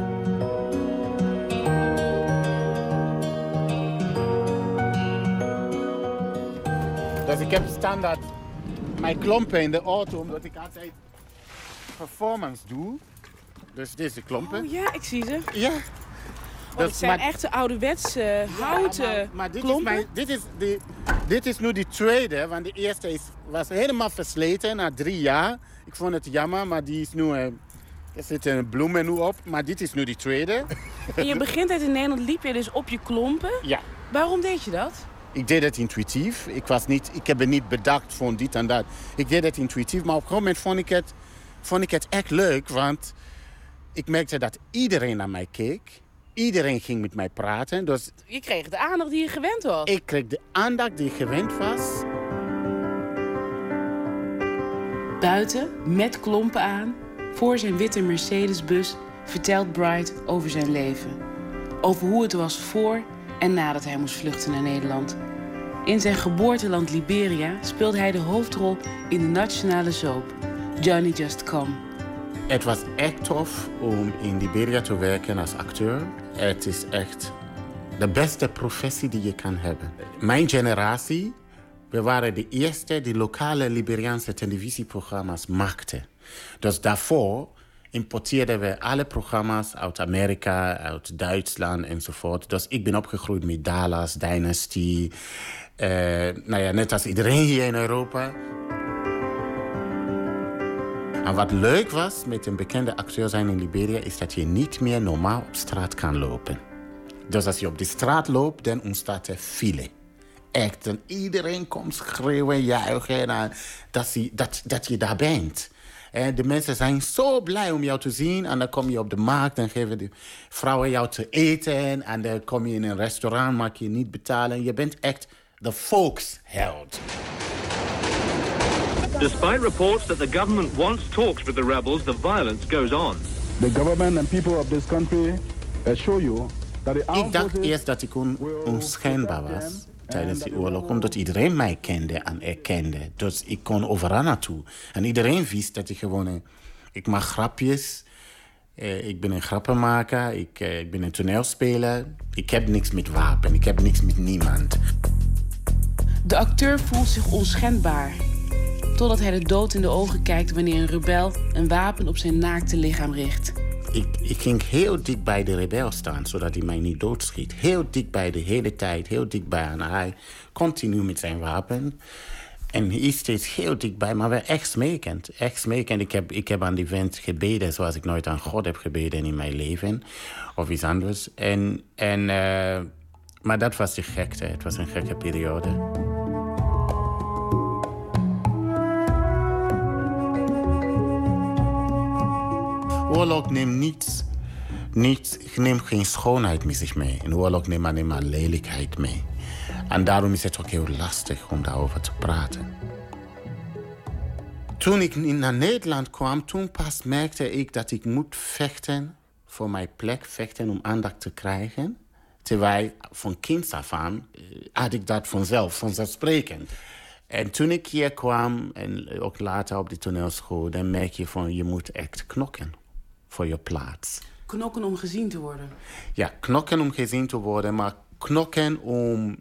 Dus ik heb standaard mijn klompen in de auto, omdat ik altijd performance doe. Dus deze klompen. Oh ja, ik zie ze. Ja. Oh, Dat het zijn maar- echte ouderwetse houten maar, maar dit, is klompen. mijn, dit, is de, dit is nu de tweede, want de eerste is, was helemaal versleten na drie jaar. Ik vond het jammer, maar die is nu... eh, er zitten bloemen nu op, maar dit is nu de tweede. En je begint uit in Nederland, liep je dus op je klompen. Ja. Waarom deed je dat? Ik deed het intuïtief. Ik, was niet, ik heb het niet bedacht van dit en dat. Ik deed het intuïtief, maar op een gegeven moment vond ik het, vond ik het echt leuk. Want ik merkte dat iedereen naar mij keek. Iedereen ging met mij praten. Dus Je kreeg de aandacht die je gewend was. ik kreeg de aandacht die ik gewend was. Buiten, met klompen aan, voor zijn witte Mercedes-bus, vertelt Bright over zijn leven. Over hoe het was voor en nadat hij moest vluchten naar Nederland. In zijn geboorteland Liberia speelde hij de hoofdrol in de nationale soap Johnny Just Come. Het was echt tof om in Liberia te werken als acteur. Het is echt de beste professie die je kan hebben. Mijn generatie, we waren de eerste die lokale Liberiaanse televisieprogramma's maakten. Dus daarvoor importeerden we alle programma's uit Amerika, uit Duitsland enzovoort. Dus ik ben opgegroeid met Dallas, Dynasty. eh, nou ja, net als iedereen hier in Europa. En wat leuk was met een bekende acteur zijn in Liberia, is dat je niet meer normaal op straat kan lopen. Dus als je op de straat loopt, dan ontstaat er file. Echt, en iedereen komt schreeuwen, juichen, en, dat, je, dat, dat je daar bent. En de mensen zijn zo blij om jou te zien. En dan kom je op de markt en geven de vrouwen jou te eten. En dan kom je in een restaurant, mag je niet betalen. Je bent echt de volksheld. Despite reports that the government wants talks with the rebels, the violence goes on. The government and people of this country assure you that the Ik dacht eerst dat ik on, onschijnbaar was tijdens die oorlog, omdat iedereen mij kende en erkende. Dus ik kon overal naartoe. En iedereen wist dat ik gewoon... een- Ik maak grapjes. Eh, ik ben een grappenmaker. Ik, eh, ik ben een toneelspeler. Ik heb niks met wapen. Ik heb niks met niemand. De acteur voelt zich onschendbaar. Totdat hij de dood in de ogen kijkt wanneer een rebel een wapen op zijn naakte lichaam richt. Ik, ik ging heel dik bij de rebel staan, zodat hij mij niet doodschiet. Heel dichtbij de hele tijd, heel dichtbij. En hij continu met zijn wapen. En hij is steeds heel dichtbij, maar wel echt smekend. Echt smekend. Ik heb, ik heb aan die vent gebeden zoals ik nooit aan God heb gebeden in mijn leven. Of iets anders. En, en, eh, maar dat was de gekte. Het was een gekke periode. Oorlog neemt niets, niets, neemt geen schoonheid met zich mee. In oorlog neemt alleen maar lelijkheid mee. En daarom is het ook heel lastig om daarover te praten. Toen ik naar Nederland kwam, toen pas merkte ik dat ik moet vechten voor mijn plek, vechten om aandacht te krijgen. Terwijl van kinds af aan eh, had ik dat vanzelf, vanzelfsprekend. En toen ik hier kwam, en ook later op de toneelschool, dan merk je van je moet echt knokken voor je plaats. Knokken om gezien te worden. Ja, knokken om gezien te worden, maar knokken om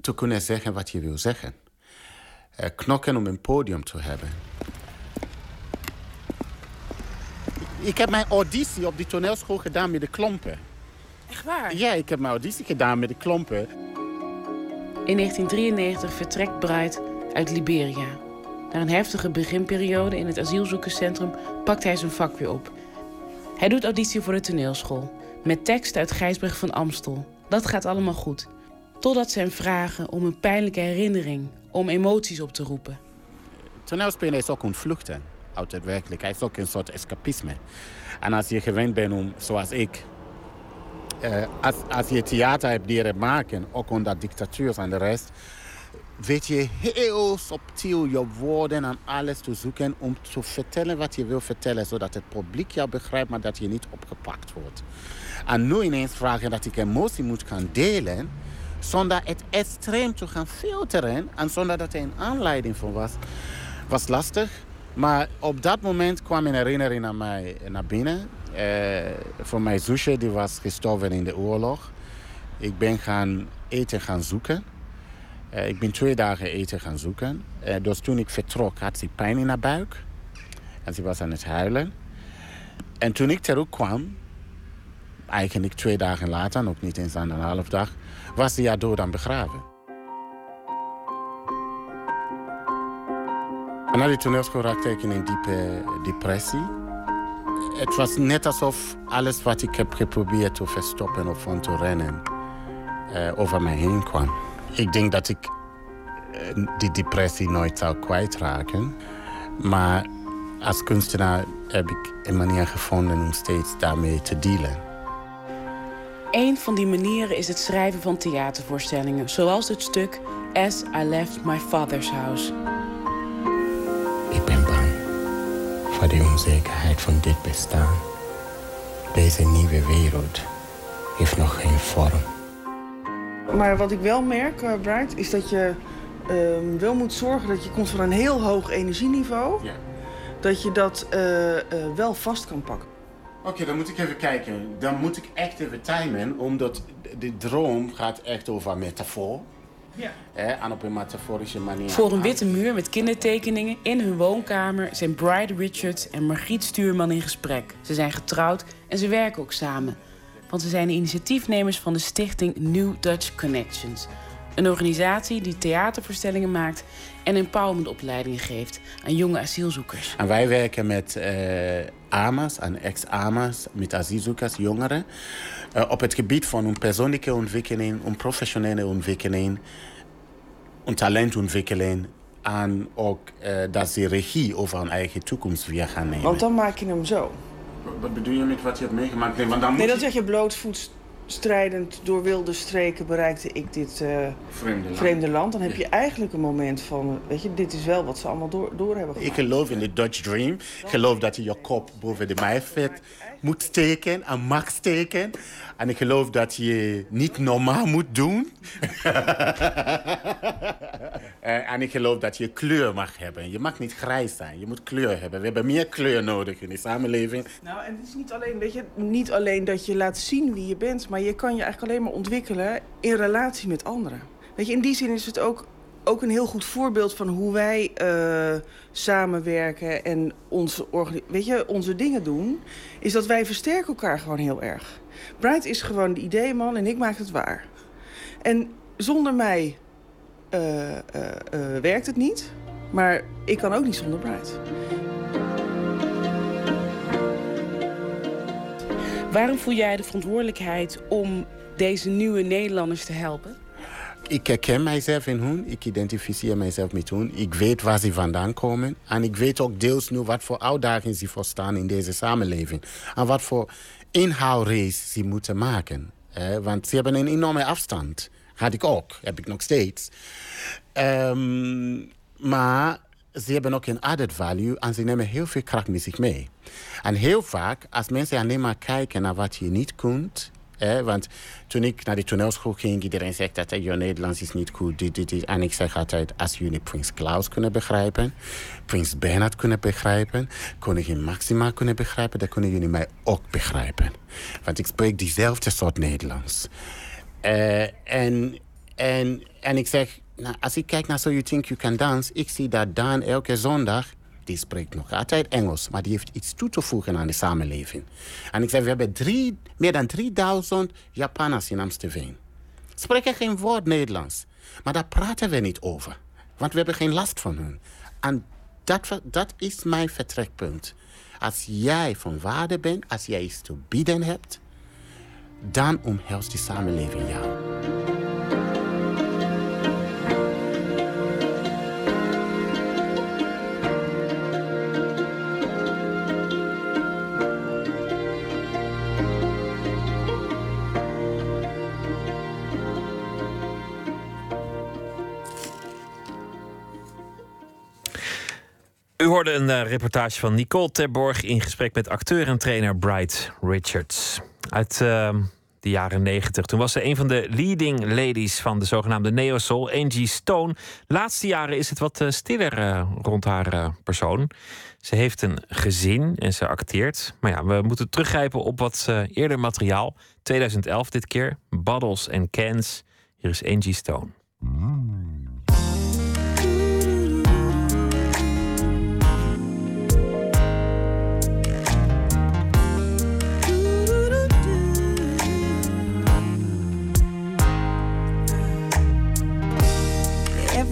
te kunnen zeggen wat je wil zeggen. Eh, knokken om een podium te hebben. Ik heb mijn auditie op die toneelschool gedaan met de klompen. Echt waar? Ja, ik heb mijn auditie gedaan met de klompen. In 1993 vertrekt Bright uit Liberia. Na een heftige beginperiode in het asielzoekerscentrum pakt hij zijn vak weer op. Hij doet auditie voor de toneelschool. Met tekst uit Gijsbrecht van Amstel. Dat gaat allemaal goed. Totdat ze hem vragen om een pijnlijke herinnering, om emoties op te roepen. Toneelspelen is ook een vluchten uit de werkelijkheid. Is ook een soort escapisme. En als je gewend bent om, zoals ik, eh, als, als je theater hebt leren maken, ook onder dictatuur en de rest, weet je heel subtiel je woorden en alles te zoeken om te vertellen wat je wil vertellen, zodat het publiek jou begrijpt, maar dat je niet opgepakt wordt. En nu ineens vragen dat ik emotie moet gaan delen, zonder het extreem te gaan filteren en zonder dat er een aanleiding voor was, was lastig. Maar op dat moment kwam een herinnering naar mij naar binnen. Eh, voor mijn zusje, die was gestorven in de oorlog. Ik ben gaan eten gaan zoeken. Eh, ik ben twee dagen eten gaan zoeken. Eh, dus toen ik vertrok had ze pijn in haar buik. En ze was aan het huilen. En toen ik terugkwam, eigenlijk twee dagen later, nog niet eens aan een half dag, was ze ja dood aan begraven. En na die toneelschool raakte ik in een diepe depressie. Het was net alsof alles wat ik heb geprobeerd te verstoppen of van te rennen, eh, over mij heen kwam. Ik denk dat ik eh, die depressie nooit zou kwijtraken. Maar als kunstenaar heb ik een manier gevonden om steeds daarmee te dealen. Een van die manieren is het schrijven van theatervoorstellingen, zoals het stuk As I Left My Father's House. Ik ben bang voor de onzekerheid van dit bestaan. Deze nieuwe wereld heeft nog geen vorm. Maar wat ik wel merk, uh, Bright, is dat je ehm, wel moet zorgen dat je komt van een heel hoog energieniveau. Dat je dat eh, eh, wel vast kan pakken. Oké, dan moet ik even kijken. Dan moet ik echt even timen, omdat de droom gaat echt over metafoor. Ja. Hè, en op een metaforische manier. Voor een witte muur met kindertekeningen in hun woonkamer zijn Bride Richards en Margriet Stuurman in gesprek. Ze zijn getrouwd en ze werken ook samen. Want ze zijn de initiatiefnemers van de stichting New Dutch Connections. Een organisatie die theatervoorstellingen maakt en empowermentopleidingen geeft aan jonge asielzoekers. En wij werken met eh AMA's en ex-AMA's, met asielzoekers, jongeren. eh, op het gebied van hun persoonlijke ontwikkeling, hun professionele ontwikkeling, hun talentontwikkeling. En ook eh, dat ze regie over hun eigen toekomst weer gaan nemen. Want dan maak je hem zo. Wat bedoel je met wat je hebt meegemaakt? Nee, want dan Nee, moet dan je- zeg je blootvoets strijdend door wilde streken bereikte ik dit eh, Vreemde land. vreemde land. Dan heb je eigenlijk een moment van, weet je, dit is wel wat ze allemaal door, door hebben Ik gemaakt. geloof in de Dutch Dream. Ik geloof dat je je kop boven de maaiveld moet steken en mag steken. En ik geloof dat je niet normaal moet doen. [laughs] Eh, en ik geloof dat je kleur mag hebben. Je mag niet grijs zijn. Je moet kleur hebben. We hebben meer kleur nodig in de samenleving. Nou, en het is niet alleen, weet je, niet alleen dat je laat zien wie je bent, maar je kan je eigenlijk alleen maar ontwikkelen in relatie met anderen. Weet je, in die zin is het ook, ook een heel goed voorbeeld van hoe wij eh, samenwerken en onze, weet je, onze dingen doen. Is dat wij versterken elkaar gewoon heel erg. Bright is gewoon de ideeman en ik maak het waar. En zonder mij eh, eh, werkt het niet. Maar ik kan ook niet zonder Bright. Waarom voel jij de verantwoordelijkheid om deze nieuwe Nederlanders te helpen? Ik herken mijzelf in hun. Ik identificeer mijzelf met hun. Ik weet waar ze vandaan komen. En ik weet ook deels nu wat voor uitdagingen ze voor staan in deze samenleving. En wat voor inhoudrace ze moeten maken. Eh, want ze hebben een enorme afstand. Had ik ook. Heb ik nog steeds. Ehm, maar ze hebben ook een added value en ze nemen heel veel kracht met zich mee. En heel vaak, als mensen alleen maar kijken naar wat je niet kunt. Want toen ik naar de toneelschool ging, iedereen zegt dat je Nederlands is niet goed. Dit, dit, dit. En ik zeg altijd, als jullie Prins Klaus kunnen begrijpen, Prins Bernhard kunnen begrijpen, koningin Maxima kunnen begrijpen, dan kunnen jullie mij ook begrijpen. Want ik spreek diezelfde soort Nederlands. Eh, en, en, en ik zeg, nou, als ik kijk naar So You Think You Can Dance, ik zie dat Daan elke zondag die spreekt nog altijd Engels, maar die heeft iets toe te voegen aan de samenleving. En ik zei, we hebben meer dan 3000 Japanners in Amstelveen. Spreken geen woord Nederlands. Maar daar praten we niet over. Want we hebben geen last van hun. En dat, dat is mijn vertrekpunt. Als jij van waarde bent, als jij iets te bieden hebt, dan omhelst die samenleving jou. U hoorde een eh, reportage van Nicole Terborg in gesprek met acteur en trainer Bright Richards. Uit eh, de jaren 90. Toen was ze een van de leading ladies van de zogenaamde neo-soul, Angie Stone. Laatste jaren is het wat eh, stiller eh, rond haar persoon. Ze heeft een gezin en ze acteert. Maar ja, we moeten teruggrijpen op wat eerder materiaal. 2011 dit keer. Bottles and Cans. Hier is Angie Stone.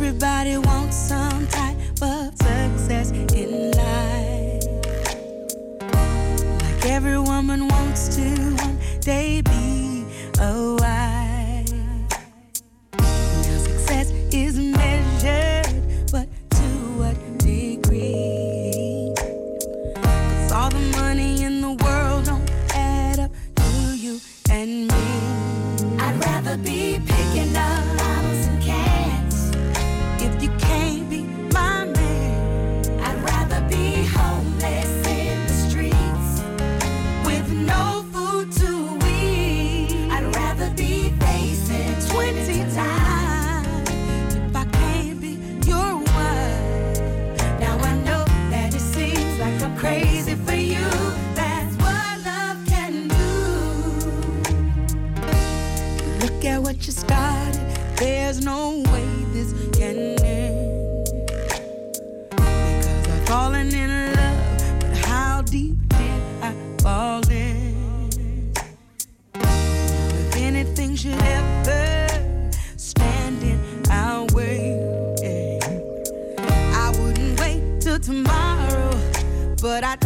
Everybody wants some type of success in life. Like every woman wants to one day be a There's no way this can end. Because I've fallen in love, but how deep did I fall in? Now, if anything should ever stand in our way, eh, I wouldn't wait till tomorrow, but I'd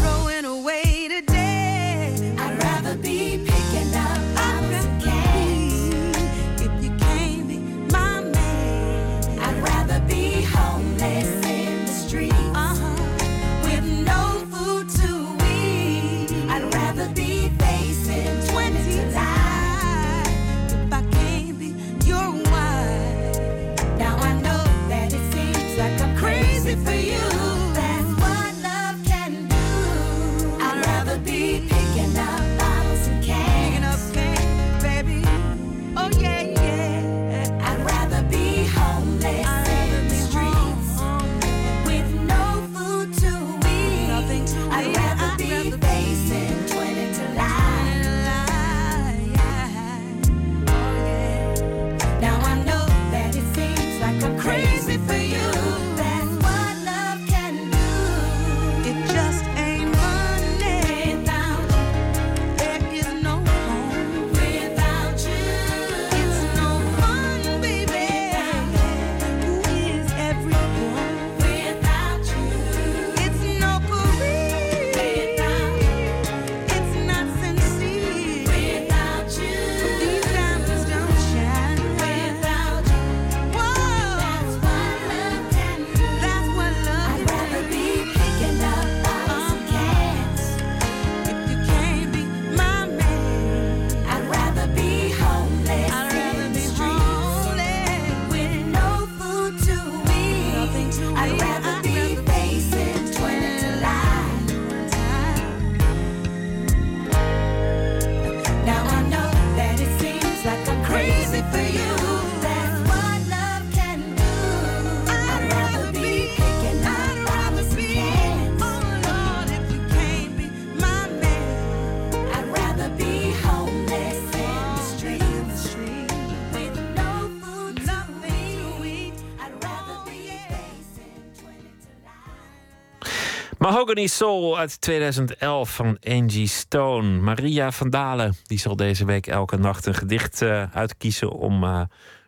Mahogany Soul uit 2011 van Angie Stone. Maria van Dalen die zal deze week elke nacht een gedicht uh, uitkiezen om uh,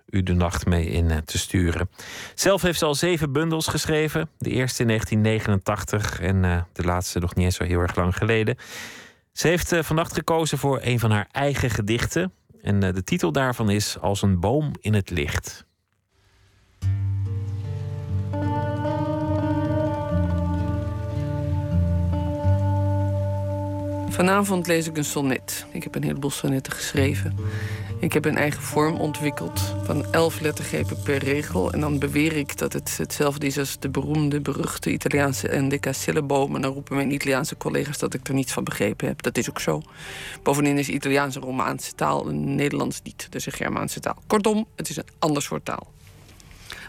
u de nacht mee in uh, te sturen. Zelf heeft ze al zeven bundels geschreven. De eerste in 1989 en de laatste nog niet eens zo heel erg lang geleden. Ze heeft vannacht gekozen voor een van haar eigen gedichten. En de titel daarvan is Als een boom in het licht. Vanavond lees ik een sonnet. Ik heb een heleboel sonnetten geschreven. Ik heb een eigen vorm ontwikkeld van elf lettergrepen per regel. En dan beweer ik dat het hetzelfde is als de beroemde, beruchte Italiaanse endecasillabo. En dan roepen mijn Italiaanse collega's dat ik er niets van begrepen heb. Dat is ook zo. Bovendien is Italiaans een Romaanse taal en Nederlands niet. Is een Germaanse taal. Kortom, het is een ander soort taal.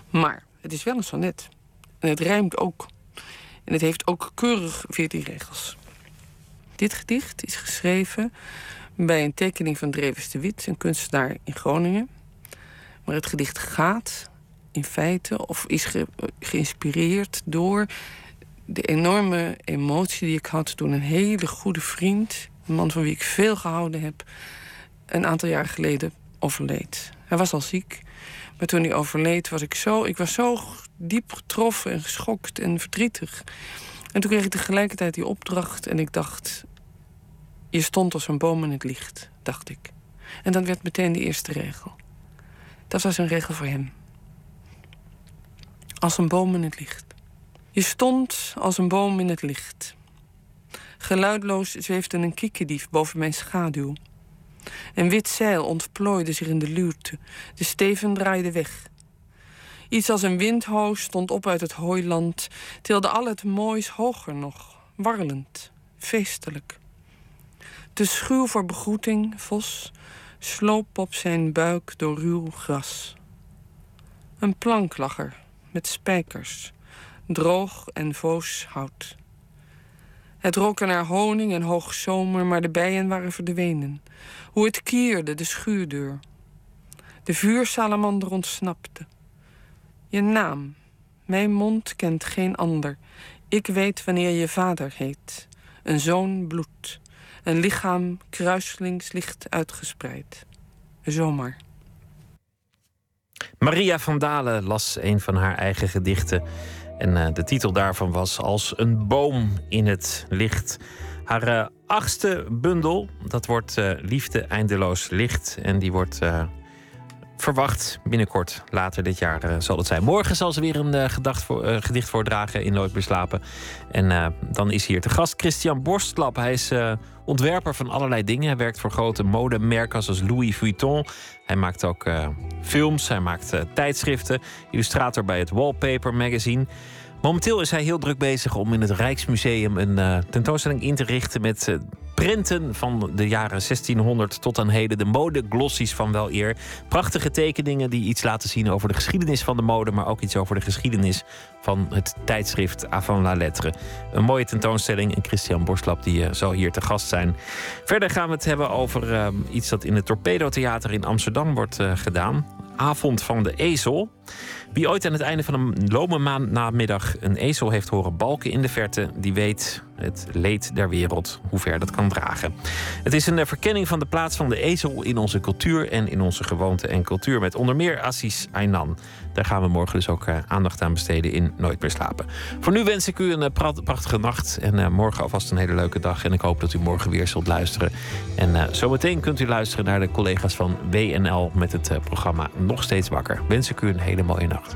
Maar het is wel een sonnet. En het rijmt ook. En het heeft ook keurig veertien regels. Dit gedicht is geschreven bij een tekening van Drevens de Wit, een kunstenaar in Groningen. Maar het gedicht gaat in feite, of is geïnspireerd door de enorme emotie die ik had toen een hele goede vriend, een man van wie ik veel gehouden heb, een aantal jaar geleden overleed. Hij was al ziek, maar toen hij overleed was ik zo, ik was zo diep getroffen en geschokt en verdrietig. En toen kreeg ik tegelijkertijd die opdracht en ik dacht, je stond als een boom in het licht, dacht ik. En dan werd meteen de eerste regel. Dat was een regel voor hem. Als een boom in het licht. Je stond als een boom in het licht. Geluidloos zweefde een kikkerdief boven mijn schaduw. Een wit zeil ontplooide zich in de luwte. De steven draaide weg. Iets als een windhoos stond op uit het hooiland, tilde al het moois hoger nog, warrelend, feestelijk. Te schuw voor begroeting, vos, sloop op zijn buik door ruw gras. Een plank lag er, met spijkers, droog en voos hout. Het rook naar honing en hoog zomer, maar de bijen waren verdwenen. Hoe het kierde, de schuurdeur. De vuursalamander ontsnapte. Je naam. Mijn mond kent geen ander. Ik weet wanneer je vader heet. Een zoon bloed. Een lichaam kruiselings licht uitgespreid. Zomaar. Maria van Dalen las een van haar eigen gedichten. En uh, de titel daarvan was Als een boom in het licht. Haar uh, achtste bundel, dat wordt uh, Liefde eindeloos licht. En die wordt verwacht binnenkort, later dit jaar zal het zijn. Morgen zal ze weer een gedacht voor, gedicht voordragen in Nooit meer slapen. En dan is hier te gast Christian Borstlap. Hij is ontwerper van allerlei dingen. Hij werkt voor grote modemerken zoals Louis Vuitton. Hij maakt ook films, hij maakt tijdschriften. Illustrator bij het Wallpaper Magazine. Momenteel is hij heel druk bezig om in het Rijksmuseum een tentoonstelling in te richten met prenten van de jaren 1600 tot aan heden. De modeglossies van wel eer. Prachtige tekeningen die iets laten zien over de geschiedenis van de mode, maar ook iets over de geschiedenis van het tijdschrift Avant la Lettre. Een mooie tentoonstelling en Christian Borslap die uh, zal hier te gast zijn. Verder gaan we het hebben over iets dat in het Torpedo Theater in Amsterdam wordt gedaan. Avond van de Ezel. Wie ooit aan het einde van een lome maand een ezel heeft horen balken in de verte, die weet het leed der wereld, hoe ver dat kan dragen. Het is een verkenning van de plaats van de ezel in onze cultuur en in onze gewoonte en cultuur. Met onder meer Assis Aynan. Daar gaan we morgen dus ook uh, aandacht aan besteden in Nooit meer slapen. Voor nu wens ik u een uh, prachtige nacht en morgen alvast een hele leuke dag. En ik hoop dat u morgen weer zult luisteren. En zometeen kunt u luisteren naar de collega's van WNL met het programma Nog Steeds Wakker. Wens ik u een hele mooie nacht.